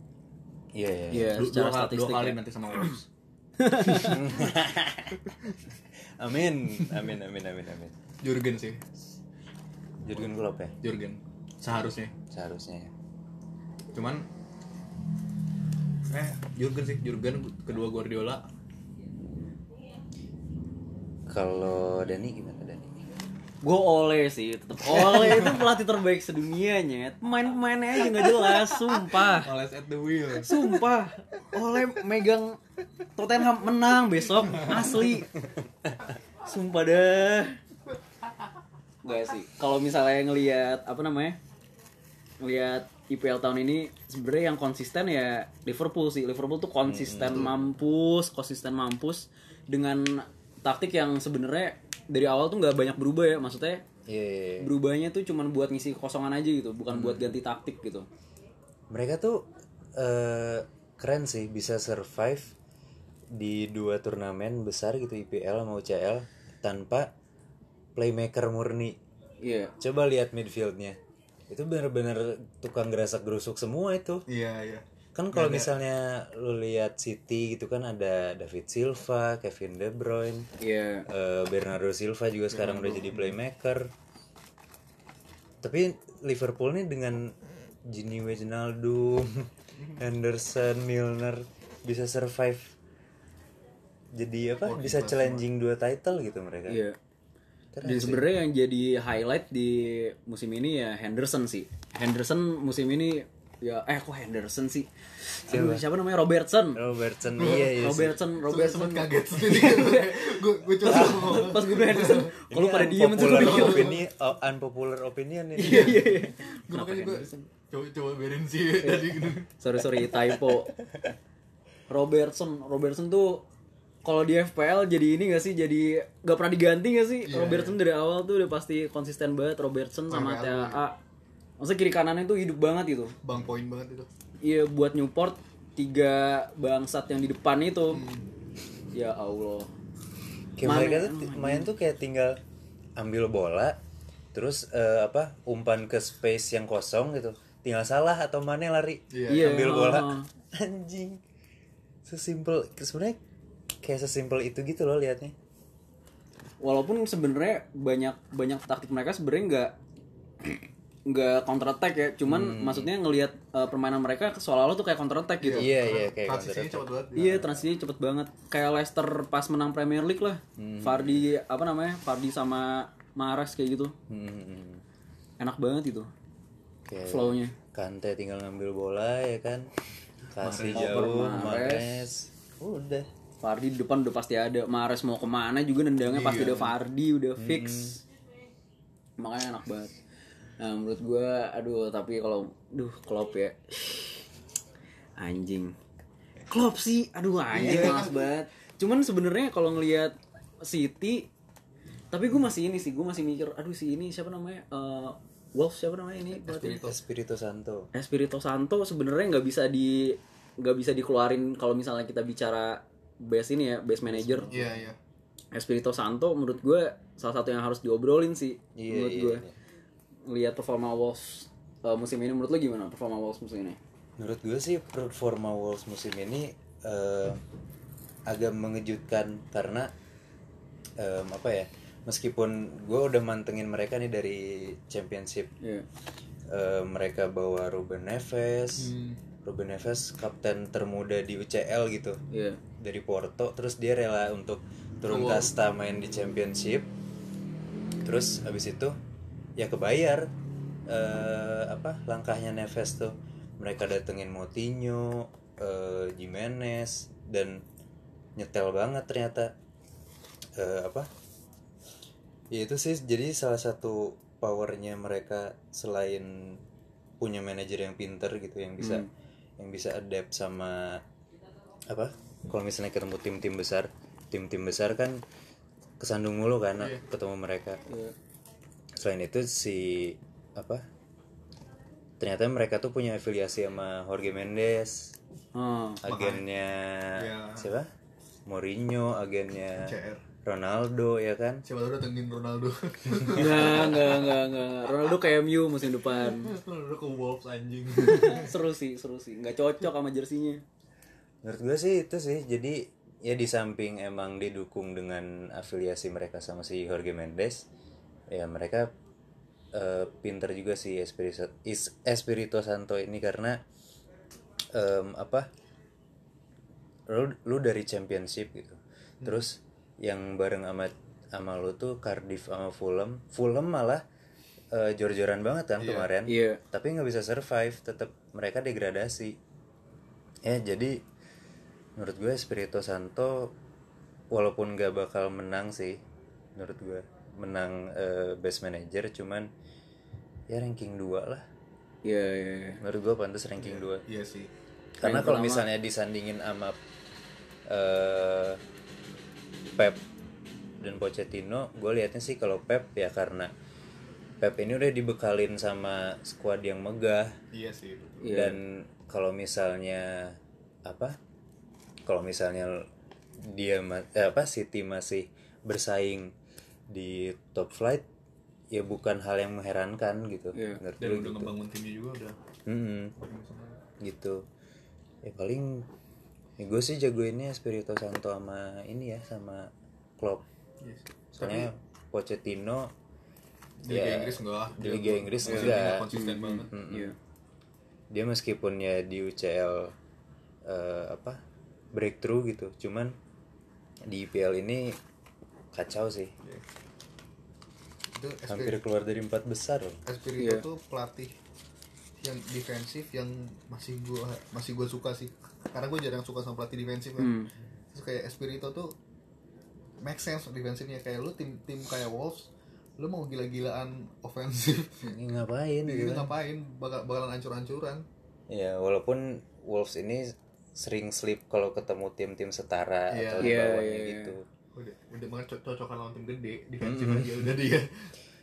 Iya, iya. Iya, Du- secara dua, kali- dua statistik. kali ya. nanti sama Wolves Amin. Amin, amin, amin, amin. Jurgen sih Jurgen Klopp ya? Jurgen seharusnya Seharusnya ya. cuman eh Jurgen sih Jurgen kedua Guardiola Kalau Dani gimana Dani? Gue oleh sih, tetap oleh itu pelatih terbaik sedunia nyet. Pemain-pemainnya aja nggak jelas, sumpah. Males at the wheel Sumpah, oleh megang Tottenham menang besok asli. Sumpah dah. Gak sih. Kalau misalnya ngelihat apa namanya? Ngelihat IPL tahun ini sebenarnya yang konsisten ya Liverpool sih. Liverpool tuh konsisten mampus, konsisten mampus dengan taktik yang sebenarnya dari awal tuh nggak banyak berubah ya. Maksudnya Iya, iya, iya. berubahnya tuh cuman buat ngisi kekosongan aja gitu, bukan buat ganti taktik gitu. Mereka tuh eh, keren sih bisa survive di dua turnamen besar gitu IPL sama UCL tanpa playmaker murni. Iya. Coba lihat midfieldnya. Itu bener-bener tukang gerasak gerusuk semua itu. iya iya Kan kalau misalnya lu lihat City gitu kan ada David Silva, Kevin De Bruyne, Iya. eh, Bernardo Silva juga sekarang udah jadi playmaker. Tapi Liverpool nih dengan Gini Wijnaldum, Henderson, Milner bisa survive. Jadi apa? bisa challenging dua title gitu mereka. Iya. Dan sebenarnya yang jadi highlight di musim ini ya Henderson sih. Henderson musim ini ya eh kok Henderson sih? Aduh, siapa namanya Robertson. Robertson iya iya. sih. Robertson, Robertson. sempet kaget sendiri gue gue coba Pas gue bilang Henderson, kalau pada diem tuh gue unpopular mikir. opinion, oh, unpopular opinion ini. Iya iya iya. gue makanya gue coba coba berin sih tadi gitu Sorry sorry typo. Robertson, Robertson tuh kalau di FPL jadi ini gak sih jadi gak pernah diganti gak sih Robertson dari awal tuh udah pasti konsisten banget Robertson sama TAA maksudnya kiri kanannya tuh hidup banget gitu bang poin banget itu Iya buat Newport tiga bangsat yang di depan itu. Ya Allah. Kayak mereka tuh main tuh kayak tinggal ambil bola, terus eh, apa umpan ke space yang kosong gitu, tinggal salah atau mana yang lari, Iya. ambil bola, oh. anjing, sesimpel sebenarnya kayak sesimpel itu gitu loh liatnya. Walaupun sebenarnya banyak banyak taktik mereka sebenarnya nggak nggak counter attack ya. Cuman maksudnya ngelihat uh, permainan mereka seolah-olah tuh kayak counter attack gitu. Iya iya kayak transisinya cepet banget. Iya transisinya cepet banget. Kayak Leicester pas menang Premier League lah. Fardi apa namanya Fardi sama Mahrez kayak gitu. Hmm, Enak banget itu. Kayak Flownya. Kante tinggal ngambil bola ya kan, kasih jauh, Mahrez. Mahrez, udah. Fardi di depan udah pasti ada. Mahrez mau ke mana juga nendangnya pasti udah Fardi udah fix. Makanya enak banget nah menurut gua aduh tapi kalau duh Klopp ya. Anjing. Klopp sih aduh anjing. Males banget. Cuman sebenarnya kalau ngelihat City tapi gue masih ini sih gue masih mikir aduh si ini siapa namanya? Eh, Wolves siapa namanya ini? Pelatih? Espirito Santo. Espirito Santo sebenarnya nggak bisa di nggak bisa dikeluarin kalau misalnya kita bicara base ini ya base manager. Iya iya. Espirito Santo menurut gue salah satu yang harus diobrolin sih Iya, menurut iya, gue iya. Lihat performa Wolves uh, musim ini menurut lo gimana performa Wolves musim ini Menurut gue sih performa Wolves musim ini eh, agak mengejutkan karena em, apa ya meskipun gue udah mantengin mereka nih dari championship Iya. eh, mereka bawa Ruben Neves Ruben Neves kapten termuda di UCL gitu Iya. dari Porto terus dia rela untuk turun kasta main di championship terus habis itu ya kebayar eh, apa langkahnya Neves tuh. Mereka datengin Moutinho eh, Jimenez dan nyetel banget ternyata. Eh, apa? Ya itu sih jadi salah satu powernya mereka selain punya manajer yang pinter gitu yang bisa yang bisa adapt sama apa kalau misalnya ketemu tim-tim besar tim-tim besar kan kesandung mulu kan ketemu mereka selain itu si apa ternyata mereka tuh punya afiliasi sama Jorge Mendes Oh, agennya Ya. siapa Mourinho agennya CR Ronaldo ya kan siapa tahu datengin Ronaldo enggak, enggak, enggak, enggak. Ronaldo kayak MU musim depan. Ronaldo ke Wolves anjing seru sih, seru sih. Enggak cocok sama jersinya. menurut gue sih itu sih jadi ya di samping emang didukung dengan afiliasi mereka sama si Jorge Mendes ya mereka eh, pinter juga si Espirito, Is- Espirito Santo ini karena em, apa lu lu dari championship gitu. Terus yang bareng sama sama lu tuh Cardiff sama Fulham. Fulham malah eh, jor-joran banget kan kemarin. Iya. tapi nggak bisa survive tetap mereka degradasi. Ya jadi menurut gue Espirito Santo walaupun nggak bakal menang sih menurut gue menang eh, best manager cuman ya ranking 2 lah Iya, iya, iya. menurut gue pantas ranking 2 Iya sih. karena kalau misalnya disandingin sama eh, Pep dan Pochettino, gue liatnya sih kalau Pep ya karena Pep ini udah dibekalin sama skuad yang megah Iya sih. betul. Iya. dan kalau misalnya apa? Kalau misalnya dia eh, apa City masih bersaing di top flight ya bukan hal yang mengherankan gitu. Iya. Menurut Dan udah gitu. ngebangun timnya juga udah. Mm-mm gitu ya paling ya gue sih jagoinnya Espirito Santo sama ini ya sama Klopp Iya sih. soalnya Pochettino Di ya, Liga Inggris enggak. di Liga Inggris Dia enggak. konsisten banget. Mm-mm. Iya. dia meskipun ya di UCL eh, apa breakthrough gitu cuman di IPL ini kacau sih. Itu hampir keluar dari empat besar loh. Espirito Iya. tuh pelatih yang defensif yang masih gua masih gua suka sih. Karena gue jarang suka sama pelatih defensif kan. Hmm. terus kayak Espirito tuh make sense defensifnya. Kayak lu tim tim kayak Wolves lu mau gila-gilaan ofensif ini ngapain gitu itu kan? ngapain? Bakal bakalan ancur-ancuran ya walaupun Wolves ini sering slip kalau ketemu tim-tim setara Iya. atau di Iya, bawahnya iya, iya. gitu udah udah banget co- cocokan lawan tim gede defensif aja udah dia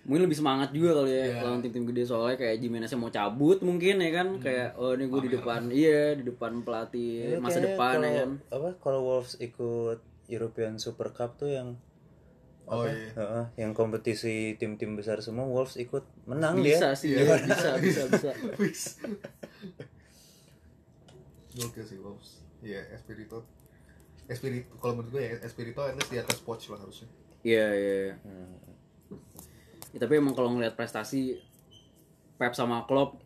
Mungkin lebih semangat juga kali ya Iya. lawan tim-tim gede soalnya kayak Jimenez mau cabut mungkin ya kan kayak oh ini gue di depan iya di depan pelatih Ya, masa depan ya kalau- kan. apa kalau Wolves ikut European Super Cup tuh yang oh apa? iya Heeh, yang kompetisi tim-tim besar semua Wolves ikut menang Bisa dia sih, iya, bisa bisa bisa. Wis. Gokil sih Wolves. Iya, Espirito. Espirito kalau menurut gue ya Espirito at least di atas Poch lah harusnya. Iya iya. iya. Hmm. Ya, tapi emang kalau ngelihat prestasi Pep sama Klopp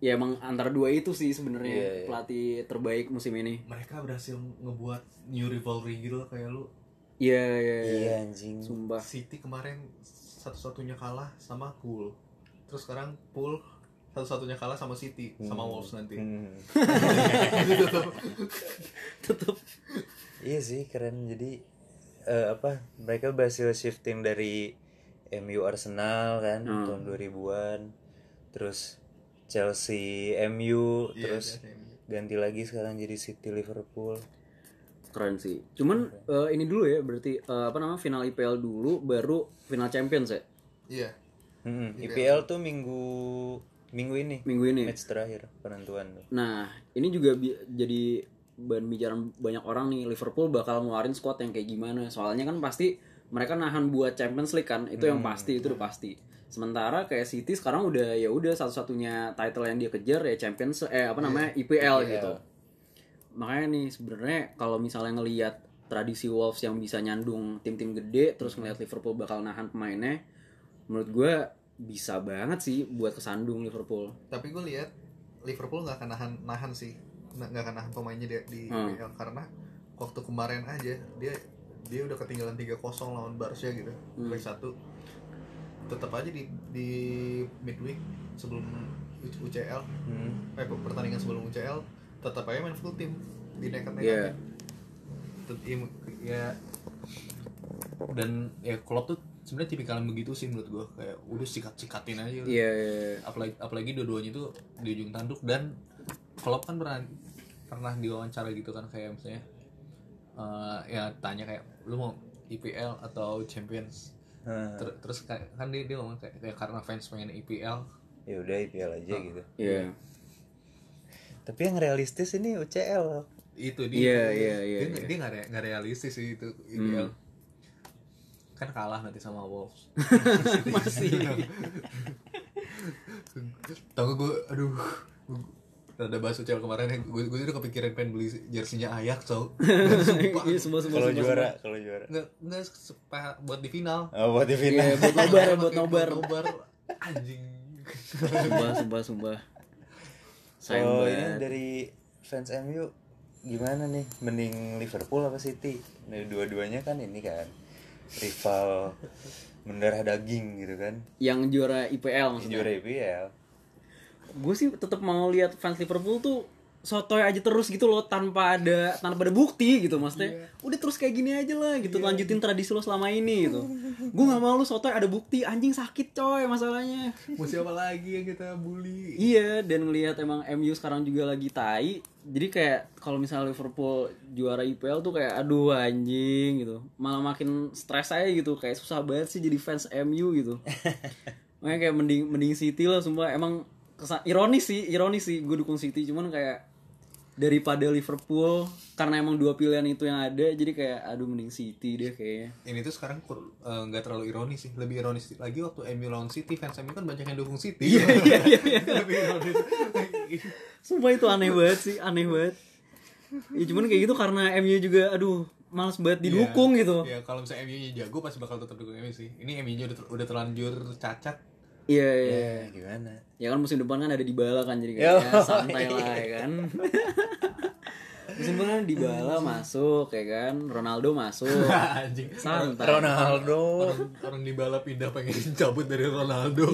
ya emang antara dua itu sih sebenarnya Iya, iya. pelatih terbaik musim ini. Mereka berhasil ngebuat new rivalry gitu loh kayak lu. Iya iya iya. iya anjing Sumpah. City kemarin satu-satunya kalah sama Pool. Terus sekarang Pool satu-satunya kalah sama City sama Wolves nanti. Hmm. Tetep. Iya sih keren jadi eh, apa mereka berhasil shifting dari MU Arsenal kan Hmm. tahun 2000-an terus Chelsea MU Iya, terus iya, iya. ganti lagi sekarang jadi City Liverpool Keren sih. Cuman eh, ini dulu ya berarti eh, apa namanya final IPL dulu baru final Champions ya Iya. Hmm, IPL tuh minggu minggu ini minggu ini. match terakhir penentuan tuh. Nah, ini juga bi- jadi bahan bicaraan banyak orang nih Liverpool bakal ngeluarin squad yang kayak gimana. Soalnya kan pasti mereka nahan buat Champions League kan. Itu yang pasti, itu udah pasti. Sementara kayak City sekarang udah ya udah satu-satunya title yang dia kejar ya Champions eh apa namanya IPL gitu. Makanya nih sebenarnya kalau misalnya ngelihat tradisi Wolves yang bisa nyandung tim-tim gede terus ngelihat Liverpool bakal nahan pemainnya menurut gue bisa banget sih buat kesandung Liverpool. Tapi gue lihat Liverpool nggak akan nahan nahan sih, nggak akan nahan pemainnya di, di Hmm. IPL karena waktu kemarin aja dia dia udah ketinggalan 3-0 lawan Barca gitu, Hmm. leg satu. Tetap aja di di midweek sebelum UCL, Hmm. eh pertandingan sebelum UCL tetap aja main full tim di nekat Iya. nekat ya dan ya Klopp tuh sebenarnya tipikal begitu sih menurut gue kayak udah sikat sikatin aja Iya, iya, iya. apalagi apalagi dua-duanya itu di ujung tanduk dan Klopp kan pernah pernah diwawancara gitu kan kayak misalnya eh, ya tanya kayak lu mau IPL atau Champions Nah, Ter- terus kayak kan dia dia ngomong kayak, kayak karena fans pengen IPL ya udah IPL aja gitu. Iya. Tapi yang realistis ini UCL. itu dia iya, dia iya, nggak- iya. dia nggak re- nggak realistis sih itu IPL kan kalah nanti sama Wolves Masih. tau gue aduh Rada bahas UCL kemarin ya, gue, gue udah kepikiran pengen beli jersinya Ajax tau Sumpah Iya, semua semua. Kalau juara, kalau juara. Nggak, nggak sepa- buat di final Oh, buat di semua. final. Iya, buat nobar, buat nobar. nobar Anjing Sumpah, sumpah, sumpah. Sayang Oh, ini banget. dari fans MU gimana nih mending Liverpool apa City nah, dua-duanya kan ini kan rival mendarah daging gitu kan yang juara IPL maksudnya juara IPL gue sih tetap mau lihat fans Liverpool tuh sotoy aja terus gitu loh tanpa ada tanpa ada bukti gitu maksudnya. Udah terus kayak gini aja lah gitu lanjutin tradisi lo selama ini gitu. Gue nggak mau lu sotoy ada bukti. Anjing sakit coy masalahnya. Mau siapa lagi yang kita bully? iya dan ngelihat emang MU sekarang juga lagi tai. Jadi kayak kalau misalnya Liverpool juara IPL tuh kayak aduh anjing gitu. Malah makin stres aja gitu kayak susah banget sih jadi fans MU gitu. Makanya kayak mending mending City lah sumpah. Emang kesan, ironis sih ironis sih gue dukung City cuman kayak daripada Liverpool karena emang dua pilihan itu yang ada jadi kayak aduh mending City deh kayaknya Ini tuh sekarang eh, nggak terlalu ironis sih, lebih ironis lagi waktu MU lawan City, fans MU kan banyak yang dukung City. Iya iya iya. lebih ironis. sumpah itu aneh banget sih aneh banget ya cuman kayak gitu karena MU juga aduh males banget didukung Iya. gitu Ya kalau misalnya MU-nya jago pasti bakal tetap dukung MU sih. Ini MU-nya udah, udah terlanjur cacat. Iya iya. Ya gimana? Ya kan musim depan kan ada di bala kan jadi kayak ya, santai lah ya kan. Musim depan kan di bala masuk ya kan. Ronaldo masuk. Anjing. santai. Ronaldo. Orang, orang di bala pindah pengen cabut dari Ronaldo.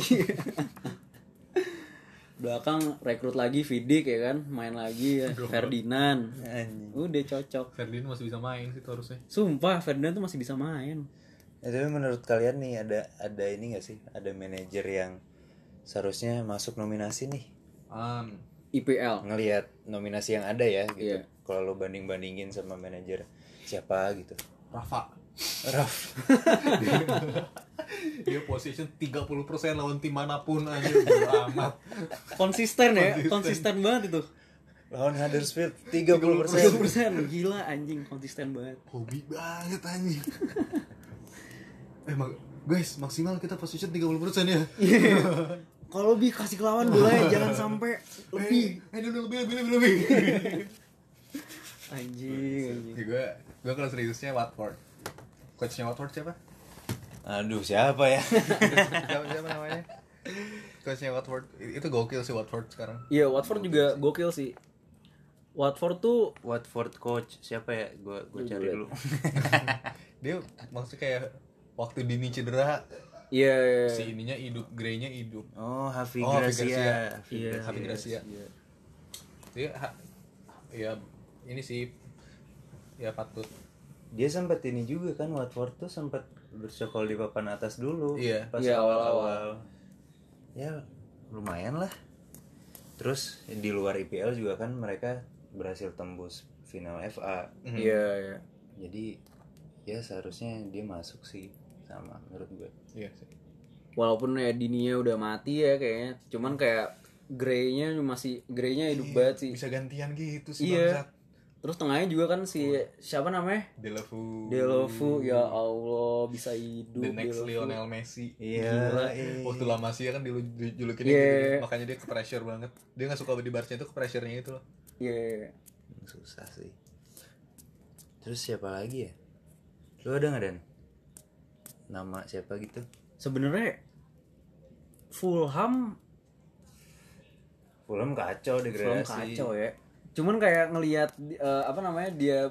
belakang rekrut lagi Vidic ya kan. Main lagi ya. Ferdinand. Udah cocok. Ferdinand masih bisa main sih harusnya. sumpah Ferdinand tuh masih bisa main Ya, tapi menurut kalian nih ada ada ini gak sih ada manajer yang seharusnya masuk nominasi nih Um, IPL ngelihat nominasi yang ada ya gitu Iya. kalau lo banding bandingin sama manajer siapa gitu Rafa. Raf Dia position 30% lawan tim mana pun aja amat. konsisten ya Konsisten. konsisten banget itu lawan Huddersfield 30 30 persen gila anjing konsisten banget Hobi banget anjing. Eh mak- guys, maksimal kita position 30% ya. kalau lebih kasih ke lawan bola ya jangan sampai lebih Eh, eh, lebih, lebih, lebih, lebih. anjing anjing Ya, gue gue kalau seriusnya Watford. Coachnya Watford siapa? aduh siapa ya siapa, siapa namanya? Coachnya Watford itu gokil sih Watford sekarang. iya Watford juga gokil sih Watford tuh Watford coach siapa ya gua gua cari dulu Dia maksudnya kayak waktu Dini cedera iya iya, si ininya hidup, Grey-nya hidup. oh Hafi Oh, Hafi Gracia Gracia. Hafi Iya, Gracia. Gracia. Dia ha- ya ini sih ya patut. dia sempat ini juga kan Watford tuh sempat bercokol di papan atas dulu Iya. pas Iya, awal-awal ya lumayan lah terus di luar IPL juga kan mereka berhasil tembus final FA iya iya jadi ya seharusnya dia masuk sih sama menurut gue Iya sih. walaupun ya Dininya udah mati ya kayaknya cuman kayak Grey-nya masih Grey-nya hidup banget sih Bisa gantian gitu sih Iya. bangsat. terus tengahnya juga kan si siapa namanya Delofu. Delofu ya Allah bisa hidup The next Delofu. Lionel Messi. iya Waktu La Masia kan dulu julukin Iya. gitu, makanya dia ke pressure banget. Dia nggak suka di Barca itu ke pressure-nya itu loh. iya susah sih terus siapa lagi ya lu ada nggak dan nama siapa gitu. Sebenarnya Fulham Fulham kacau Fulham degradasi kacau ya. Cuman kayak ngelihat eh, apa namanya dia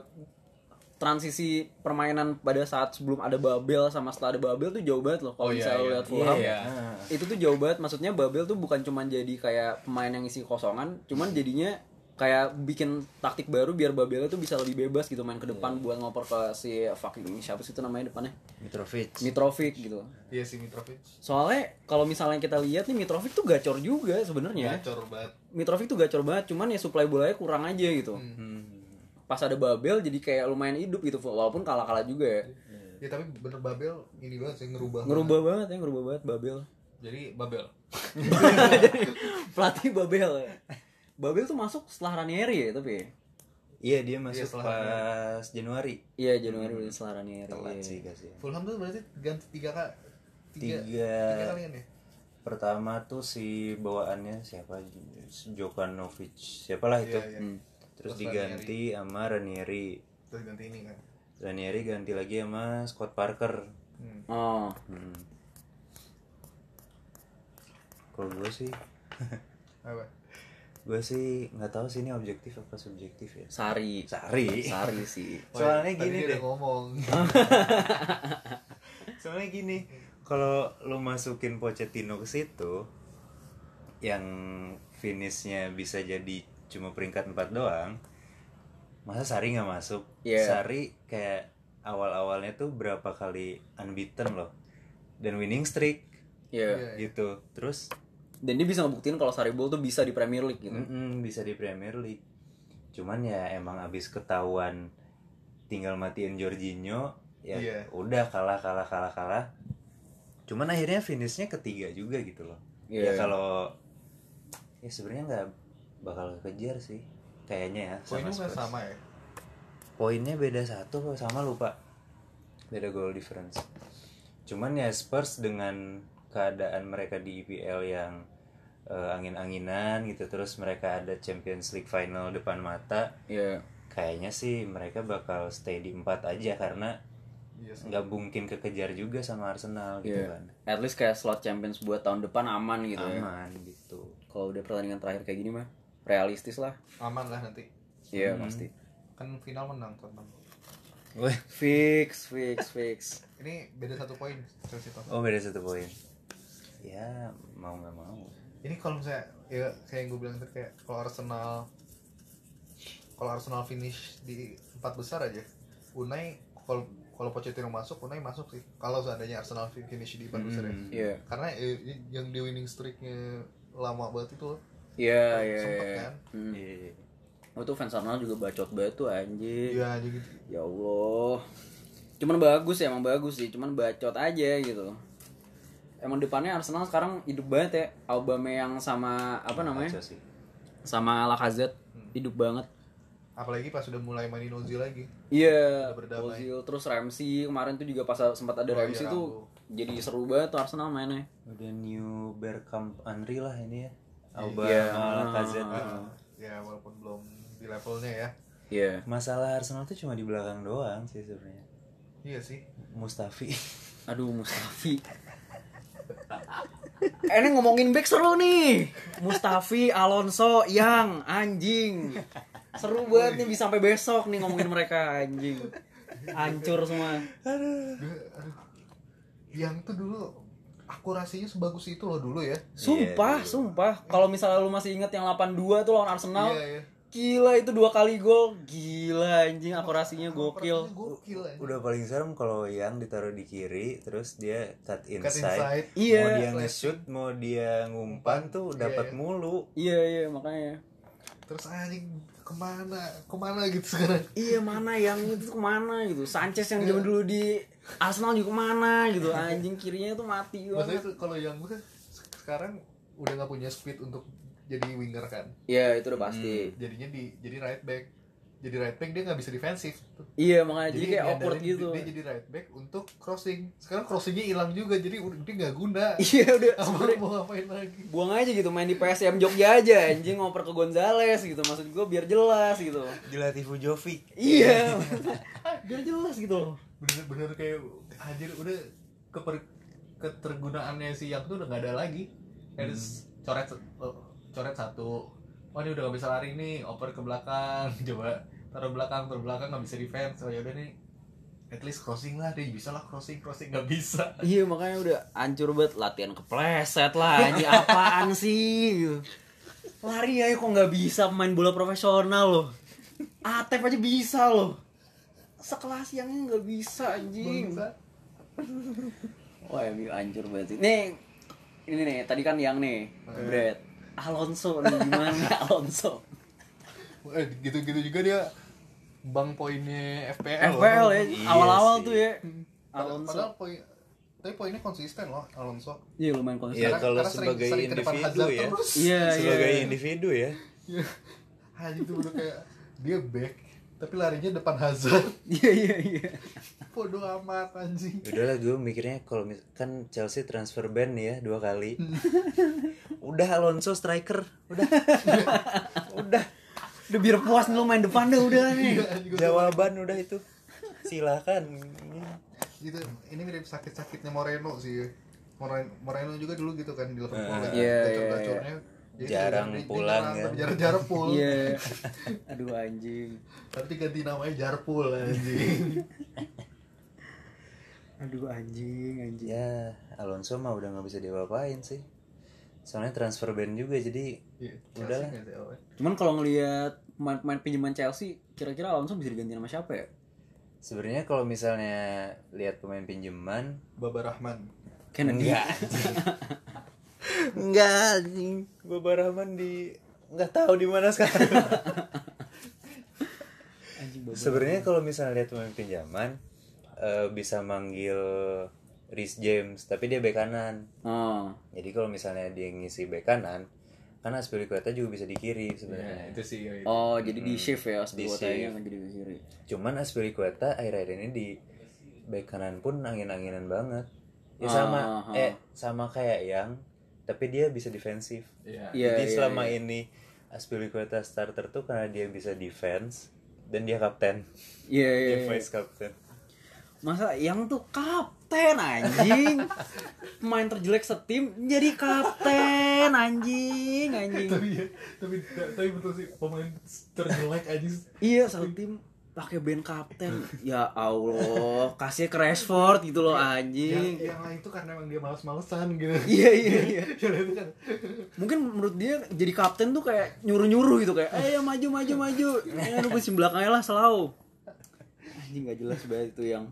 transisi permainan pada saat sebelum ada Babel sama setelah ada Babel tuh jauh banget loh kalau Oh, iya, misalnya iya. lihat Fulham. Iya. Nah, itu tuh jauh banget. Maksudnya Babel tuh bukan cuman jadi kayak pemain yang isi kosongan cuman jadinya kayak bikin taktik baru biar Babel itu bisa lebih bebas gitu main ke depan buat ngoper ke si fucking siapa sih itu namanya depannya Mitrovic Mitrovic gitu Iya si Mitrovic. soalnya kalau misalnya kita lihat nih Mitrovic tuh gacor juga sebenarnya Gacor banget. Mitrovic tuh gacor banget cuman ya supply bolanya kurang aja gitu Hmm. pas ada Babel jadi kayak lumayan hidup gitu walaupun kalah-kalah juga ya Ya tapi bener Babel ini banget sih ngerubah. ngerubah banget ya ngerubah banget Babel banget. Jadi Babel. pelatih Babel ya Babel tuh masuk setelah Ranieri ya tapi ya? iya dia masuk setelah pas Januari iya Januari udah setelah Ranieri telat iya. sih kasih Fulham tuh berarti ganti tiga kak. Tiga, Tiga. tiga kalian ya? pertama tuh si bawaannya siapa Jokanovic siapalah itu Iya, iya. Hmm. terus Terus diganti sama Ranieri Terus ganti ini kan. Ranieri ganti lagi sama Scott Parker Hmm. oh hmm. kalau gue sih Apa? Gue sih nggak tahu sih ini objektif apa subjektif ya. Sari. Sari. Sari sih. soalnya gini deh. ngomong. Soalnya gini kalau lu masukin Pochettino ke situ yang finishnya bisa jadi cuma peringkat 4 doang masa Sari nggak masuk? Iya. Sari kayak awal-awalnya tuh berapa kali unbeaten loh. Dan winning streak. Iya. gitu. Terus Dan dia bisa ngebuktiin kalau Sari Bol tuh bisa di Premier League gitu. mm-mm, bisa di Premier League. Cuman ya emang abis ketahuan tinggal matiin Jorginho ya Iya. udah kalah kalah kalah kalah. Cuman akhirnya finishnya ketiga juga gitu loh. Iya. ya kalau ya sebenarnya nggak bakal kejar sih kayaknya ya poinnya sama sama ya? Poinnya beda satu kok sama lupa. Beda goal difference. Cuman ya Spurs dengan keadaan mereka di IPL yang eh, angin-anginan gitu terus mereka ada Champions League final depan mata Iya. kayaknya sih mereka bakal stay di empat aja karena iya sih. nggak mungkin kekejar juga sama Arsenal gitu Iya. kan At least kayak slot Champions buat tahun depan aman gitu ya. aman gitu Kalau udah pertandingan terakhir kayak gini mah realistis lah. aman lah nanti Iya pasti. kan final menang Tottenham Fix, fix, fix. ini beda satu poin Chelsea Tottenham oh beda satu poin ya mau nggak mau ini kalau misalnya ya kayak yang gue bilang tadi kayak kalau Arsenal kalau Arsenal finish di empat besar aja Unai kalau kalau Pochettino masuk Unai masuk sih kalau seandainya Arsenal fi- finish di empat besar ya Hmm. Iya. karena eh, i- yang di winning streaknya lama banget itu loh. Iya, iya. Sempet iya. kan? Hmm. Iya. Oh tuh fans Arsenal juga bacot banget tuh anjing. iya aja gitu Ya Allah. Cuman bagus ya, emang bagus sih. Cuman bacot aja gitu. Emang depannya Arsenal sekarang hidup banget ya. Aubameyang sama apa namanya? Kacau sih. Sama Lacazette hidup banget. apalagi pas sudah mulai mainin Ozil lagi Iya, berdamai. Ozil terus Ramsey kemarin tuh juga pas sempat ada Oh, iya, Ramsey tuh Rambo. jadi seru banget tuh Arsenal mainnya. Udah new Bergkamp Henry lah ini ya. Auba Iya. sama Lacazette. Ah, ya walaupun belum di levelnya ya Iya. Masalah Arsenal tuh cuma di belakang doang sih sebenarnya. iya sih Mustafi. Aduh Mustafi. Eh, Ini ngomongin back seru nih. Mustafi, Alonso, yang anjing. Seru banget nih bisa sampai besok nih ngomongin mereka anjing. Hancur semua. yang tuh dulu akurasinya sebagus itu loh dulu ya Sumpah, Iya, sumpah. Kalau misalnya lu masih inget yang 82 tuh lawan Arsenal, iya iya gila itu dua kali gol. Gila anjing akurasinya gokil. Akurasinya gokil aja Udah paling serem kalau yang ditaruh di kiri terus dia cut cut inside. inside Iya. Mau dia nge-shoot, mau dia ngumpan tuh Iya, dapat iya. mulu. Iya, iya, makanya. terus anjing ke mana ke mana gitu sekarang Iya mana yang itu ke mana gitu Sanchez yang zaman dulu di Arsenal juga ke mana gitu anjing kirinya tuh mati maksudnya banget kalau yang gue kan se- sekarang udah nggak punya speed untuk jadi winger kan. Iya itu udah pasti. Jadinya di jadi right back. Jadi right back dia nggak bisa defensif. Tuh. Iya makanya jadi, kayak diandarin awkward di- gitu. dia jadi right back untuk crossing. Sekarang crossingnya hilang juga jadi udah dia nggak guna. Iya udah. Mau ngapain lagi? buang aja gitu main di PSM Jogja aja anjing ngoper ke Gonzales gitu. Maksud gue biar jelas gitu. Dilatih Fujovic. Iya. Biar jelas gitu. Bener-bener kayak anjir udah keper ketergunaannya si yang tuh udah nggak ada lagi. Kayak coret oh, coret satu. Oh ini udah gak bisa lari nih oper ke belakang. Coba taruh belakang taruh belakang nggak bisa defense. Oh yaudah nih. At least crossing lah dia bisa lah crossing crossing nggak bisa. Iya makanya udah hancur banget. Latihan kepleset lah anjing. Apaan sih? Gitu. Lari aja kok nggak bisa main bola profesional loh. Atep aja bisa loh. Sekelas yang nggak bisa anjing. Wah MU hancur banget sih. Nih Ini nih tadi kan yang nih Brad Alonso nih gimana? Alonso. Eh gitu-gitu juga dia bang poinnya FPL FPL ya Iya awal-awal tuh ya. Padahal, Alonso. padahal poin tapi poinnya konsisten loh Alonso. Iya lumayan konsisten. Iya kalau Karena sering- sebagai sering individu ya. Iya Sebagai iya. individu ya. Haji tuh udah kayak dia back tapi larinya depan Hazard. Iya iya iya. Bodoh amat anjing. Udahlah gue mikirnya kalau kan Chelsea transfer ban ya dua kali. Udah Alonso striker, udah. udah. Udah biar puas nih lo main depan deh udah nih Jawaban udah itu. Silakan. gitu ini mirip sakit-sakitnya Moreno sih Moreno, Moreno juga dulu gitu kan di Liverpool Eh, kan iya, gacor-gacornya Jadi Jarang dia- dia pulang nyerang, ya. tapi Jarang Jarpul. Iya. Aduh anjing. Tapi ganti namanya Jarpul anjing. Aduh anjing, anjing. ya Alonso mah udah nggak bisa diapa-apain sih soalnya transfer ban juga jadi Iya, Udah lah. Chelsea nggak tahu, eh. Cuman kalau ngelihat pemain pinjaman Chelsea, kira-kira Alonso bisa diganti sama siapa ya? sebenarnya kalau misalnya lihat pemain pinjaman Baba Rahman. Kennedy. enggak enggak Baba Rahman di nggak tahu di mana sekarang sebenarnya kalau misalnya lihat pemain pinjaman eh, bisa manggil Rhys James tapi dia bek kanan Oh. jadi kalau misalnya dia ngisi bek kanan kan Aspilicueta juga bisa di kiri Ya, sebenarnya itu sih. ya, itu. Oh, jadi di shift ya Di sebetulnya shift. jadi ke kiri. cuman Aspilicueta akhir-akhir ini di bek kanan pun angin-anginan banget ya Ah, sama ah. eh sama kayak yang tapi dia bisa defensif Iya. Iya, jadi iya, selama iya. ini Aspilicueta starter tuh karena dia bisa defense dan dia kapten Iya, iya. dia iya. vice captain Masa yang tuh kapten anjing. Pemain terjelek setim jadi kapten anjing, anjing. tapi ya, tapi tapi betul sih pemain terjelek aja. Iya, satu tim pakai band kapten. Ya Allah, kasih ke Rashford gitu loh Yang, anjing. yang lain itu karena emang dia males-malesan gitu. Iya, iya, iya. Yang kan Mungkin menurut dia jadi kapten tuh kayak nyuruh-nyuruh gitu kayak, "Ayo maju maju maju." Ya lu di belakangnya lah selalu. Anjing gak jelas banget itu yang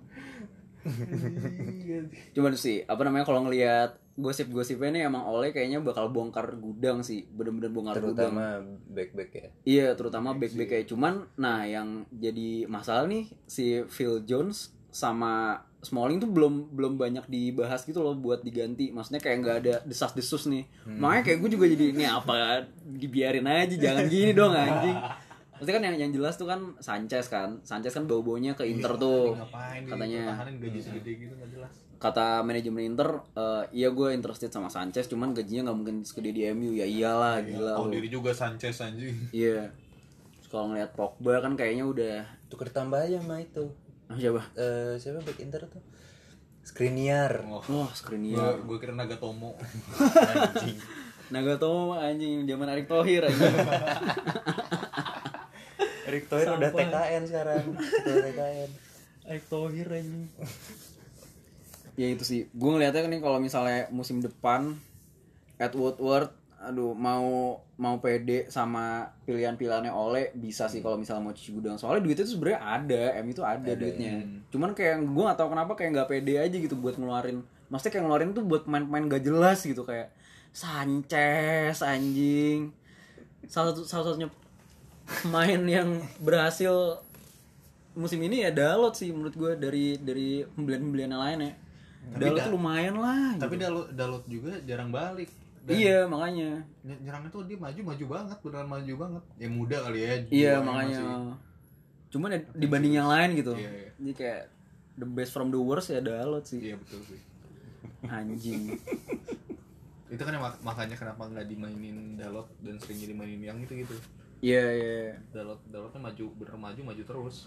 Cuman sih, apa namanya kalau ngelihat gosip-gosipnya nih emang Oleh kayaknya bakal bongkar gudang sih, bener-bener bongkar gudang. terutama back-back ya Iya, terutama back-back kayak cuman nah yang jadi masalah nih si Phil Jones sama Smalling tuh belum belum banyak dibahas gitu loh buat diganti. Maksudnya kayak nggak ada desas-desus nih. Makanya kayak gue juga jadi ini apa dibiarin aja jangan gini dong anjing. Maksudnya kan yang yang jelas tuh kan Sanchez kan. Sanchez kan bau-baunya ke Inter tuh. ngapain Katanya. Pertahanan gaji segede gitu nggak jelas. Kata manajemen Inter, eh, iya gue interested sama Sanchez, cuman gajinya nggak mungkin segede di MU. Ya iyalah, gila Tahu diri juga Sanchez anjing. Iya. Terus kalau ngeliat Pogba kan kayaknya udah tuker tambah aja sama itu ah, siapa? Eh, siapa back Inter tuh Skriniar Oh, Wah, Skriniar. gue kira Nagatomo. Nagatomo mah anjing zaman Erick Thohir anjing. Erick Thohir udah TKN sekarang. Udah TKN Erick Thohir ya itu sih. Gue ngeliatnya nih kalau misalnya musim depan Ed Woodward aduh mau mau pede sama pilihan-pilihannya Oleh bisa sih kalau misalnya mau cuci gudang. Soalnya duitnya tuh sebenarnya ada M itu ada, duitnya. cuman kayak gue gak tahu kenapa kayak nggak pede aja gitu buat ngeluarin. Maksudnya kayak ngeluarin tuh buat pemain-pemain gak jelas gitu kayak Sanchez anjing. Salah satu salah satunya pemain yang berhasil musim ini ya Dalot sih menurut gue dari dari pembelian-pembelian yang lain ya Dalot Da- tuh lumayan lah Tapi gitu. Dalot Dalot juga jarang balik. Dan iya makanya ny- nyerangnya tuh dia maju maju banget, beneran maju banget. Ya muda kali ya. Iya makanya. masih- Cuman ya dibanding yang lain gitu. Iya, iya. Jadi kayak the best from the worst ya Dalot sih. Iya betul sih. Anjing. Itu kan yang mak- makanya kenapa nggak dimainin Dalot dan sering dimainin yang itu gitu. Iya iya. Dalot Dalotnya maju bener maju maju terus.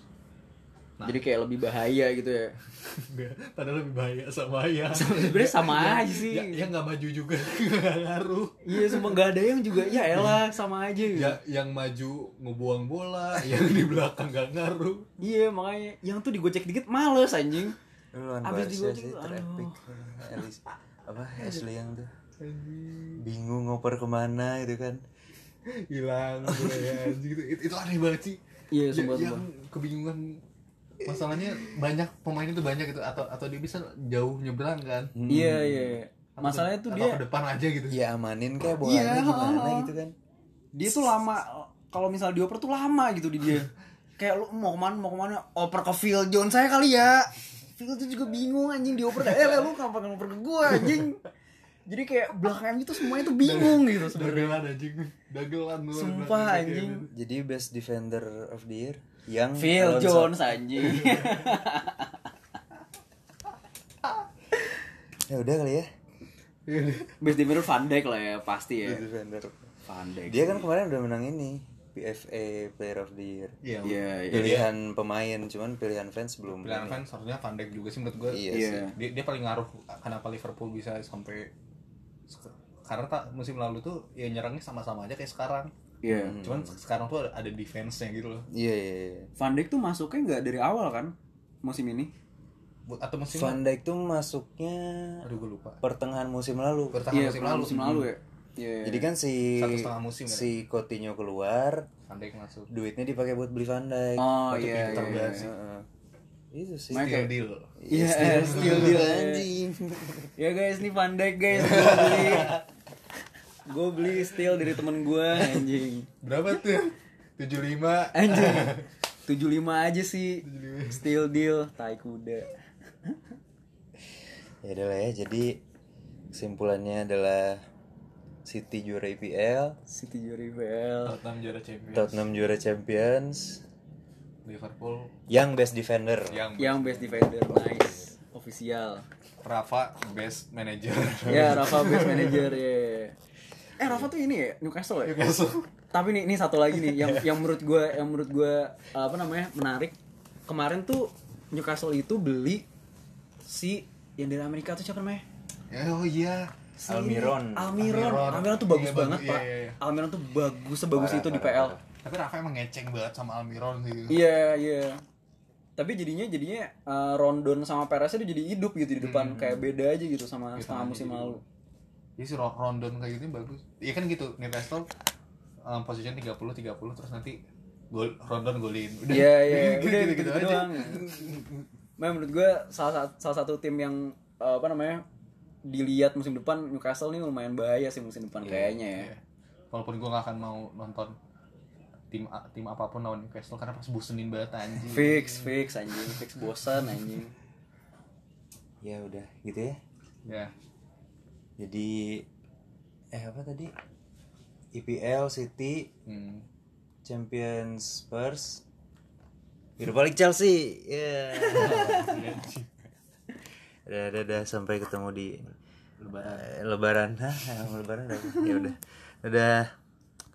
Nah. Jadi kayak lebih bahaya gitu ya. Enggak, padahal lebih bahaya sama ya. Sebenarnya sama aja sih. Ya, yang nggak maju juga nggak ngaruh. Iya semua nggak ada yang juga ya elah sama aja gitu. Ya yang maju ngebuang bola, yang di belakang nggak ngaruh. Iya makanya yang tuh digocek dikit males anjing. Lawan Abis digocek sih tuh, terepik Elis apa Ashley yang tuh bingung ngoper ke mana gitu kan Hilang gitu ya gitu. Itu, itu aneh banget sih. Iya Ya- sumpah yang sumpah. kebingungan masalahnya banyak pemain itu banyak gitu atau atau dia bisa jauh nyebrang kan Iya iya. Atau Masalahnya tuh atau dia ke depan aja gitu ya amanin kayak Iya, bolanya gimana ha-ha. gitu kan dia tuh lama kalau misal dioper tuh lama gitu di dia kayak lu mau ke mana mau ke mana oper ke Phil Jones saya kali ya Phil tuh juga bingung anjing dioper eh lu nggak ngoper ke gua anjing jadi kayak belakang itu semuanya tuh bingung gitu sebenarnya. dagelan anjing. Dagelan lu sumpah anjing. jadi best defender of the year yang Phil Alonso. Jones anjing. Ya udah kali ya. Best defender Van Dijk lah ya pasti ya. Best defender. Van Dijk dia kan kemarin udah menang ini PFA Player of the Year. Iya, iya iya. pilihan pemain cuman pilihan fans belum pilihan ini. fans harusnya Van Dijk juga sih menurut gue Iya Iya. sih. dia, dia paling ngaruh kenapa Liverpool bisa sampai karena tak musim lalu tuh ya nyerangnya sama-sama aja kayak sekarang Iya. cuman sekarang tuh ada, defense-nya gitu loh Iya iya. iya. Van Dijk tuh masuknya nggak dari awal kan musim ini? Atau musim Van Dijk tuh masuknya aduh gue lupa pertengahan musim lalu. bertahan Iya, musim lalu musim lalu ya. Iya. Jadi kan si Satu setengah musim kan? si Coutinho keluar, Van Dijk masuk duitnya dipakai buat beli Van Dijk. Oh iya iya. iya. sih. Heeh. Itu sih. Steal deal Iya, still deal anjing. Ya guys, ini Van Dijk guys, gue beli. gue beli still dari temen gue anjing. berapa tuh 75 Anjing. 75 aja sih. Still deal, tai kuda. Ya udah lah ya. Jadi kesimpulannya adalah City juara IPL, City juara IPL. Tottenham juara champions Tottenham juara Champions, Liverpool yang best defender. yang Yang best defender, nice. Official. Rafa best manager Ya, Rafa best manager ya. Eh, Rafa tuh ini ya, Newcastle ya? Newcastle Tapi nih, ini satu lagi nih yang yang menurut gue yang menurut gue apa namanya menarik. Kemarin tuh Newcastle itu beli si yang dari Amerika tuh siapa namanya? Ya, oh iya Si Almiron. Almiron. Almiron. Almiron tuh bagus Iya, banget, bagus. Pak. Iya, iya, iya. Almiron tuh bagus sebagus itu di PL. Tapi Rafa emang ngeceng banget sama Almiron sih Iya, iya. Tapi jadinya jadinya eh, Rondon sama Perez itu jadi hidup gitu di depan kayak beda aja gitu sama setengah musim lalu. Iya sih Ro- Rondon kayak gitu bagus. Iya kan gitu Newcastle um, position 30 30 terus nanti gol Rondon golin. Udah. Iya, iya, Gitu, udah gitu, gitu, gitu aja. doang. Nah, menurut gue salah satu salah satu tim yang eh, apa namanya dilihat musim depan Newcastle nih lumayan bahaya sih musim depan kayaknya ya. Iya. Walaupun gue gak akan mau nonton tim tim apa pun lawan Newcastle karena pas bosenin banget anjing. Fix, fix anjing, fix bosan anjing. Ya udah gitu ya. Ya. Jadi eh apa tadi? IPL City Hmm. Champions Spurs Europa League Chelsea. Ya. Udah, udah, udah sampai ketemu di lebaran. lebaran. Hah, lebaran. udah. Ya udah. Udah.